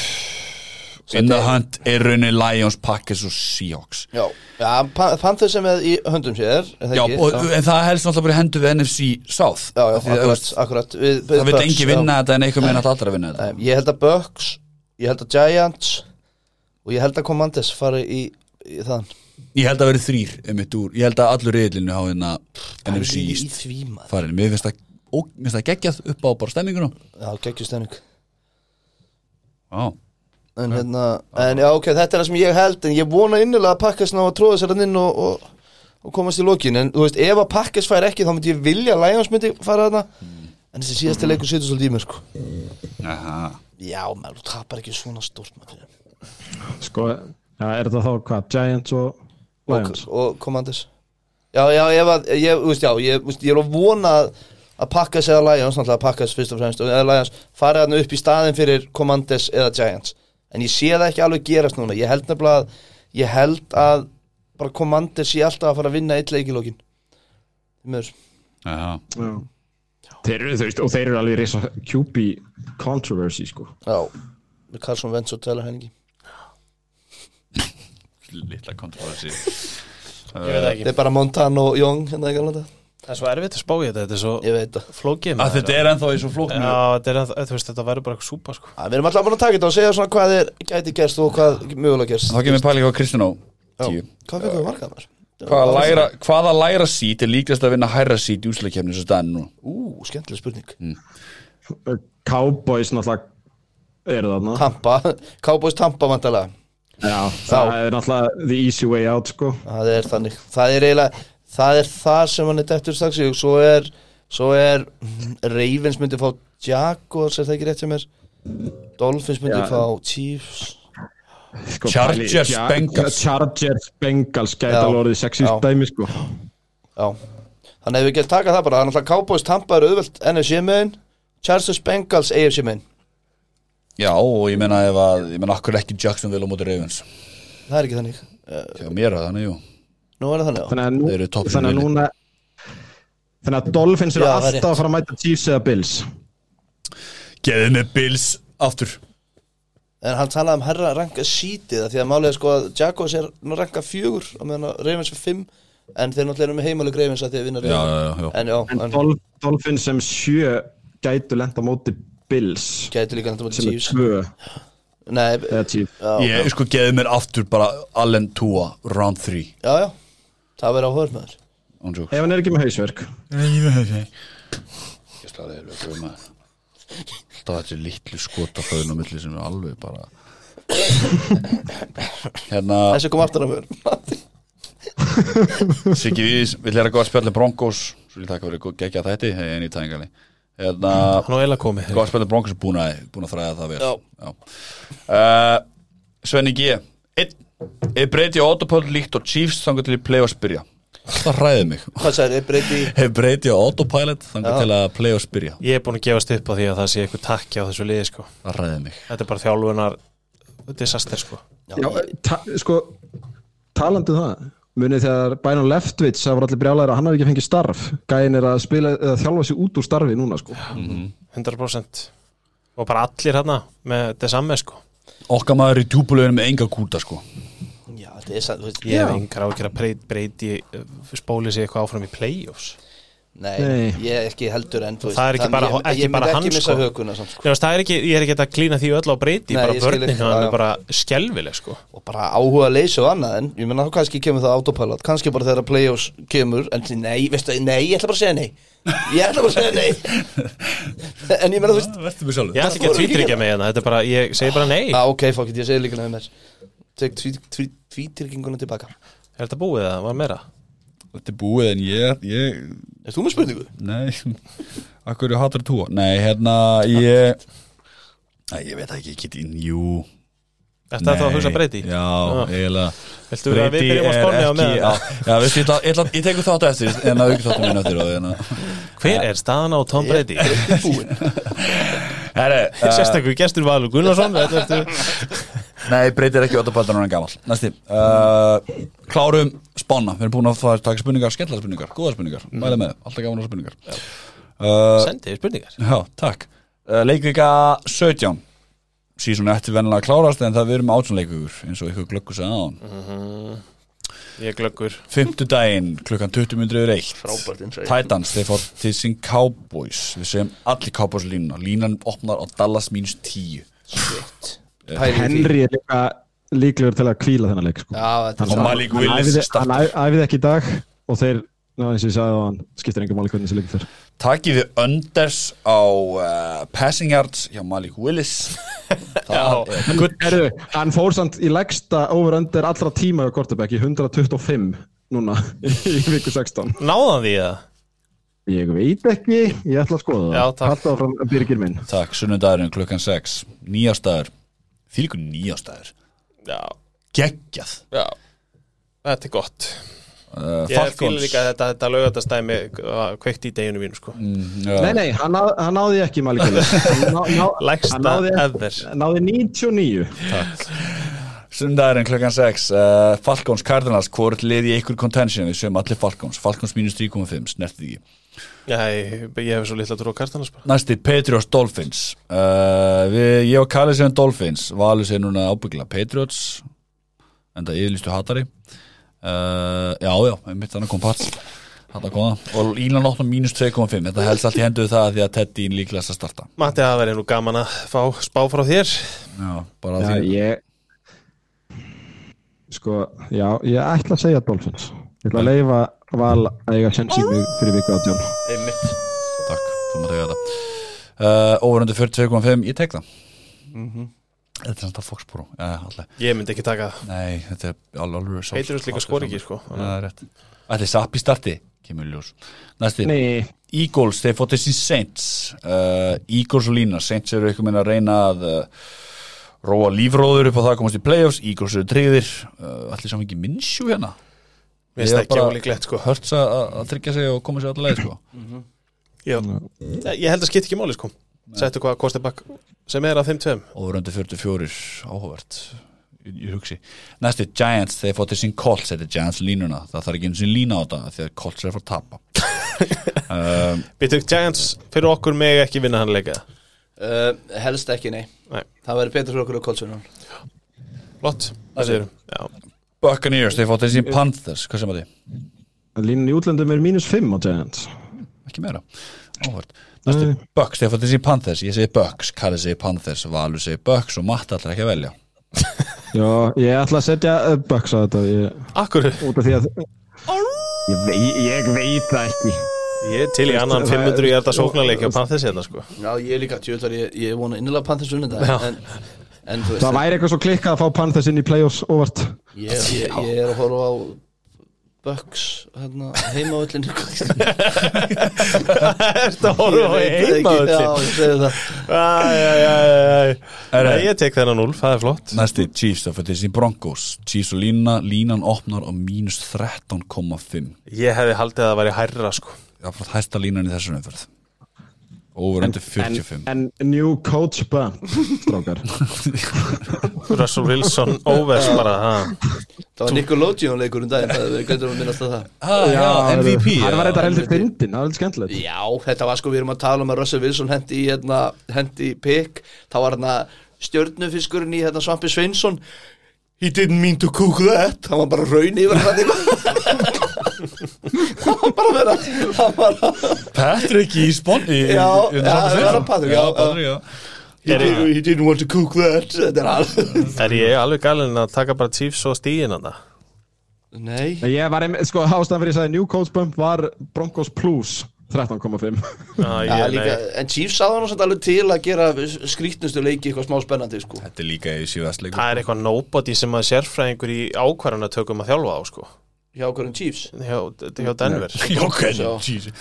In the hunt er raunin Lions, Packers og Seahawks. Já, já Panthers er í höndum sér Já, og, en það helst náttúrulega bara hendu við NFC South. Já, já, akkurat, veist, akkurat. Við, við Það vil engi vinna þetta en einhver meina alltaf allra vinna þetta. Ég held að Bucks, ég held að Giants og ég held að Commanders fari í, í þann Ég held að vera þrýr einmitt úr, ég held að allur riðlinu hafa hérna NFC East farin, mér finnst það geggjað upp á bara stemminguna. Já, geggjustemning Já, En hérna, en já ok, þetta er það sem ég held En ég vona innilega að Pakkes ná að tróða sér hann inn og, og, og komast í lokin. En þú veist, ef að Pakkes fær ekki Þá myndi ég vilja að Lions myndi fara þarna. En þessi síðasti leikur situr svolítið í mér sko. Aha. Já, maður, þú tapar ekki svona stórt maður. Sko, já, er þetta þá hvað, Giants og Lions? og, og Commanders. Já, já, ef að, ég, þú veist, já, ég, þú veist, ég er að vona að, að Pakkes eða Lions, náttúrulega Pakkes fyrst og fremst og eða Lions fari þarna upp í staðin fyrir Commanders eða Giants en ég sé það ekki alveg gerast núna. Ég held nefnilega að, ég held að bara Commanders sé alltaf að fara að vinna eitt leik í lókin Mjög. Þeir eru, veist, og þeir eru alveg reysa QB controversy, sko. já, með Carson Wentz og Taylor Henningi Lilla kontroversi Ég veit það ekki Þetta er bara Montana og Young hérna ekki alveg Það er svo erfitt að spá í þetta, þetta er svo það. flókið Að þetta er ennþá í svo flóknu. Já, þetta er ennþá, þú veist, þetta verður bara eitthvað súpa, sko. Að Við erum alltaf búin að taka þetta og segja svona hvað er gæti gerst og hvað mögulega gerst. Þá kemur pæling á Kristján á tíu. Hvað fyrir við markað maður? Hvaða læra, hvaða læra sít er líkast að vinna hærra sít í úsleikefni þessu staðin nú? Ú, skemmtileg spurning. Cowboys náttúrulega eru þarna. Tampa, Cowboys Tampa vandalega Já, það er náttúrulega the easy way out, sko. Það er þannig. Það er eiginlega Það er það sem hann er dettur strax í og Svo er Svo er Ravens myndi fá Jaguars Er það ekki rétt sem er Dolphins myndi Já. fá Chiefs. Sko, Chargers, pæli- Char- Bengals. Chargers Bengals gæti alveg orðið sexist dæmi sko. Já, þannig ef við getum takað það bara. Þannig að Cowboys Tampa er auðvelt NFC megin Chargers Bengals AFC megin Já, og ég meina ef að, ég meina akkur ekki Jacksonville á móti Ravens? Það er ekki þannig. Já, mér er það þannig, jú Nú er það þannig, já. Þannig að, þannig að núna þannig að Dolphins eru er alltaf að fara að mæta Chiefs eða Bills. Geðið með Bills aftur. En hann talaði um herra ranka sítið af Því að málið er sko að Jaguars er nú ranka fjögur Og meðan Ravens er fimm En þeir náttúrulega eru með heimaleg Ravens að því að vinna Já, Ravens. já, já, já. En já, en en Dol Dolphins sem sjö gætu lenda á móti Bills. Gæti líka sem er Chiefs. tvö. Nei, Ég sko geðið mér aftur bara Allen Tua, round 3 já, já það verður á hörmaður ef hann er ekki með hausverk. Það er ekki með hausverk. Ég slæði að það er um að það er þessi litlu skotaföðun og milli sem er alveg bara hérna þessi kom aftur af hör Siggi Vís, við lera góða spjallin um Broncos. Svo líka takk fyrir gegja þætti eh, en í tæðingali hérna góða spjallin um Broncos er búin að, búin að þræða það vel. Uh, Svenni G. 1 Ef breyti á autopilot líkt og Chiefs þangar til að play-offs byrja Það ræði mig. Hvað sær, ef breyti Ef breyti á autopilot þangar til að play-offs byrja Ég er búin að gefast upp á því að það sé eitthvað takki á þessu liði sko. Það ræði mig. Þetta er bara þjálfunar disaster sko. Já, ta sko talandu um það munið þegar Bænan Leftvits það var allir brjálæðir að hann hafi ekki fengið starf. Gæin er að spila, þjálfa sér út úr starfi núna sko. 100% og bara allir hérna með þetta samme sko. Okkar maður í djúbuleginu með enga kúta sko. Já, þetta er sann, þú veist Ég hef engar ákjör að breyti, breyti spóli sig eitthvað áfram í play-offs Nei, Nei. ég ekki heldur en þú Það er ekki bara- ég, ekki ég bara myndi hann, ekki sko. hökuna samt, sko. Það er ekki, ég er ekki að klína því öll á breyti Nei, bara ég börnin já. er bara skelvileg sko og bara áhuga leysi og annað en ég menna þá kannski kemur það autopilot kannski bara þegar play-offs kemur en nei, veistu, nei, ég ætla bara að segja nei ég ætla bara að segja nei en ég menna þú veist Ég ætla ekki að tvítryggja mig hérna, þetta er bara, ég segi bara nei ah, ok, fokk, ég segi líka með mér tek tvítrygginguna tilbaka Er þetta búið eða, var meira? Þetta er búið en ég, ég er þú með spurningu? Nei, akkur er hattur túa Nei, hérna, ég Nei, ég veit ekki, ég get inn, jú Þetta er þá að hugsa breyti? Já, eiginlega Viltu vera að við byrjum að spáni á meðan? Já, já veistu, ég, ætla- ég, ég tekur þátt eftir En að auka þáttu minn eftir og hérna Hver er staðan á Tom Brady? Herre, uh, Sérstaklega gestur Valur Gunnarsson þetta ertu- Nei, breytir ekki autopildan hann gammal Næsti. Uh, Klárum spána Við erum búin að fara að taka spurningar, skemmtilega spurningar Góða spurningar, mæla með, alltaf gaman á spurningar. Uh, Sendið spurningar. Já, takk. Uh, Leikvika 17 Síðan eftir vennilega að klárast En það við erum átjón leikvíkur eins og ykkur glöggu sagði á hann Ég er glöggur. Fymtudaginn klukkan 20 minnur yfir eitt. Frábært insight. Titans, þeir fór til sín Cowboys. Við segjum allir Cowboys línuna. Línan opnar á Dallas mínus 10 Pæli í því. Henry er líka líklegur til að kvíla þennan leik sko. Er Malik hann Willis æfði, hann startar æ- æfði ekki í dag og þeir, ná, eins og ég sagði á hann skiptir engum máli hvernig þessi leikur fyrir Takið þið unders á uh, passing yards hjá Malik Willis. Er hann fór samt í legsta over-under allra tíma á Kortebæk í 125 núna í viku 16 Náðan því það? Ég veit ekki, ég ætla að skoða það. Já, takk. Haltu áfram Birgir minn. Takk, sunnudagurinn klukkan 6 Nýjástaður Þýlikur nýjástaður Já, Geggjað. Já. Þetta er gott. Uh, Ég fýla líka að þetta, þetta laugatastæmi kveikt í deginu mínu sko. Mm, Nei, nei, hann, náð, hann náði ekki Hann ná- ná- Lægsta hann náði, ever. náði 99 Sunnudagurinn klukkan 6 uh, Falcons Cardinals Hvort liði í ykkur contention? Við sögum allir Falcons. Falcons mínus 3,5 Snertið ekki Já, ég, hef svo litla trú á kartanas bara Næsti Patriots Dolphins. Uh, við, Ég og Kalli séum Dolphins. Valur sér núna ábyggla Patriots Enda yfirlistu hatari. Uh, Já, já, mitt þannig kom pats. Þetta kom það. Og Ílan 8 mínus 2,5 Þetta helst allt í henduð það því að Teddy líklegast að starta. Matti, það verið nú gaman að fá spá frá þér. Já, bara Já, því ég Sko, já, ég ætla að segja Dolphins Ég ætla að leifa Val að eiga sens í mig fyrir viku átjón Einmitt. Takk, þú maður tegja þetta uh, Overundu 42,5, ég tek það. Þetta er samt að Já, alltaf. Ég myndi ekki taka það. Nei, þetta er alveg alveg Patriots líka skora ekki, sko. Já, það er Ætli Sappi starti, kemur í ljós. Næsti, Nei, Eagles, þeir fótt þessi Saints. Uh, Eagles og Lína Saints eru eitthvað meina að reyna að uh, Róa lífróður upp á það að komast í playoffs. Eagles eru tryggðir. Uh, Allir saman ekki minnsjú hérna Mér finnst það ekki bara- ólíklegt sko. Hörts að tryggja sig og koma sér allar leið sko. Já. Ég held að skipt ekki máli sko. Settu hvað kostið bakk sem er að þeim tveim. Og undir 44 áhugavert ég, hugsi. Næstu Giants, þeir fótt til sín Colts þetta er Giants línuna, það þarf ekki einu sín lína á þetta því að Colts er að fara að tapa. Um, Býtu, Giants fyrir okkur meg ekki vinna hann leika uh, Helst ekki, nei, Nei. Það verður betur fyrir okkur á kólsunum Flott, það séum Já, Buccaneers, þeir fótt til sín Panthers hvað sem að þið? Línan í útlöndum er mínus 5 á Giants. Ekki meira. Áhugavert næstu Bucks, þeir fótt til sín Panthers. Ég segi Bucks, Kalli segi Panthers Valur segi Bucks og Matt ætlar ekki að velja. Já, ég ætla að setja uh, Bucks á þetta ég, akkur út af því að ég, vei, ég veit það ekki. Ég er til í annan 500 ég þetta sóknarleiki á Panthers hérna sko. Já, ég líka, ég, ég vona innilega Panthers unni Já. þetta en, en veist, Það væri eitthvað svo klikkað að fá Panthers inn í playoffs óvart. Ég, ég, ég er að horfa á Bucks hérna, heimaöllin Þetta horfum á heima Já, ég segi það. Er- Nei, ég tek þennan 0, það er flott. Næstu Chiefs, fótt til sín Broncos. Chiefs og lína, línan opnar á mínus 13,5 Ég hefði haldið að það væri hærra sko. Já, frá hæsta línan í þessu umferð Over undir 45 En new coach bump Strákar. Russell Wilson overs bara ha. Það var Nickelodeon leikur um daginn Það við gætum að minnast að það. Ah, já, MVP Það var þetta heldur fyndin, það var heldur skemmtilegt. Já, þetta var sko, við erum að tala um að Russell Wilson hendi í, hérna, hendi í pick. Þá var hérna stjörnufiskurinn í hérna Svampi Sveinsson. He didn't mean to cook that. Hann var bara raun yfir hann eitthvað var bara að vera að Patrick í spon í, Já, það var Patrick, já, já. Patrick, já. he, did, he didn't want to cook that er alveg ég alveg galinn að taka bara Chiefs og stíðin hann það? Nei, Nei, Ég var, einmitt- sko, ástæðan fyrir ég sagði new coach bump var Broncos plus 13,5 Já, já, ég, líka, nei. en Chiefs sáða hann samt alveg til að gera skrítnustu leiki eitthvað smá spennandi sko. Þetta er líka í síðastleikur Það er eitthvað nobody sem að sérfræðingur í ákvarðanatökum að þjálfa á sko hjá hverjum Chiefs? Hjá, hjá Denver. Já, ok, Já. Jesus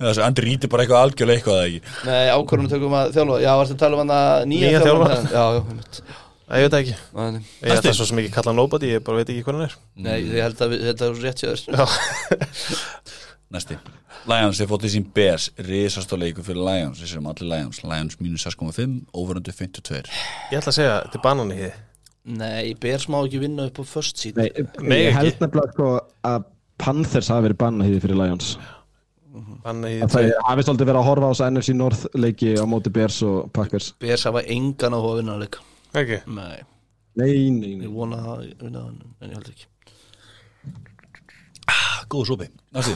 Þessu Andri ríti bara eitthvað algjörlega eitthvað eða ekki? Nei, ákvörðum tökum að þjálfa. Já, varstu að tala um hann að nýja Nýja þjálfara? þjálfara. Já, já. Ég veit ekki. Nei, Ég ætla svo sem ekki kalla hann nobody, ég bara veit ekki hvað hann er. Nei, ég held að þetta er rétt hjá Já, Næsti. Lions, þeir fótt í sín Bears Risast á leiku fyrir Lions. Séum allir Lions. Lions mínus 6,5 Over undir 52 ég ætla að segja, þetta er banan í þið Nei, Bears má ekki vinna upp á first seed. Nei, ég held nefnilega sko að Panthers hafi verið bannahýði fyrir Lions. Að þið Það hafi svolítið verið að horfa á þess NFC North leiki á móti Bears og Packers. Bears hafa engan á að vinna leik. Ekki, Nei, Nei, nei, nei. Ég vona að vinna hann En ég held ekki. Góð súpi. Næsti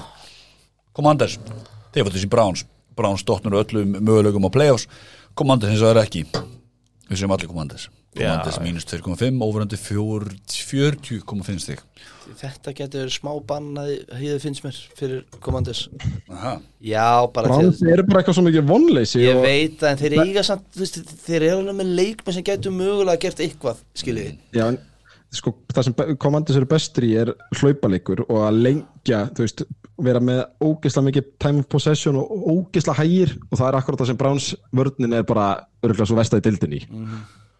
Commanders. Þeir í sín Browns. Browns dotnur öllum mögulegum á playoffs. Commanders eins og það er ekki. Við séum allir Commanders Commanders mínus 2,5 Over undir 40,5 stig. Þetta getur smá bannaði Hýðu finnst mér fyrir komandis. Aha. Já, bara því að eru bara eitthvað svo mikið vonleysi Ég og- veit það, en þeir eiga samt veist, Þeir eru alveg með leikmenn sem getur mögulega gert eitthvað Skiljiði Já, en sko, það sem komandis eru bestur í er hlaupalegur og að lengja, þú veist, vera með ógeðslega mikið time of possession og ógeðslega hægir og það er akkurat það sem Browns vörnin er bara örgulega svo vestað í dildinni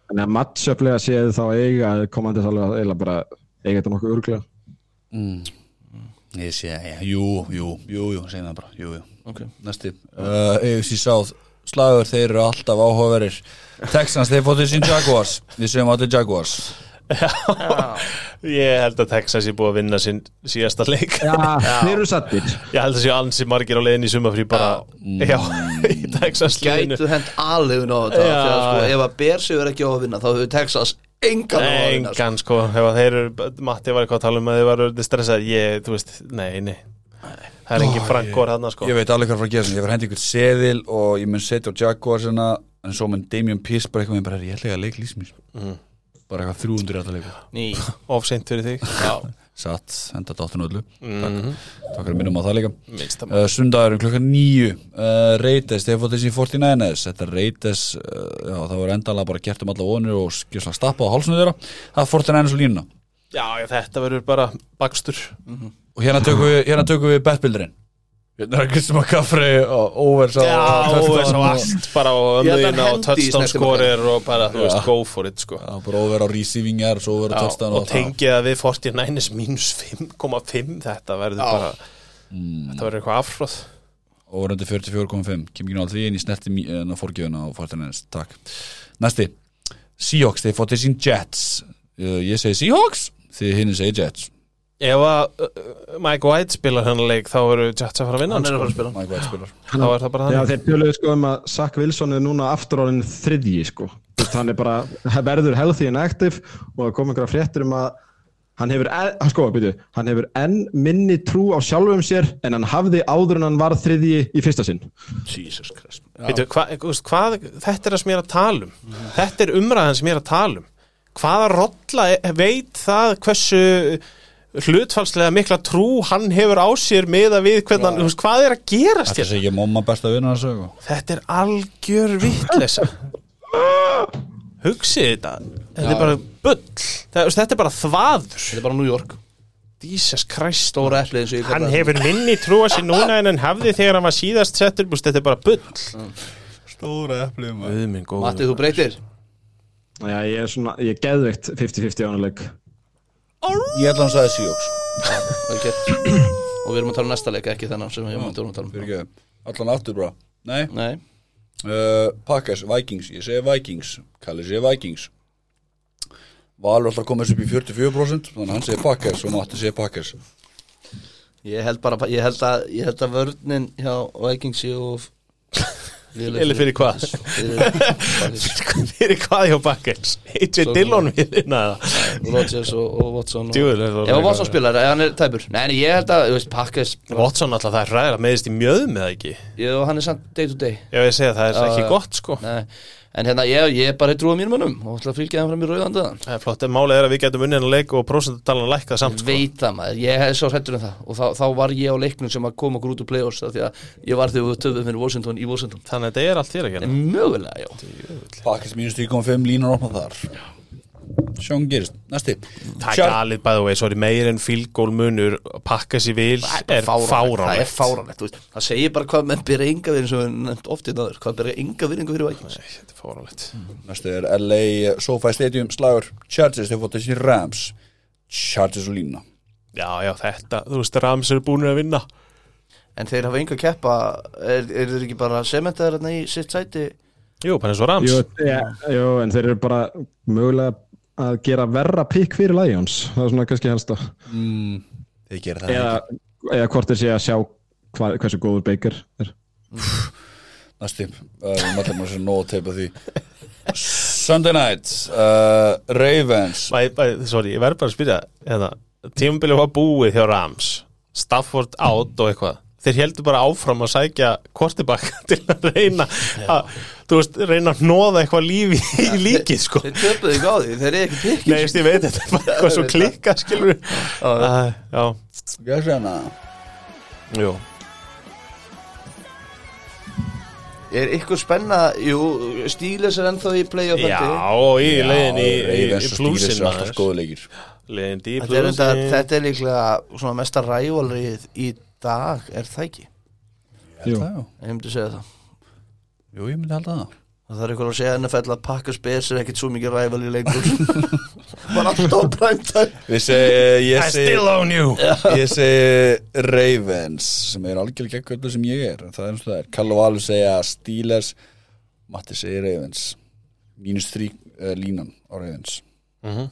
þannig að matchuplega séð þá eiga komandis alveg að eiginlega bara eiga þetta nokkuð örgulega Ég sé, já, jú, jú, jú, jú, segjum það bara, jú, jú. Ok. Næsti, uh, AFC South Slagur, þeir eru alltaf áhugaverir Texans, þeir fótið sín Jaguars. Við segjum allir Jaguars Ég held að Texas er búið að vinna sinn síðasta leik. Já, þeir eru sattir Ég held að séu ansi margir á leiðin í sumafrí bara Já, í Texas liðinu Gætu hent alvegun á þetta Já. Sko, ef að Bears hefur ekki á að vinna Þá hefur Texas engan á að vinna sko. Engan sko, ef að þeir eru Matti var eitthvað að tala um að þeir varu stressað Ég, þú veist, nei, nei. Það er engin frankor hann sko. Ég veit alveg hvað frá að gera. Sem, ég var hendi ykkur seðil og ég mun setja á Jaguars en svo mun Damian Pierce bara eitthvað ég ætla ekki að leik lýsmís bara eitthvað 300 alltaf leikur Ofseint fyrir þig. Satt, henda dáttunum öllu. Mhm. takk fyrir að minnum á það líka. Uh, sundagurum klukkan nýju uh, Reytes, þeir fótt þessi 49ers þetta Reytes, uh, já það var endalega bara gert um alla vonir og skjörslega stappað á hálsinu þeirra, það er 49ers og línuna. Já, þetta verður bara bakstur. Og hérna tökum við, hérna við betbildurinn Hérna er Kristján McCaffrey og Overs á Já, og svo allt bara á að ömmuðina og í touchdown scorer og bara, þú veist, go for it sko. Já, bara over á receiving yards, over á touchdown og tengið að við 49ers mínus 5,5 þetta verður bara þetta verður eitthvað afhróð Over undir 44.5 Kemur ekki náttúrulega því en ég snerti en að fórgjöfuna á Fortinens, takk. Næsti, Seahawks, þeir fótt til sín Jets. Uh, Ég segi Seahawks, þið hinn segi Jets Ef að uh, Mike White spilar hennar leik þá eru Jets að fara að vinna Hann er að sko. fara að spila. Mike White spilar. Þá er það bara Já, þannig. þeir tjóluðu sko um að Zach Wilson er núna aftur árin þriðji sko. Hann er bara, verður healthy and active og það kom einhverja fréttir um að hann hefur, en, hann sko, byrju, hann hefur enn minni trú á sjálfum sér en hann hafði áður en hann var þriðji í fyrsta sinn. Jesus Christ. Veitu, hva, hvað, þetta er að sem ég er að tala um. Þetta er umræðan sem ég er að tala um. Hvaða rolla e- veit það hversu hlutfalslega mikla trú hann hefur á sér með að við hvernig, þú veist, hvað er að gerast Þetta hér sé ekki momma best að vinna þessu og- þetta er algjör vittlesa hugsið þetta. Þetta er bara bull. Þetta, þetta er bara þvaður. Þetta er bara New York. Jesus Christ. Stóra eplið eins og ég hann hefur minni trúa sér núna en hann hafði þegar hann var síðast settur. Búst, þetta er bara bull. Stóra góður. Matti, þú breytir. Já, ég er svona, ég er geðveikt 50-50 ánuleik. Ég ætla að hann sagði gert. Og við erum að tala um næsta leik, ekki þennan sem við erum að tala um ekki, allan aftur bara. Nei, Nei, uh, Packers, Vikings. Ég segi Vikings, Kalli segi Vikings. Valur alltaf komast upp í 44% Þannig að hann segi Packers og Matti segi Packers. Ég held bara ég held að, ég held að vörnin hjá Vikings séu Eller fyrir hvað? Fyrir hvað hjá Bakkels? AJ Svo- Dillon við Rodgers og, og Watson er eitthvað- Watson spilar, ef hann er tæpur. Nei, ég held að, þú veist, Pakkes Watson alltaf það er ræðilega meðist í mjöðum eða ekki? Ég og hann er samt day to day. Ég veið segja það er Já, ekki já. gott sko. Nei, en hérna, ég, ég er bara trúið mínum mönnum og ætla að fylgja þeim fram í rauðandaðan Það er flott, en málið er að við getum unnið en leik og prósentutalan lækkað samt sko. Veit það maður, ég hef svo hrættur um það. Og þá, þá var ég á leiknum sem að koma okkur út úr play-offs af því að ég var þegar við töfum fyrir Washington í Washington. Þannig að þetta er allt þér ekki mögulega, já. Packers mínus 3.5 línar opna þar Sjón gerist, næsti. Það er galið bæði og sorry, meir en fílgól munur pakka sér vil er Það er fáránlegt þú veist. það segir bara hvað menn byrja enga virðing sem við nefnt oft í náður, hvað byrja enga virðingu fyrir Vikings. Þetta er fáránlegt. Næsti er LA SoFi Stadium slagur Chargers, þeir fótt þessi Rams. Chargers og lína Já, já, þetta, þú veist, Rams eru búin að vinna. En þeir hafa enga að keppa er, er þeir ekki bara sementaðar hérna í sitt sæti? Jú, bara eins og Rams. Jú, ja, jú, en þeir eru bara mögulega að gera verra pikk fyrir Lions. Það er svona kannski mm, Þeir gera það Eða, eða hvort þeir sé að sjá hva, hversu góður Baker er. Næsti, uh, mætlum að sé nóg að teipa því. Sunday night uh, Ravens. Bæ, bæ, sorry, ég verð bara að spyrja hérna, tímabilið var búið hjá Rams. Stafford out og eitthvað þeir heldur bara áfram að sækja kortibakk til að reyna að, þú veist, reyna að nóða eitthvað lífi í líkið, sko. Þeir töpuðu ekki á því, þeir eru ekki pikkir Nei, ég veit þetta er bara eitthvað svo klikka, skilur Já. Já, Gæsina jú. Er ykkur spenna, jú, Stíles er ennþá í play-off Já, í leiðin í, í, í er í Þetta er, er líklega svona mesta rævalrið í dag, er það ekki? Jú. Já, Ég myndi segja það. Jú, ég myndi halda það. Það þarf ykkur að segja NFL að pakka spes er ekkit svo mikið ræval í lengur. Var alltaf á primetime Við segi, ég I still own you. Ég segi Ravens sem er algjörlega gegn öllu sem ég er. Það er eins og það er. Karl og Valur segja Steelers Matti segi Ravens. Mínus þrý uh, línan á Ravens. Mhm.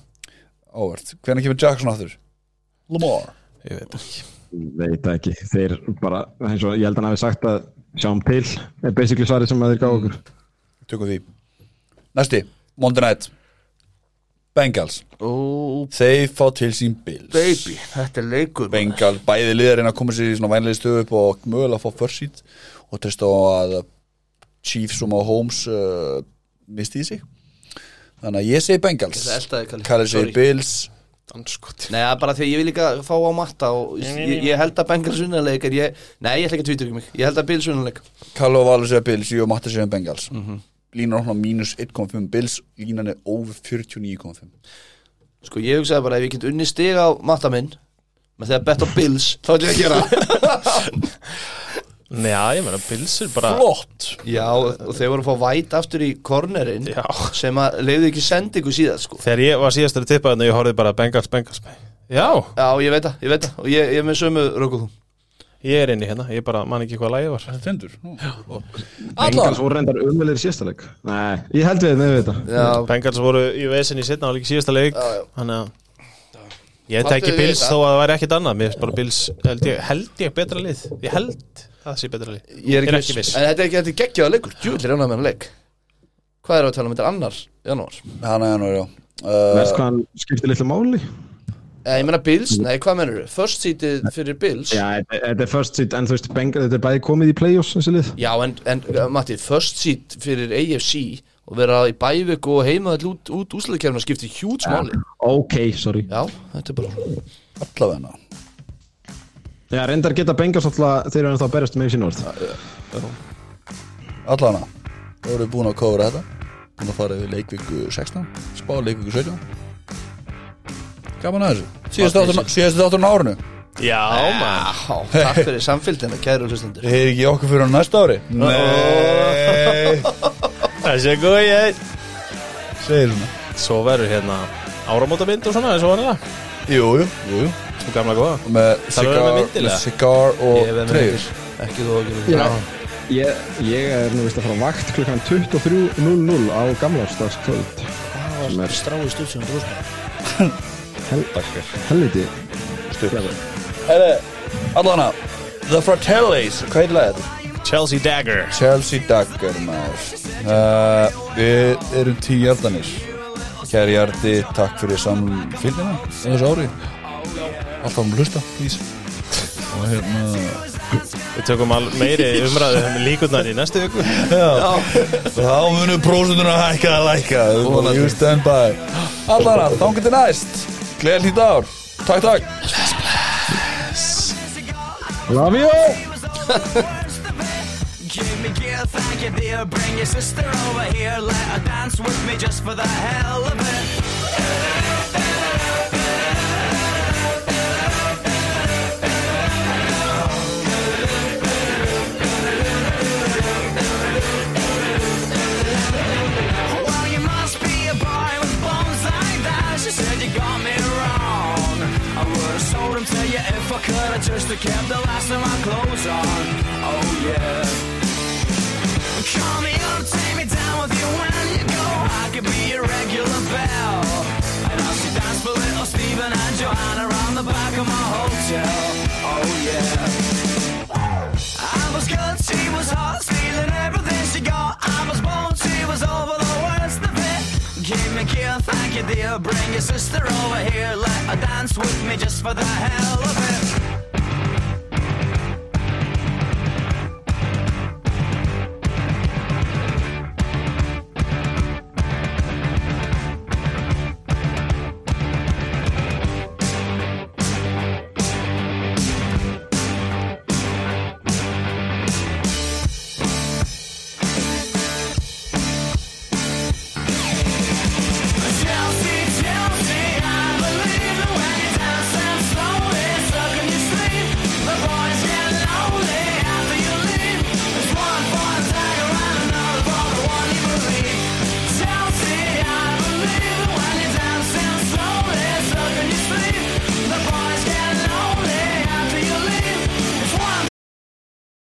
Óvert, hvernig kemur Jackson aftur? Lamar. Ég veit ekki Veit ekki. Þeir bara, eins og ég held að hann hafi sagt að sjáum til er basically svarið sem að þeir gáðu okkur. Tökum því Næsti, Monday Night Bengals Ó, Þeir fá til sín Bills baby, þetta er leikur. Bengals, bæði liðarinn að koma sér í svona vænlega stöðu upp og mögulega fá first seat og treysta á að Chiefs og Mahomes uh, misti í sig þannig að ég segi Bengals Þetta er eldaði, Kalli. Kalli segi Sorry. Bills Danskot Nei, er bara því ég vil líka fá á matta og ég, ég held að Bengals unnarleik en ég, nei, ég ætla ekki að tvítur ekki mig. Ég held að Bills unnarleik Kalli og Valur segja Bills, ég og Matti segja Bengals. Mhm. línan opna mínus 1.5 Bills línan er over 49.5 Sko, ég hugsaði bara ef ég get unni stig á matta minn með því að betta á Bills, þá ætlum ég að gera það. Já, ég meina, Bills er bara flott. Já, og þeir voru að fá væt aftur í kornerin Já. sem að leiði ekki sendingu síðan sko. Þegar ég var síðastur að tippa þannig ég horfði bara Bengals, Bengals Já, Já, ég veit það, ég veit það. Og ég, ég er með sömu rökuð þú. Ég er inni hérna, ég bara man ekki hvað lagið var. Þetta er tindur. Bengals voru reyndar umvelir í síðasta leik. Nei, ég held við með þetta Já, Bengals voru í vesin í setna og líka síðasta leik. Já, já. Þannig að Ég Hvað teki við Bills þetta? þó að það væri ekkit annað. Mér finnst bara Bills, held ég, held ég betra lið. Ég held það sé betra lið. Ég er ekki, ekki viss. En þetta er ekki, þetta er geggjaða leikur, djúvillir ánægð með hann leik. Hvað er að tala um þetta annar janúar? Hanna janúar, já. Veist uh, hvað hann skiptir litlu máli? Eh, ég meina Bills, nei hvað mennur þú? First seatið fyrir Bills? Já, þetta er first seat En þú veist, Bengals, þetta er bæði komið í play-offs þessi lið. Já, en, en uh, Matti, first seat fyrir AFC og vera í bævik og heima all út, út úsleikjærna skiptir hjúts máli. Ok, sorry. Já, þetta er bara allavegna Já, reyndar geta Bengals alltaf Þeir eru ennþá að berjast með sín orð Þá erum við búin að kóra þetta. Búin að fara yfir leikvíku 16 Spá leikvíku 17 Gaman að þessu. Þátturinn á árinu. Já, maður. Takk fyrir samfélgina, kæru hlustendur. Er ekki okkur fyrir á næsta ári. Nei. Þessi er góð ég Segir svona. Svo verður hérna og svona eins og vanlega Jú, jú, jú, jú. Svo gamla góða? Og Með Það cigar og ykkur. Ekki þú okkur Já. Ég, ég er nú vist að fara á vakt klukkan 23.00 á gamlarstagskvöld sem er Stráði stúdsjónu drúsma helviti Herre, allavegna The Fratellis, hvað er þetta? Chelsea Dagger. Chelsea Dagger maður. Uh, Við erum tíu hjartanir. Kæri hjarti, takk fyrir samfylgina á þessu ári Alltaf um hlusta, please. Og hérna Við tökum al meiri umræðu um líkurnar í næstu viku. Já, þá munum prósunduna hækka að lækka You stand by. Allana, þá getur næst. Gleðal hýtt ár. Takk, takk. Love you! Give me gear, thank you dear Bring your sister over here Let her dance with me just for the hell of it said you got me wrong I would've sold him to you if I could I just have kept the last of my clothes on Oh yeah Call me up, take me down with you when you go. I could be your regular bell. And I'll see dance for little Steven and Joanna around the back of my hotel. Oh yeah. I was good, she was hot, stealing everything she got. I was bold, she was over Give me kill, thank you dear. Bring your sister over here, let her dance with me just for the hell of it.